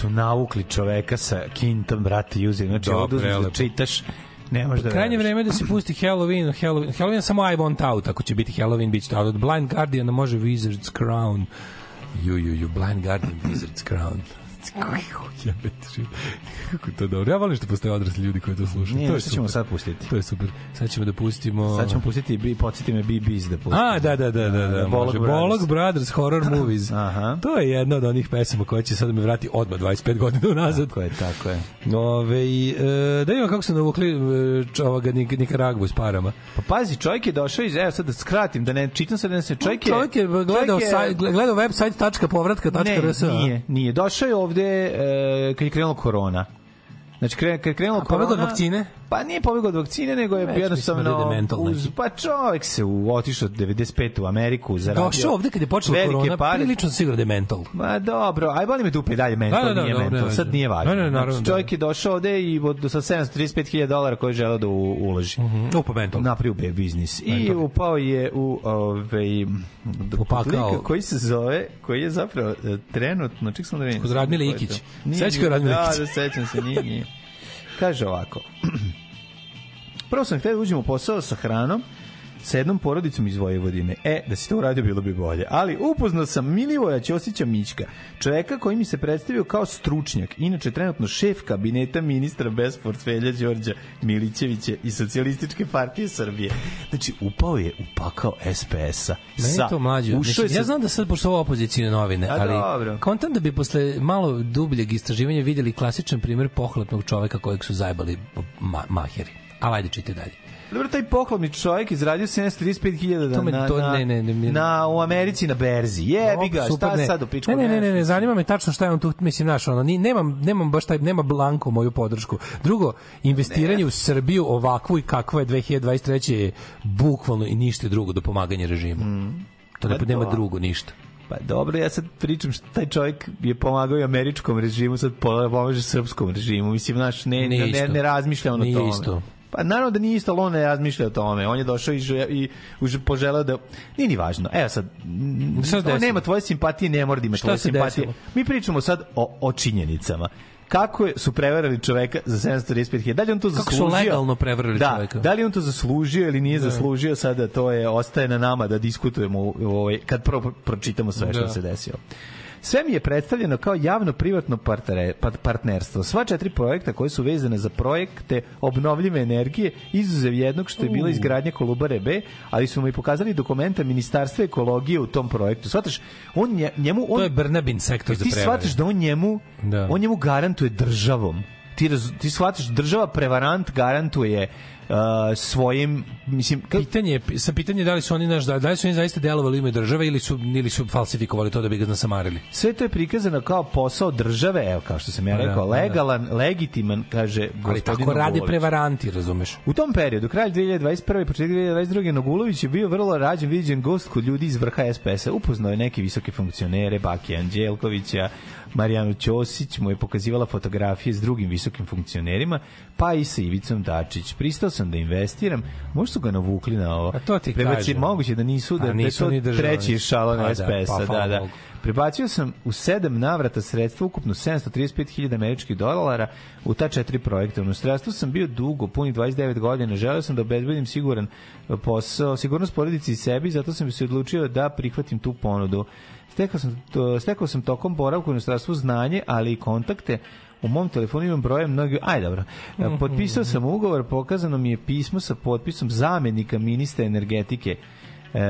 su navukli čoveka sa kintom, brate, juzi. Znači, uzmeš da čitaš, ne možeš da Krajnje vreme je da se pusti Halloween, Halloween, Halloween samo I want out, ako će biti Halloween, bit će to, ali od Blind Guardiana može Wizard's Crown. Ju, ju, ju, Blind Guardian, Wizard's Crown. Kako to dobro. Ja volim što postoje odrasli ljudi koji to slušaju. Nije, to je šta ćemo sad pustiti? To je super. Sad ćemo da pustimo... Sad ćemo pustiti, bi, podsjeti me BB's da pustimo. A, da, da, da, da, da, Bolog. Brothers. Bolog Brothers Horror Movies. Aha. To je jedna od onih pesama koja će sad da me vrati odmah 25 godina unazad. Tako je, tako je. Ove, e, da imamo kako su navukli e, ovoga Nik Nikaragvu s parama. Pa pazi, čovjek je došao iz, evo sad da skratim, da ne čitam sad da ne se, čovjek je... Čovjek je gledao, čovjek je- saj, gledao website tačkapovratka.rs. Ne, nije, nije. Došao je ovde e, kad je krenula korona. Znači, kre, kad A korona... pobegao od vakcine? Pa nije pobegao od vakcine, nego je Već da jednostavno... neki. Uz, pa čovjek se u, otišao 95. u Ameriku, zaradio... Došao ovde kad je počela korona, pare. prilično sigurno da je mental. Ma dobro, aj boli me dupe dalje mental, Da, da, da, nije dobro, mental, ne, sad nije važno. Ne, ne, naravno, znači, da. čovjek je došao ovde i od, sa 735.000 dolara koje je želeo da u, uloži. Mhm, Upo mental. Napravio bi biznis. I upao je u ovaj Upakao. lika koji se zove, koji je zapravo e, trenutno, ček sam da vidim. Kod to? Ikić. Sećaš nije. ko je Radmile Da, Ikić? da, sećam se, nije, nije. Kaže ovako. Prvo sam htio da uđem u posao sa hranom, sa jednom porodicom iz Vojvodine. E, da si to uradio, bilo bi bolje. Ali upoznao sam Milivoja Ćosića Mićka, čoveka koji mi se predstavio kao stručnjak, inače trenutno šef kabineta ministra bez portfelja Đorđa Milićevića i socijalističke partije Srbije. Znači, upao je u pakao SPS-a. Meni je to mlađe. Ušao je Mislim, ja sa- znam da sad pošto ovo opozicijne novine, A, ali dobro. kontam da bi posle malo dubljeg istraživanja videli klasičan primer pohlepnog čoveka kojeg su zajbali ma maheri. Ali ajde čite dalje. Dobro, taj pohladni čovjek izradio 735.000 To me- na, to- na, ne, ne, ne, ne. na, u Americi na berzi. Jebi ga, Super, šta ne. sad u pičku? Ne, ne, ne, ne, ne, zanima me tačno šta je on tu, mislim, znaš, ono, ni, nemam, nemam baš taj, nema blanko moju podršku. Drugo, investiranje u Srbiju ovakvu i kakva je 2023. je bukvalno i ništa drugo do pomaganja režimu. To ne, Pa nema drugo ništa. Pa dobro, ja sad pričam što taj čovjek je pomagao i američkom režimu, sad po- pomaže srpskom režimu. Mislim, znaš, ne, ne, ne, ne razmišlja on o Nije tome. isto. Pa naravno da nije isto, ali on ne razmišlja o tome. On je došao i, že, i už, poželeo da... Nije ni važno. Evo sad, se on nema tvoje simpatije, ne mora da ima tvoje simpatije. desilo? Mi pričamo sad o, o činjenicama. Kako je, su prevarili čoveka za 735.000? Da li on to Kako su zaslužio? legalno prevarili da, čoveka? Da li on to zaslužio ili nije zaslužio, sada to je ostaje na nama da diskutujemo u, u ovaj, kad pro, pročitamo sve što Da. se desilo. Sve mi je predstavljeno kao javno-privatno pa- partnerstvo. Sva četiri projekta koje su vezane za projekte obnovljive energije, izuzev jednog što je bila izgradnja Kolubare B, ali su mu i pokazali dokumenta Ministarstva ekologije u tom projektu. Shvataš, on nje- njemu... On, To je Brnabin sektor za ti prevare. shvataš da on njemu, Da. on njemu garantuje državom. Ti, raz, ti shvataš, država prevarant garantuje uh, svojim, mislim, ka- Pitanje je, sa pitanje da li su oni naš da, da li su oni zaista delovali ime države ili su ili su falsifikovali to da bi ga nasamarili. sve to je prikazano kao posao države, evo kao što sam ja Da, rekao, da. legalan, legitiman, kaže Ali tako rade Nogulović. prevaranti, razumeš? U tom periodu, kraj 2021. i početak 2022. Nogulović je bio vrlo rađen, viđen gost kod ljudi iz vrha SPS-a. Upoznao je neke visoke funkcionere, Baki Anđelkovića, Marijanu Ćosić, mu je pokazivala fotografije s drugim visokim funkcionerima, pa i sa Ivicom Dačić. Pristao sam da investiram, možda su ga navukli na ovo. A to ti Prebaci-. Moguće da nisu, da, A da je nisu to ni treći šalon Pa da, SPS-a. pa Da, hvala da. Bogu. Prebacio sam u sedam navrata sredstva, ukupno 735.000 američkih dolara u ta četiri projekta. U inostranstvu sam bio dugo, punih 29 godina. Želeo sam da obezbedim siguran posao, sigurnost porodici i sebi, zato sam se odlučio da prihvatim tu ponudu. Stekao sam, to, stekao sam tokom boravka u inostranstvu znanje, ali i kontakte u mom telefonu imam broje mnogi... Aj, dobro. Mhm. Potpisao sam ugovor, pokazano mi je pismo sa potpisom zamenika ministra energetike. E,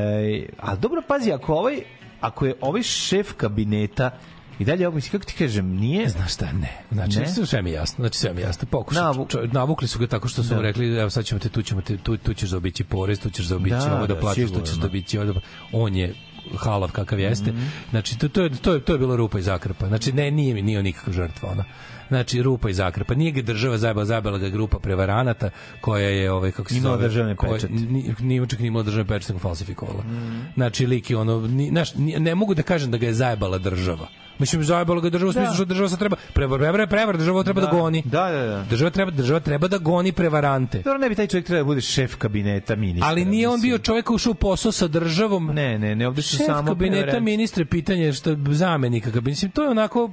ali dobro, pazi, ako ovaj ako je ovaj šef kabineta i dalje ovo, mislim, kako ti kažem, nije... Znaš šta, ne. Znači, Ne? sve- mi jasno. Znači, sve mi jasno. Pokušaj. Navu- Čo- navukli su ga tako što su mu Da. rekli, evo sad ćemo te, tu, ćemo te, tu, tu ćeš zaobići porez, tu ćeš zaobići Da, ovo da, da, platiš, tu ćeš zaobići ovo da... On je halav kakav jeste. Mhm. Znači, to, to, je, to, je, to je bilo rupa i zakrpa. Znači, ne, nije mi, nije nikakva žrtva, ona. Znači, rupa i zakrpa. Nije ga država zajebala, zajebala ga grupa prevaranata koja je, ovaj, kako se zove... državni koja- pečat. ni- Nije čak ni imala državni pečat, nego falsifikovala. Mhm. Znači, lik je ono... Ni, znaš, ne mogu da kažem da ga je zajebala država. Mislim, zajebala ga država u smislu što država se treba... Prevar, prevar, prevar, država treba da, Da. goni. Da, da, da. Država treba, država treba da goni prevarante. Dobro, ne bi taj čovjek trebao da bude šef kabineta ministra. Ali nije on mislim. bio čovjek ušao u posao sa državom. Ne, ne, ne, ovde su Šef samo kabineta ministre, pitanje je što zamenika kabineta. Mislim, to je onako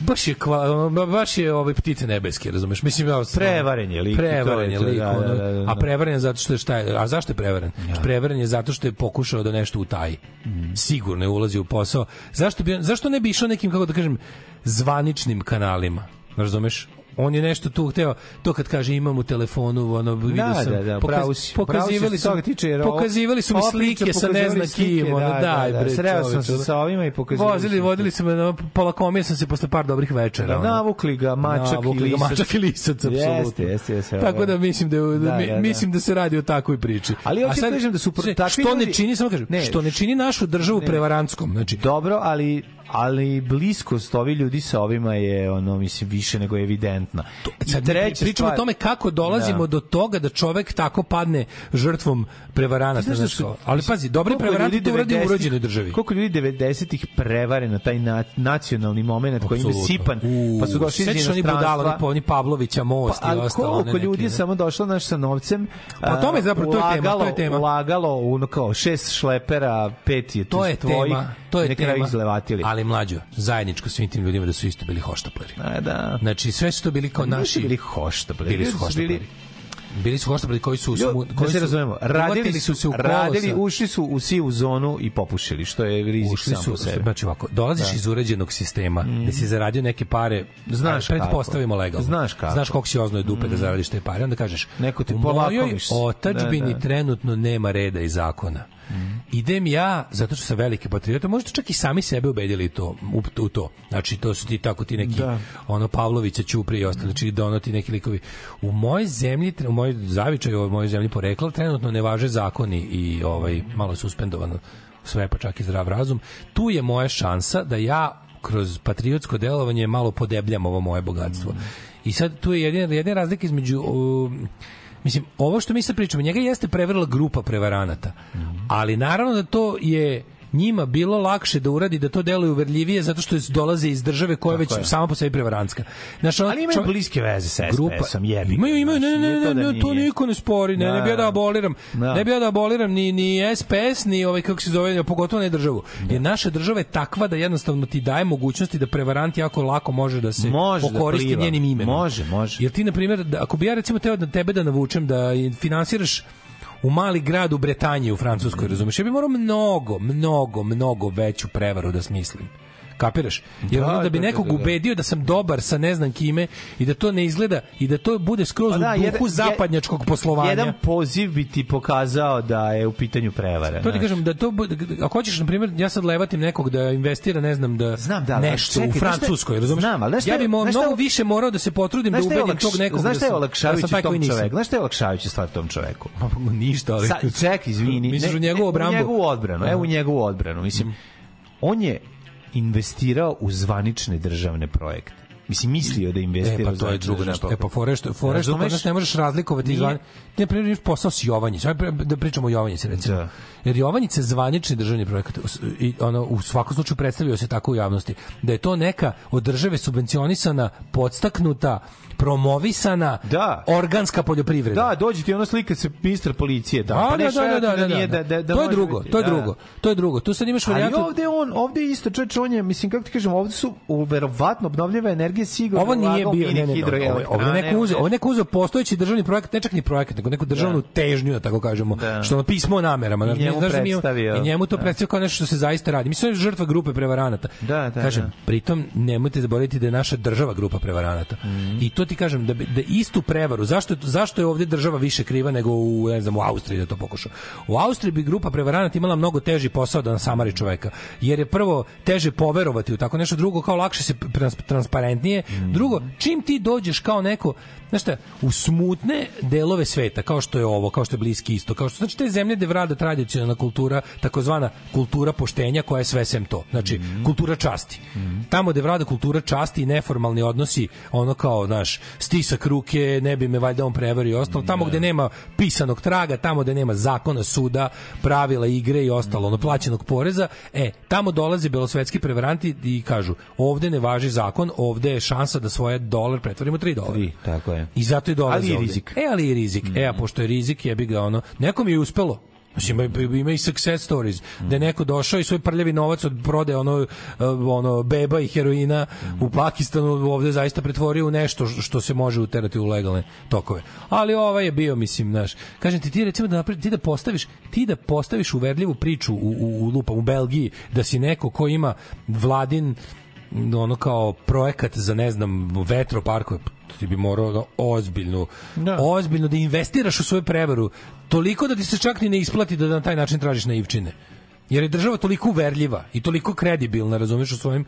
baš je kva, baš je ovaj ptice nebeske, razumeš? Mislim ja Prevaren je lik Prevaren je to, lik, da, ono, da, da, da. a prevaren je zato što je šta je, a zašto je prevaren? Prevaren je zato što je pokušao da nešto utaji. Mm. Sigurno je ulazi u posao. Zašto bi zašto ne bi išao nekim kako da kažem zvaničnim kanalima? Razumeš? On je nešto tu hteo, to kad kaže imam u telefonu, ono, vidio Da, sam, da, da, pokaz- pravo si. pokazivali Pravo su, tiče, jer pokazivali su mi slike sa ne pokazivali zna kim, slike, ono, da, daj, da, da. bre, Sreo sam se sa ovima i pokazivali Vozili, vodili su me, na pola komije sam se posle par dobrih večera. Da, navukli ga mačak Navukli i lisac. mačak i lisac, apsolutno. Jeste, jeste, jeste. Tako da mislim da, da, Da, da, da. mislim da se radi o takvoj priči. Ali sad- kažem da su takvi što ne čini, samo kažem, što ne čini našu državu prevarantskom. Znači, Dobro, ali ali bliskost ovih ljudi sa ovima je ono mislim više nego evidentna. I Sad treća pričamo stvar- o tome kako dolazimo Da. do toga da čovek tako padne žrtvom prevaranata. Znaš da su- ali pazi, dobri prevaranti to uradi u 90-ih urođenoj državi. Koliko ljudi 90-ih prevare na taj na, nacionalni moment koji im je sipan, U, pa su došli iz oni budala, oni, oni Pavlovića, Pa, most i ali ostalo. koliko ljudi neke, samo došlo naš sa novcem Pa o tome zapravo, to je tema, to je tema. ulagalo ono kao šest šlepera pet je to je tvojih, tema, to je na kraju tema. izlevatili Ali mlađo, zajedničko svim tim ljudima da su isto bili hoštapleri. A, da. Znači sve su to bili kao Nisu naši bili hoštapleri, Bili su hoštapleri. bili- su hoštapleri koji su smu- da koji se su razumemo, radili su, se u radili, ušli su u sivu zonu i popušili, što je rizik Ušli sam su, po sebi. znači ovako, dolaziš Da. iz uređenog sistema, gde si zaradio neke pare, Znaš pretpostavimo legalno. Znaš kako. Znaš koliko si oznoje dupe da zaradiš te pare, onda kažeš, Neko te u mojoj se." otačbini Da, da. trenutno nema reda i zakona. Idem ja, zato što sam veliki patriota, možete čak i sami sebe ubedili to, u, u to. Znači, to su ti tako ti neki, Da. ono Pavlovića, Ćupri i ostali, znači da ono ti neki likovi. U mojoj zemlji, u mojoj zavičaju, u mojoj zemlji porekla, trenutno ne važe zakoni i ovaj, malo je suspendovano sve, pa čak i zdrav razum. Tu je moja šansa da ja kroz patriotsko delovanje malo podebljam ovo moje bogatstvo. I sad tu je jedina, jedina razlika između um, Mislim, ovo što mi sad pričamo, njega jeste prevarila grupa prevaranata. Ali naravno da to je njima bilo lakše da uradi da to deluje uverljivije zato što dolaze iz države koja već je. sama po sebi prevarantska. Znaš, Ali imaju čo- bliske veze sa SPS-om, jebi. Imaju, imaju, ne, ne, ne, to ne, da ne, to niko ne spori, ne, ne bi ja da aboliram. Da. Ne bi ja da aboliram ni, ni SPS, ni ovaj, kako se zove, pogotovo ne državu. Jer naša država je takva da jednostavno ti daje mogućnosti da prevarant jako lako može da se Može da okoristi pliva. njenim imenom. Može, može. Jer ti, na primjer, da, ako bi ja recimo teo da tebe da navučem da finansiraš u mali grad u Bretanji u Francuskoj, razumeš? Ja bi morao mnogo, mnogo, mnogo veću prevaru da smislim. Kapiraš? Jer Da, da bi da, da, nekog da, da. ubedio da sam dobar sa ne znam kime i da to ne izgleda i da to bude skroz Pa da, u duhu jedan- zapadnjačkog poslovanja. Jedan poziv bi ti pokazao da je u pitanju prevara. To ti kažem da to bude- ako hoćeš na primjer ja sad levatim nekog da investira ne znam da Znam, da, nešto čekaj, u Francuskoj razumeš znam, ali ja bi mo, mnogo više morao da se potrudim da ubedim olakš- tog nekog Znaš šta je da sam- olakšavajući da sam tom čoveku? Znaš šta je olakšavajući stvar tom čoveku? ništa ali Sa, ček, izvini. Misliš u njegovu ne, odbrambu? U njegovu odbranu, evo u njegovu odbranu. Mislim, on je investirao u zvanične državne projekte. Mislim, mislio da investira E, pa u to je drugo nešto. E, pa fore što, fore što kod nas ne možeš razlikovati izvan... Ti, na primjer, posao s Jovanjicom. Ajde da pričamo o Jovanjici, recimo. Da. Jer Jovanjica je zvanični državni projekat. I ono, u svakom slučaju predstavio se tako u javnosti. Da je to neka od države subvencionisana, podstaknuta, promovisana, Da. organska poljoprivreda. Da, dođe ti ona slika se ministar policije, da. A, pa da, ne da, da, da, da, nije da. da, da to je drugo, biti, to je da. drugo. To je drugo. Tu sad imaš Ali varijantu... ovde on, ovde isto čovječ, on je, mislim, kako ti kažem, ovde su verovatno obnovljiva energija sigurno Ovo nije bio, ne, ne, ne, ovo je- ovo je neko uzeo, ovde- ovo je neko uzeo postojeći državni projekat, ne čak ni projekat, nego neku državnu težnju, da tako kažemo, Da. što ono pismo o namerama, I znaš, njemu znaš da predstavio. i njemu to Da. predstavio kao nešto što se zaista radi. Mislim, on je žrtva grupe prevaranata. Da, da, kažem, da. pritom nemojte zaboraviti da je naša država grupa prevaranata. Mhm. I to ti kažem, da, da istu prevaru, zašto, je- zašto je ovdje država više kriva nego u, ne znam, u Austriji da to pokuša. U Austriji bi grupa prevaranata imala mnogo teži posao da nasamari čoveka, jer je prvo teže poverovati u tako nešto, drugo kao lakše se trans, transparentnije, Mhm. drugo, čim ti dođeš kao neko, znaš šta, u smutne delove sveta, kao što je ovo, kao što je Bliski isto, kao što znači te zemlje gde vlada tradicionalna kultura, takozvana kultura poštenja koja je sve sem to. Znači, Mhm. kultura časti. Tamo gde vlada kultura časti i neformalni odnosi, ono kao, znaš, stisak ruke, ne bi me valjda on prevario i ostalo, tamo gde nema pisanog traga, tamo gde nema zakona, suda, pravila igre i ostalo, ono plaćenog poreza, e, tamo dolaze belosvetski prevaranti i kažu, ovde ne važi zakon, ovde je šansa da svoje dolar pretvorimo u 3 dolara. Tri, tako je. I zato i dolaze Ali i rizik. E, ali i rizik. E, a pošto je rizik, jebi ga ono, nekom je uspelo. Znači, ima, ima i success stories, da je neko došao i svoj prljavi novac od prodaje ono, uh, ono beba i heroina u Pakistanu ovde zaista pretvorio u nešto što- se može uterati u legalne tokove. Ali ovaj je bio, mislim, znaš, kažem ti, ti recimo da ti da postaviš, ti da postaviš uverljivu priču u, u, u lupa, u Belgiji, da si neko ko ima vladin ono kao projekat za ne znam vetroparkove ti bi morao da ozbiljno da. ozbiljno da investiraš u svoju prevaru toliko da ti se čak ni ne isplati da na taj način tražiš naivčine jer je država toliko uverljiva i toliko kredibilna razumeš u svojim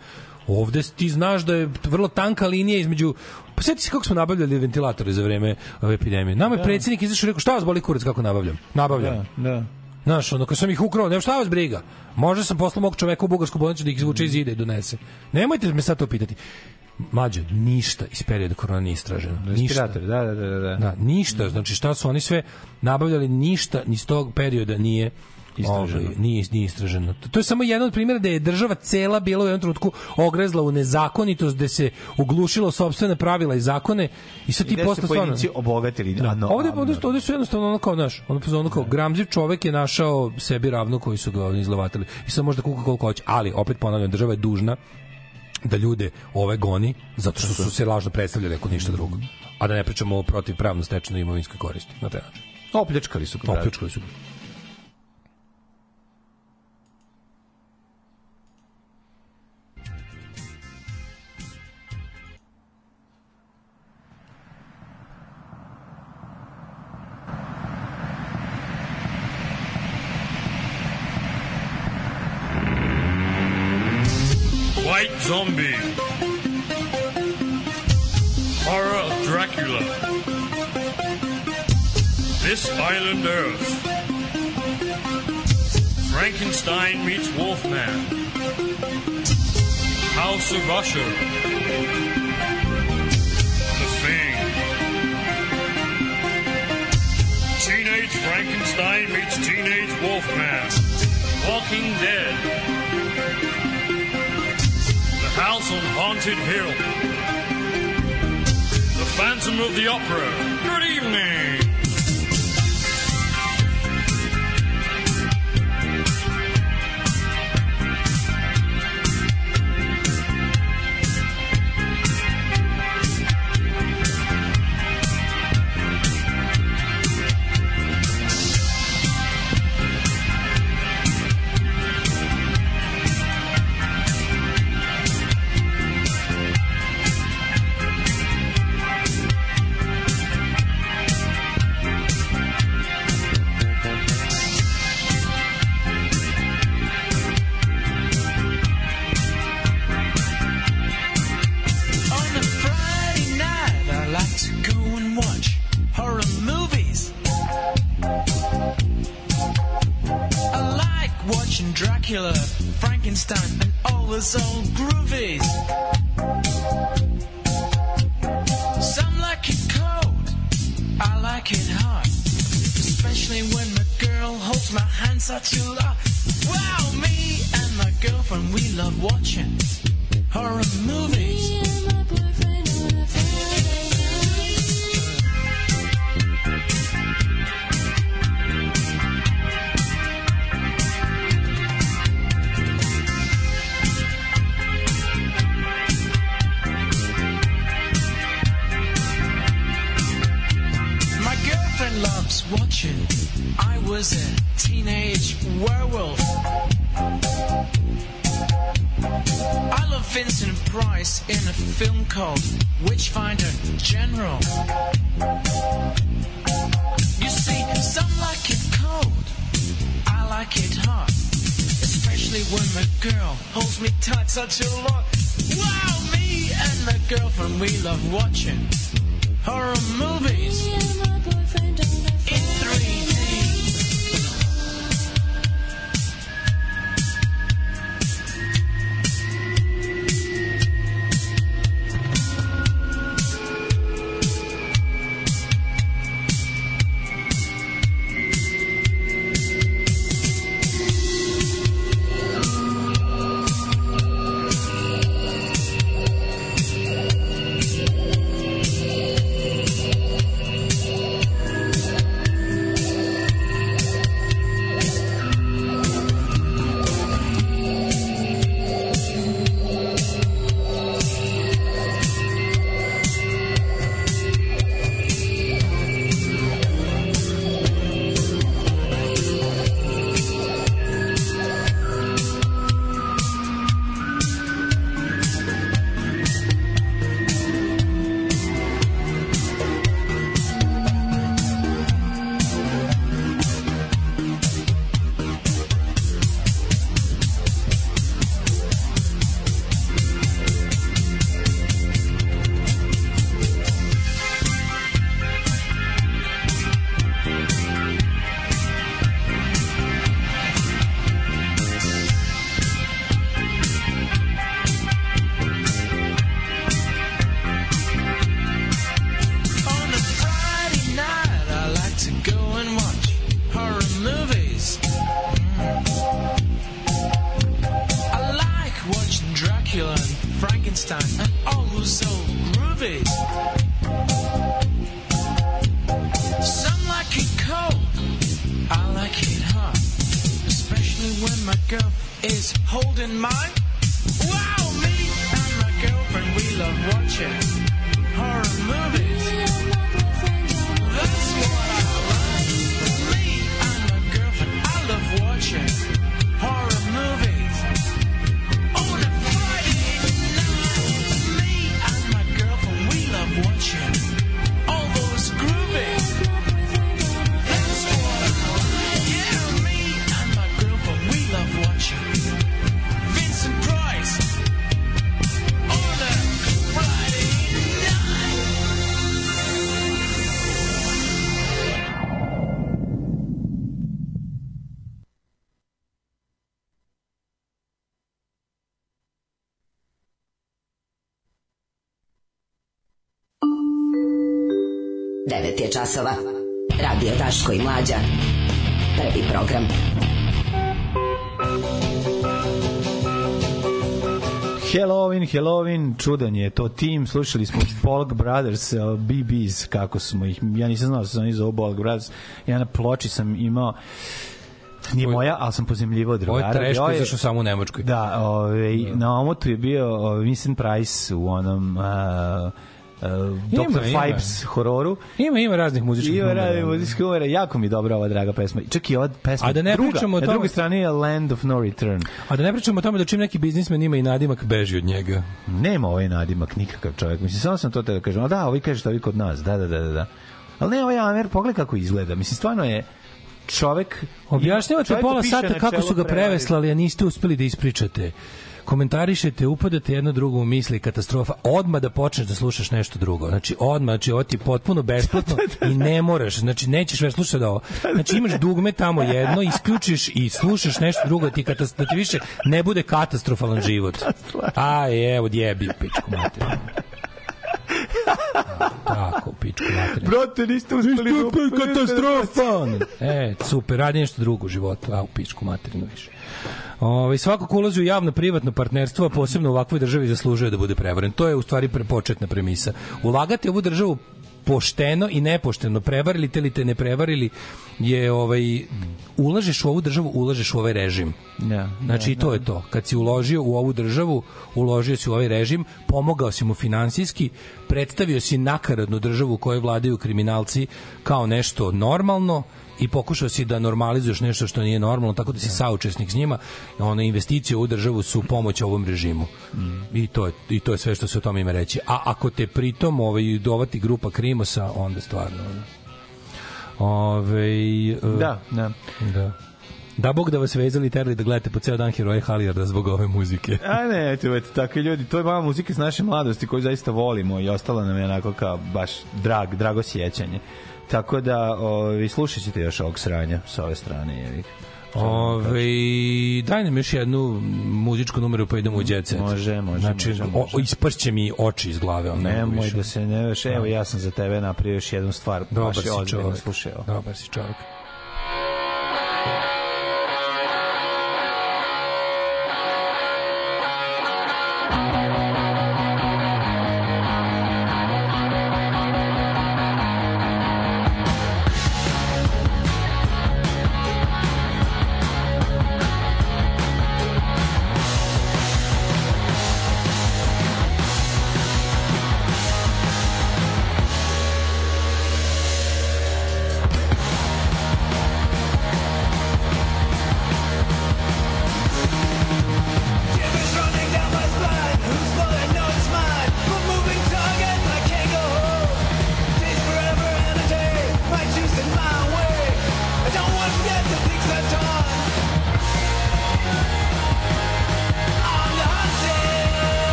ovde ti znaš da je vrlo tanka linija između pa sjeti se kako smo nabavljali ventilatore za vreme ove epidemije nama je Da. predsjednik izašao i rekao šta vas boli kurac kako nabavljam nabavljam Da, da. Znaš, ono, kad sam ih ukrao, nema šta vas briga. Možda sam poslao mog čoveka u bugarsku bolnicu da ih izvuče iz zida i donese. Nemojte me sad to pitati. Mlađo, ništa iz perioda korona nije istraženo. Ništa. Respirator, da, da, da, da. Da, ništa, znači šta su oni sve nabavljali, ništa iz tog perioda nije Istraženo. Ovaj, nije, nije istraženo. To je samo jedan od primjera da je država cela bila u jednom trenutku ogrezla u nezakonitost, gde se uglušilo sopstvene pravila i zakone i sad ti da su posle stvarno... pojedinci obogatili. Da, no, ovde, ovde, ovde su jednostavno ono kao, znaš, ono, ono kao, gramziv čovek je našao sebi ravno koji su ga izlavatili. I sad možda kuka koliko hoće. Ali, opet ponavljam, država je dužna da ljude ove goni zato što su se lažno predstavljali ako ništa drugo. A da ne pričamo o protiv pravno stečenoj imovinskoj koristi na taj način. Opljačkali su. Opljačkali su White Zombie. Horror of Dracula. This Island Earth. Frankenstein meets Wolfman. House of Usher. The Thing. Teenage Frankenstein meets Teenage Wolfman. Walking Dead. House on Haunted Hill. The Phantom of the Opera. Good evening. Watching Dracula, Frankenstein, and all those old groovies. Some like it cold, I like it hot. Especially when my girl holds my hand such a lot. Wow, me and my girlfriend, we love watching horror movies. Teenage werewolf. I love Vincent Price in a film called Witchfinder General. You see, some like it cold, I like it hot. Especially when my girl holds me tight such a lot. Wow, me and my girlfriend, we love watching horror movies. 9 je časova. Radio Taško i Mlađa. Prvi program. Halloween, Halloween, čudan je to tim. Slušali smo Polk Brothers, eh, BBs, kako smo ih. Ja nisam znao da se oni zovu Polk Brothers. Ja na ploči sam imao Nije Ovo, moja, ali sam pozemljivo drugara. Ovo je treško, koji samo u Nemočkoj. Da, ove, da. na omotu je bio ovaj, Vincent Price u onom... Uh, Dr. ima. Fipes hororu. Ima, ima raznih muzičkih Ima numera. radi muzički numera, jako mi je dobra ova draga pesma. Čak i ova pesma A da ne druga, pričamo o na tome- drugoj strani je Land of No Return. A da ne pričamo o tome da čim neki biznismen ima i nadimak, beži od njega. Nema ovaj nadimak nikakav čovjek. Mislim, samo sam to te da kažem. A da, ovi kaže što ovi kod nas. Da, da, da, da. da. Ali ne ovaj Amer, pogledaj kako izgleda. Mislim, stvarno je čovek... Objašnjavate pola sata na kako su ga preveslali, a niste uspeli da ispričate. Komentarišete, upadate jedno drugo u misli, katastrofa. Odma da počneš da slušaš nešto drugo. Znači, odma, znači, ovo ti je potpuno besplatno i ne moraš, znači, nećeš već slušati da ovo. Znači, imaš dugme tamo jedno, isključiš i slušaš nešto drugo, da ti, katas- da ti više ne bude katastrofalan život. A, evo, djebi, pičku materinu. Tako, pičku materinu. Brate, niste uspeli... Niste uspeli, katastrofa! E, super, radi nešto drugo u životu, a u pičku materinu više. Ove, svako ko ulazi u javno-privatno partnerstvo, a posebno u ovakvoj državi, zaslužuje da bude prevaren. To je u stvari početna premisa. Ulagati u ovu državu pošteno i nepošteno, prevarili te ili te ne prevarili, je ovaj, ulažeš u ovu državu, ulažeš u ovaj režim. Ja, Znači i to je to. Kad si uložio u ovu državu, uložio si u ovaj režim, pomogao si mu finansijski, predstavio si nakaradnu državu u kojoj vladaju kriminalci kao nešto normalno i pokušao si da normalizuješ nešto što nije normalno, tako da si saučesnik s njima. One investicije u državu su pomoć ovom režimu. I to je i to je sve što se o tome ima reći. A ako te pritom ovaj dovati grupa Krimosa, onda stvarno. Ovaj e, Da, da. Da. Da bog da vas vezali i terali da gledate po ceo dan heroje Halijarda zbog ove muzike. A ne, eto, eto, takvi ljudi, to je mala muzika iz naše mladosti koju zaista volimo i ostala nam je onako kao baš drag, drago sjećanje. Tako da, ovi, slušat ćete još ovog sranja sa ove strane. Jevi. Ove, daj nam još jednu muzičku numeru pa idemo u Jet Set. Može, može, Znači, može, može. O, ispršće mi oči iz glave. On Nemoj da se ne veš, evo ja sam za tebe napravio još jednu stvar. Dobar je si čovjek. Slušaj. Dobar si čovjek.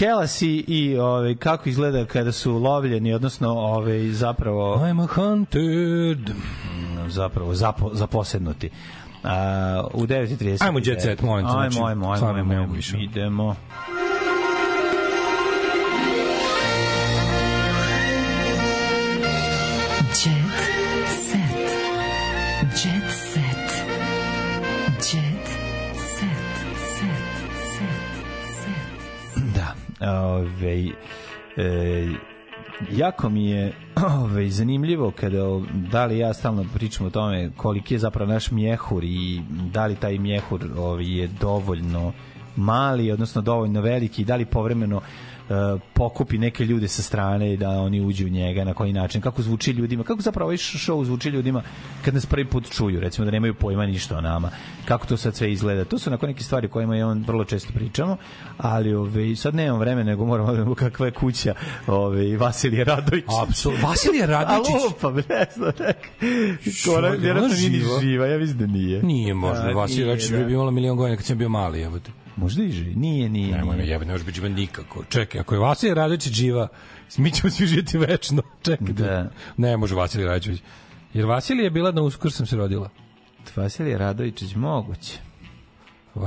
Helasi i ovaj kako izgleda kada su lovljeni, odnosno ovaj zapravo I'm a hunted. zapravo zapo, zaposednuti. A, u 9.30. Ajmo jet set, molim te, Ajmo, znači, ajmo, ajmo, stvarno ajmo, ne ajmo, mogu više. idemo. Jet jako mi je ove, zanimljivo kada da li ja stalno pričam o tome koliki je zapravo naš mjehur i da li taj mjehur ove, je dovoljno mali, odnosno dovoljno veliki i da li povremeno pokupi neke ljude sa strane i da oni uđu u njega, na koji način, kako zvuči ljudima, kako zapravo ovaj show zvuči ljudima kad nas prvi put čuju, recimo da nemaju pojma ništa o nama, kako to sad sve izgleda. To su onako neke stvari o kojima je on vrlo često pričamo, ali ove, sad nemam vremena, nego moramo da kakva je kuća ove, Vasilije Radović. Apsolutno. Vasilije Radovićić? A lupam, ne znam. Ona vjerojatno nije ni živa? živa, ja mislim da nije. Nije možda. Da, Vasilije Radović da. bi imala milion godina kad sam bio mali, jebote. Možda i živi. Nije, nije. Nemoj me jebe, ne može biti živa nikako. Čekaj, ako je Vasilije Radović živa, mi ćemo svi živjeti večno. Čekaj, Da. ne može Vasilije Radović. Jer Vasilija je bila na uskrs sam se rodila. Vasilije Radovićić moguće.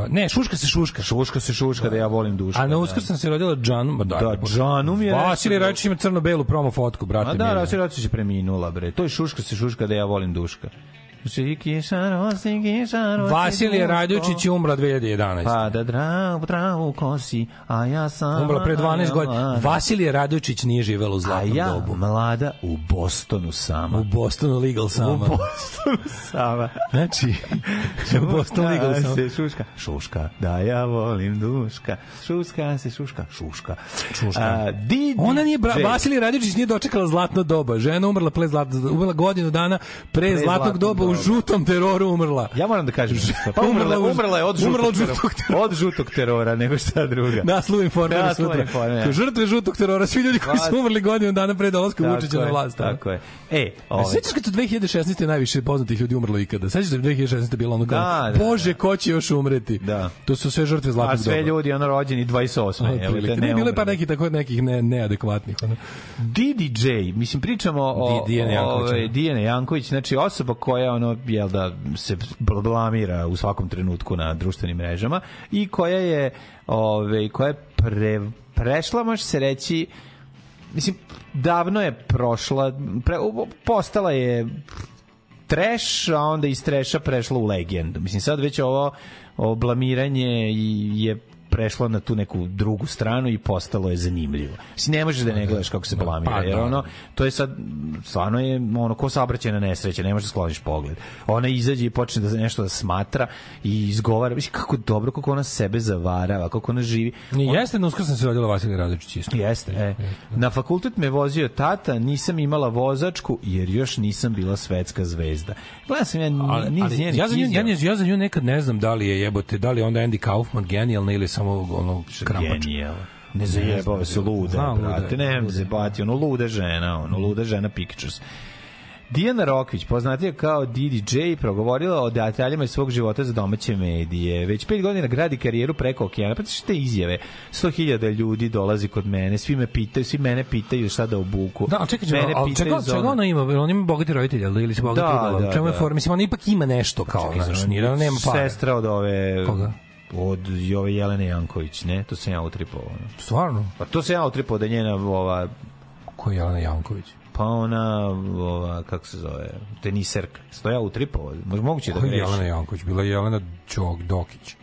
Ne, šuška se šuška. Šuška se šuška da ja volim dušku. A na uskrs sam se rodila Džan, ma da. Da, Džanu mi je Vasilije nešto- Radović ima crno-belu promo fotku, brate. A da, mili. Vasilije Radović je preminula, bre. To je šuška se šuška da ja volim duška. Vasilije. Radović je umra 2011. Pa da dravu, kosi, a ja sam... Umrla pre 12 godina. Vasilije Radović nije živela u A zlatnom ja, dobu. mlada, u Bostonu sama. U Bostonu legal sama. U Bostonu sama. Znači, u Bostonu legal sama. se šuška, šuška, da ja volim duška, šuška se šuška, šuška. Šuška. A, Didi Ona nije bra, J. Vasilij Radičić nije dočekala zlatno doba. Žena umrla pre zlatno, umrla godinu dana pre, Pre zlatnog doba u doba. žutom teroru umrla. Ja moram da kažem nešto. Pa Umrla umrla, je od žutog, umrla od žutog terora. Od žutog terora, nego šta druga. Naslov informera Naslov sutra. informera. Žrtve žutog terora, svi ljudi koji su umrli godinu dana pre dolaska Vučića na vlast. a? Tako je. E, A ovaj, sećaš kad su 2016. najviše poznatih ljudi umrlo ikada? Sećaš da je 2016. bilo ono kao, Da, da, Bože, ko će još umreti? Da. To su sve žrtve a zlatnog doba. sve ljudi ono rođeni 28. Ono, evo, da Ne, bilo je par nekih tako nekih ne, neadekvatnih. Ono. DDJ, mislim pričamo o Dijana Janković, ovaj, ono. Dijana Janković, znači osoba koja ono jel da se bl- blamira u svakom trenutku na društvenim mrežama i koja je ovaj koja je pre, prešla može se reći mislim davno je prošla pre, postala je trash, a onda iz treša prešla u legendu. Mislim, sad već ovo, ovo blamiranje i- je prešlo na tu neku drugu stranu i postalo je zanimljivo. Mislim, ne možeš da ne gledaš kako se blamira, pa jer da. ono, to je sad, stvarno je ono, ko saobraćajna nesreća, ne možeš da skloniš pogled. Ona izađe i počne da nešto da smatra i izgovara, mislim, kako dobro, kako ona sebe zavarava, kako ona živi. Nije, jeste, na uskrs sam se rodila Vasilij Radović isto. Jeste, e. Na fakultet me vozio tata, nisam imala vozačku jer još nisam bila svetska zvezda. Gledam sam ja niz ali njenih ja, ja, izjava. nju- ja za nju nekad ne znam da li je jebote, da li onda Andy Kaufman genijalna ili samo ono krampač. Genijal. Ne zajebava se Znam, luda brate, je, ne je. zajebati, ono luda žena, ono luda žena Pictures. Dijana Rokvić, poznatija kao DDJ, progovorila o detaljima iz svog života za domaće medije. Već pet godina gradi karijeru preko okeana. Pa te izjave? 100.000 ljudi dolazi kod mene, svi me pitaju, svi mene pitaju šta da obuku. Da, ali čekaj, Mene čekaj, ali čega, čega ono- ona ima? Ona ima bogati roditelj, ali ili se bogati Da, udala? da, U čemu je da. for? Mislim, ona ipak ima nešto kao, znaš, nije da nema para. Sestra od ove... Koga? Od i ove Jelene Janković, ne? To sam ja utripovao. Stvarno? Pa to sam ja utripovao da je njena ova Ko je Jelena Janković? Pa ona, ova, kako se zove, teniserka. Stoja u tripovo. Možda moguće da Ko je greši. Jelena Janković? Bila je Jelena Đog Dokić.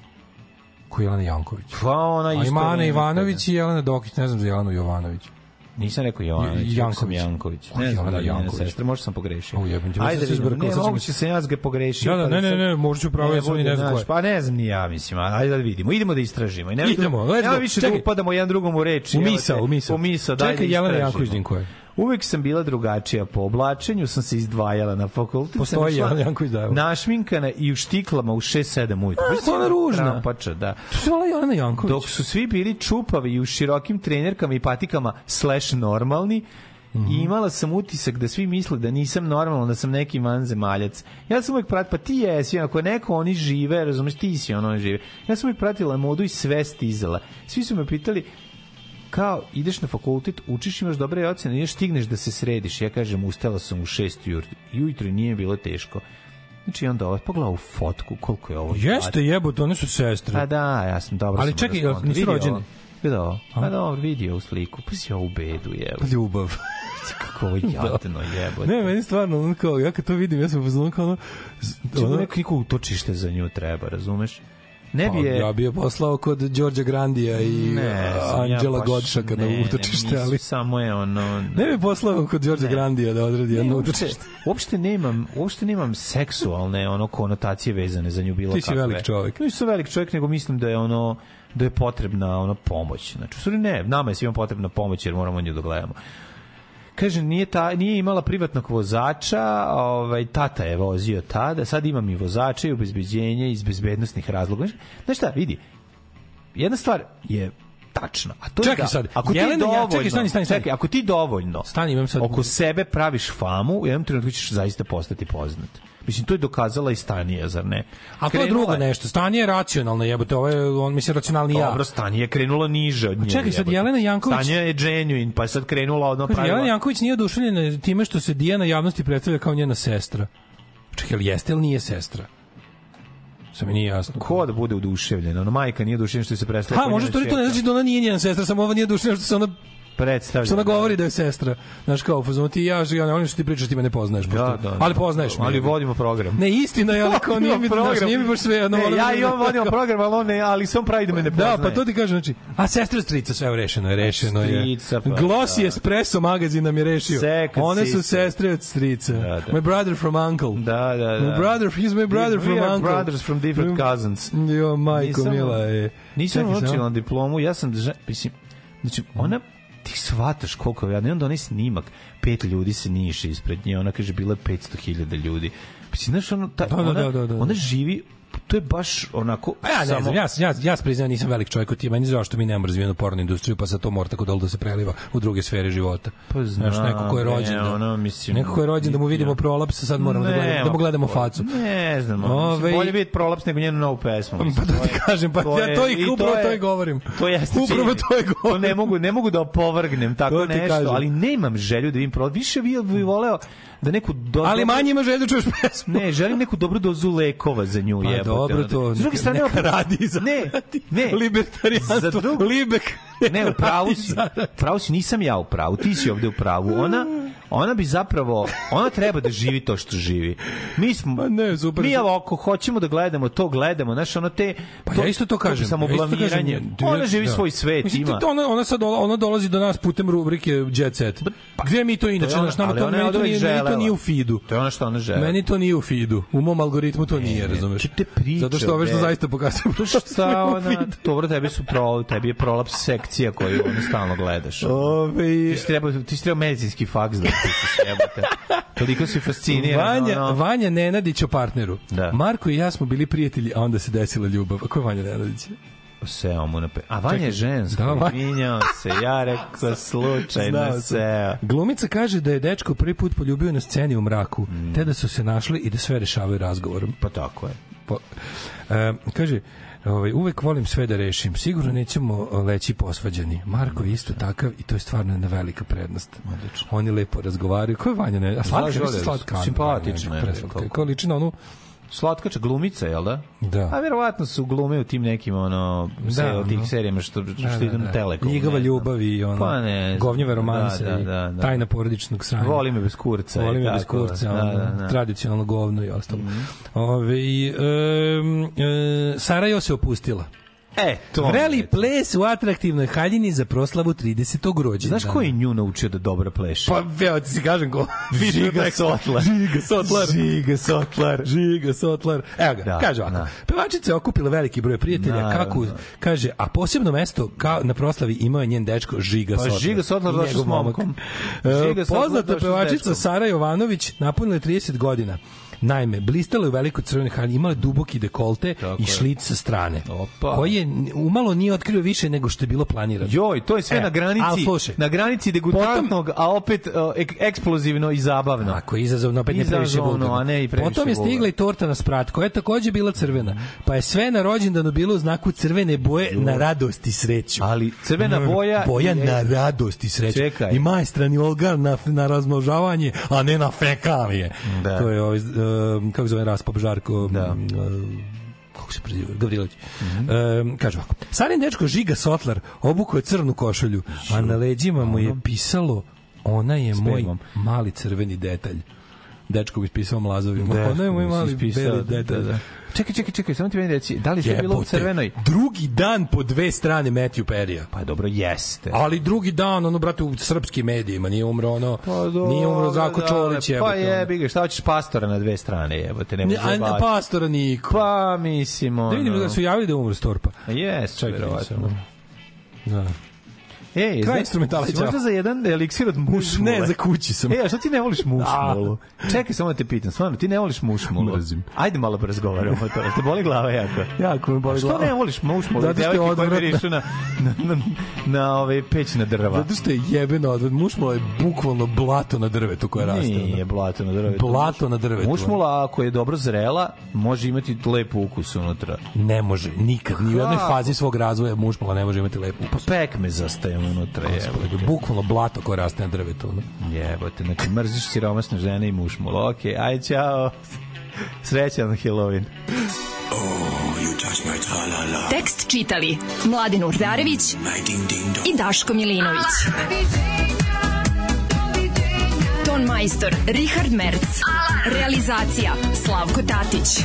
Ko je Jelena Janković? Pa ona isto... ima Ana nema Ivanović i Jelena Dokić, ne znam za Jelenu Jovanović. Nisam rekao Jovanović, Janković. Janković. Ne znam da Janković. sestra, možda sam pogrešio. O, jebem ti, Ajde, se izbrkao, ne, moguće sam ja ga pogrešio. Da, da, pa ne, ne, ne, možda ću pravo, ja sam i ne znam znaš, ko je. Pa ne znam ni ja, mislim, ajde da vidimo. Idemo da istražimo. I nema Idemo, let's go. više da upadamo jedan drugom u reč. U te, u misao. U misao, daj Čekaj, da Jelena. Janković, din ko je? Uvek sam bila drugačija. Po oblačenju sam se izdvajala na fakultet. sam Postoji Jelena Janković, da, evo. Našminkana i u štiklama u 6-7 ujutru. A, to je ona ružna. Krampača, da. To se vala Jelena Janković. Dok su svi bili čupavi i u širokim trenerkama i patikama slash normalni, Mhm. I imala sam utisak da svi misle da nisam normalan, da sam neki vanzemaljac. Ja sam uvek pratila, pa ti jesi, ako neko oni žive, razumeš, ti si ono žive. Ja sam uvek pratila modu i sve stizala. Svi su me pitali, kao ideš na fakultet, učiš, imaš dobre ocene, ideš stigneš da se središ. Ja kažem, ustala sam u 6 ujutru, ujutru i nije bilo teško. Znači onda ovo, pogledaj ovu fotku, koliko je ovo. Jeste jebote, one su sestre. Pa da, ja sam dobro Ali sam čekaj, nisu Vidi rođeni? ovo. Vidi ovo. Pa dobro, vidi ovu sliku. Pa si ovu bedu, jebo. Ljubav. Kako ovo jadno jebote. Ne, meni stvarno, ono kao, ja kad to vidim, ja sam pozvano kao ono... Čemu ono neko, neko utočište za nju treba, razumeš? Ne bi Pa, je... Ja bi je poslao kod Đorđa Grandija i Ne, ja Anđela baš- Godšaka na utočište, ali... samo je ono... Ne bi poslao kod Đorđa Grandija da odradi jedno utočište. uopšte nemam, uopšte nemam seksualne ono konotacije vezane za nju bilo Ti si kakve. velik čovjek. Nisam velik čovjek, nego mislim da je ono da je potrebna ono pomoć. Znači, ne, nama je svima potrebna pomoć jer moramo nju da gledamo. Kaže, nije, ta, nije imala privatnog vozača, ovaj, tata je vozio tada, sad imam i vozača i obezbeđenje iz bezbednostnih razloga. Znaš- šta, vidi, jedna stvar je tačna, a to je Čekaj da, sad, ako ti Jelena, ja- dovoljno, čekaj, stani, stani, stani. čekaj, ako ti dovoljno Stani, imam sad... oko sebe praviš famu, u jednom trenutku ćeš zaista postati poznat. Mislim, to je dokazala i Stanija, zar ne? A to je drugo nešto. Stanje je racionalno, jebote, ovo je, on mislim, racionalni ja. Dobro, Stanija je krenula niže od nje. čekaj, sad jebote. Jelena Janković- Stanja je genuine, pa je sad krenula odno pravila. Jelena Janković nije oduševljena time što se Dijana javnosti predstavlja kao njena sestra. Čekaj, ali jeste ili nije sestra? Samo mi nije jasno. Ko da bude oduševljen? Ono, majka nije oduševljena što se predstavlja. Ha, može to, to ne znači da ona nije njena sestra, samo ova nije oduševljena što se ona Predstavlja. što ona govori da je sestra. Znaš kao, fazon ti ja, ja ne volim što ti pričaš, ti me ne poznaješ. Da, pošto- da, ali da. poznaješ me. Ali vodimo program. Ne, istina je, ali kao nije mi, znaš, nije mi baš sve. ono, Ne, ja i on vodimo program, ali on ne, ali sam pravi da me ne poznaje. Da, pa to ti kažem, znači, a sestra strica, sve je rešeno je, rešeno je. Pa Glossy da. Espresso magazin nam je rešio. Second One su sister. sestre od strica. Da, da. My brother from uncle. Da, da, da. My brother, he's my brother We from are uncle. brothers from different cousins. Jo, majko, mila je. Nisam učila diplomu, ja sam, mislim, znači, ona, ti shvataš koliko je jadno. I onda onaj snimak, pet ljudi se niše ispred nje, ona kaže, bilo je 500.000 ljudi. Mislim, znaš, ono, ta, Da, da, ona, da, da, da. ona živi, to je baš onako, A ja ne samo- znam, ja, ja, ja priznajem nisam velik čovjek, ti meni zašto mi nemamo razvijenu porno industriju, pa sad to mora tako dolo da se preliva u druge sfere života. Pa Znaš, neko ko je ne, rođen, da, ono, mislim, neko ko je rođen da mu vidimo prolaps, sad moramo da, Ne, gledamo, da mu gledamo pa- facu. Ne znam, Ove- Ove... bolje vidjeti prolaps nego njenu novu pesmu. Pa mislim, to ti je- kažem, pa ja to i upravo to i govorim. To jeste Upravo to i govorim. To ne mogu, ne mogu da opovrgnem tako To ti nešto, kažem. ali nemam želju da vidim prolaps. Više bi, bi voleo da neku do, Ali manje ima želju da čuješ pesmu. Ne, želim neku dobru dozu lekova za nju, Pa jebote. dobro, to S druge strane, neka opet- radi za Ne, ne. libertarijanstvo, Za drugu- libek. Ne, u pravu si. pravu si, nisam ja u pravu, ti si ovde u pravu. Ona, ona bi zapravo, ona treba da živi to što živi. Mi smo, Pa ne, super. mi evo, ako hoćemo da gledamo, to gledamo, znaš, ono te... Pa ja isto to kažem. Samo ja kažem, blamiranje. Ona živi da. svoj svet, Mislim, ima. to Ona, ona sad ona dolazi do nas putem rubrike Jet Set. Gde mi to inače, ona- znaš, nama to, ona meni to, nije, meni to nije u feedu. To je ono što ona žele. Meni to nije u feedu. U mom algoritmu to nije, razumeš? te priče, Zato što ove što bre. zaista pokazujem. To šta ona, dobro, tebi su pro, tebi je prolaps sekcija koju ono stalno gledaš. Ove, Ti si trebao, ti si trebao medicinski faks da upišeš, jebote. Toliko si fasciniran. Vanja, ono. Vanja Nenadić o partneru. Da. Marko i ja smo bili prijatelji, a onda se desila ljubav. A ko je Vanja Nenadić? Seo mu na pe... A Vanja je žensko, Da, izvinjao se, ja rekao slučajno seo. Glumica kaže da je dečko prvi put poljubio na sceni u mraku, te da su se našli i da sve rešavaju razgovorom. Pa tako je. Po, e, kaže, ovaj, uvek volim sve da rešim. Sigurno nećemo leći posvađani. Marko je isto takav i to je stvarno jedna velika prednost. Oni lepo razgovaraju. Ko je Vanja? Ne? A slatka, Vanja, slatka. simpatična. Ko liči na onu Slatkača glumica, jel da? Da. A verovatno su glume u tim nekim ono se, Da, od tih serijama što, što Da, da, idu na da. telekom. Ljigava ne znam. ljubav i ono, Pa ne govnjeve romanse Da, da, da, da. tajna porodičnog sranja. Voli me bez kurca. Voli me bez kurca, Da, ono, da, da. tradicionalno govno i ostalo. Ove, um, e, Sarajevo se opustila. E, to. Vreli ples u atraktivnoj haljini za proslavu 30. rođendana. Znaš ko je nju naučio da dobro pleše? Pa, evo ti si kažem ko. Žiga Sotlar. Žiga Sotlar. Žiga Sotlar. Žiga Sotlar. Evo ga, Da, kaže ovako. da. Pevačica je okupila veliki broj prijatelja, Naravno. kako, kaže, a posebno mesto kao na proslavi imao je njen dečko Žiga Pa Sotlar. Žiga Sotlar došao s momkom. E, Žiga Sotlar Poznata pevačica. Sara Jovanović napunila je 30 godina. Naime, blistala je u velikoj crvenoj haljini, imala duboki dekolte i je. šlic sa strane. Opa. Koji je umalo nije otkrio više nego što je bilo planirano. Joj, to je sve E, na granici, slušaj, na granici degutantnog, a opet uh, ek- eksplozivno i zabavno. Ako je izazovno, opet ne previše Izazovno, vulgarno. a ne i previše Potom je stigla i torta na sprat, koja je takođe bila crvena. Pa je sve na rođendanu bilo u znaku crvene boje na radost i sreću. Ali crvena boja Boja je- na radost i sreću. Čekaj. I majstrani olgar na, na razmnožavanje, a ne na fekalije. Da. To je ovaj, kako zove Raspop Žarko, da. kako se preziva, Gavrilović. Mhm. Um, kaže ovako, Sarin dečko Žiga Sotlar obukao je crnu košulju, a na leđima mu je pisalo ona je moj mali crveni detalj. Dečko bi ispisao mlazovima. Dečko Ona je moj mali beli da, detalj. da. Čekaj, čekaj, čekaj, samo ti meni reci, da li je bilo u crvenoj? Drugi dan po dve strane Matthew Perija. Pa dobro, jeste. Ali drugi dan, ono, brate, u srpskim medijima, nije umro, ono, Pa dobro, nije umro Zako da, Čolić, Pa jebote, ono. jebi ga, šta hoćeš pastora na dve strane, jebote, ne Ne, a zabaviti. pastora niko. Pa, mislim, ono... Da vidim da su javili da umro Storpa. Jes, Čekaj, verovatno. Da. Ej, Kraj ćao. Možda za jedan eliksir od mušmule. Ne, za kući sam. E, a što ti ne voliš mušmulu? Čekaj, samo da te pitam, stvarno, ti ne voliš mušmulu? Mrzim. Ajde malo da razgovaramo o tome. Te boli glava jako? Jako me boli Što glava. ne voliš mušmulu? Zato što je mirišu na, na, na, na ove pećna drva. Zato što je jebeno odvod. Mušmula je bukvalno blato na drvetu koje raste. Nije blato na drvetu. Blato na drvetu. Mušmula, ako je dobro zrela, može imati lep ukus unutra. Ne može, nikad. Ni u jednoj fazi svog razvoja mušmula ne može imati lepu Pa pekme zastaje unutra, jebote. Bukvalno blato koje raste na drvetu. Ono. Jebote, znači mrziš siromasne žene i mušmulu. Okej, aj čao. Srećan Halloween. Tekst čitali Mladin Urdarević i Daško Milinović. Ton majstor Richard Merc. Realizacija Slavko Tatić.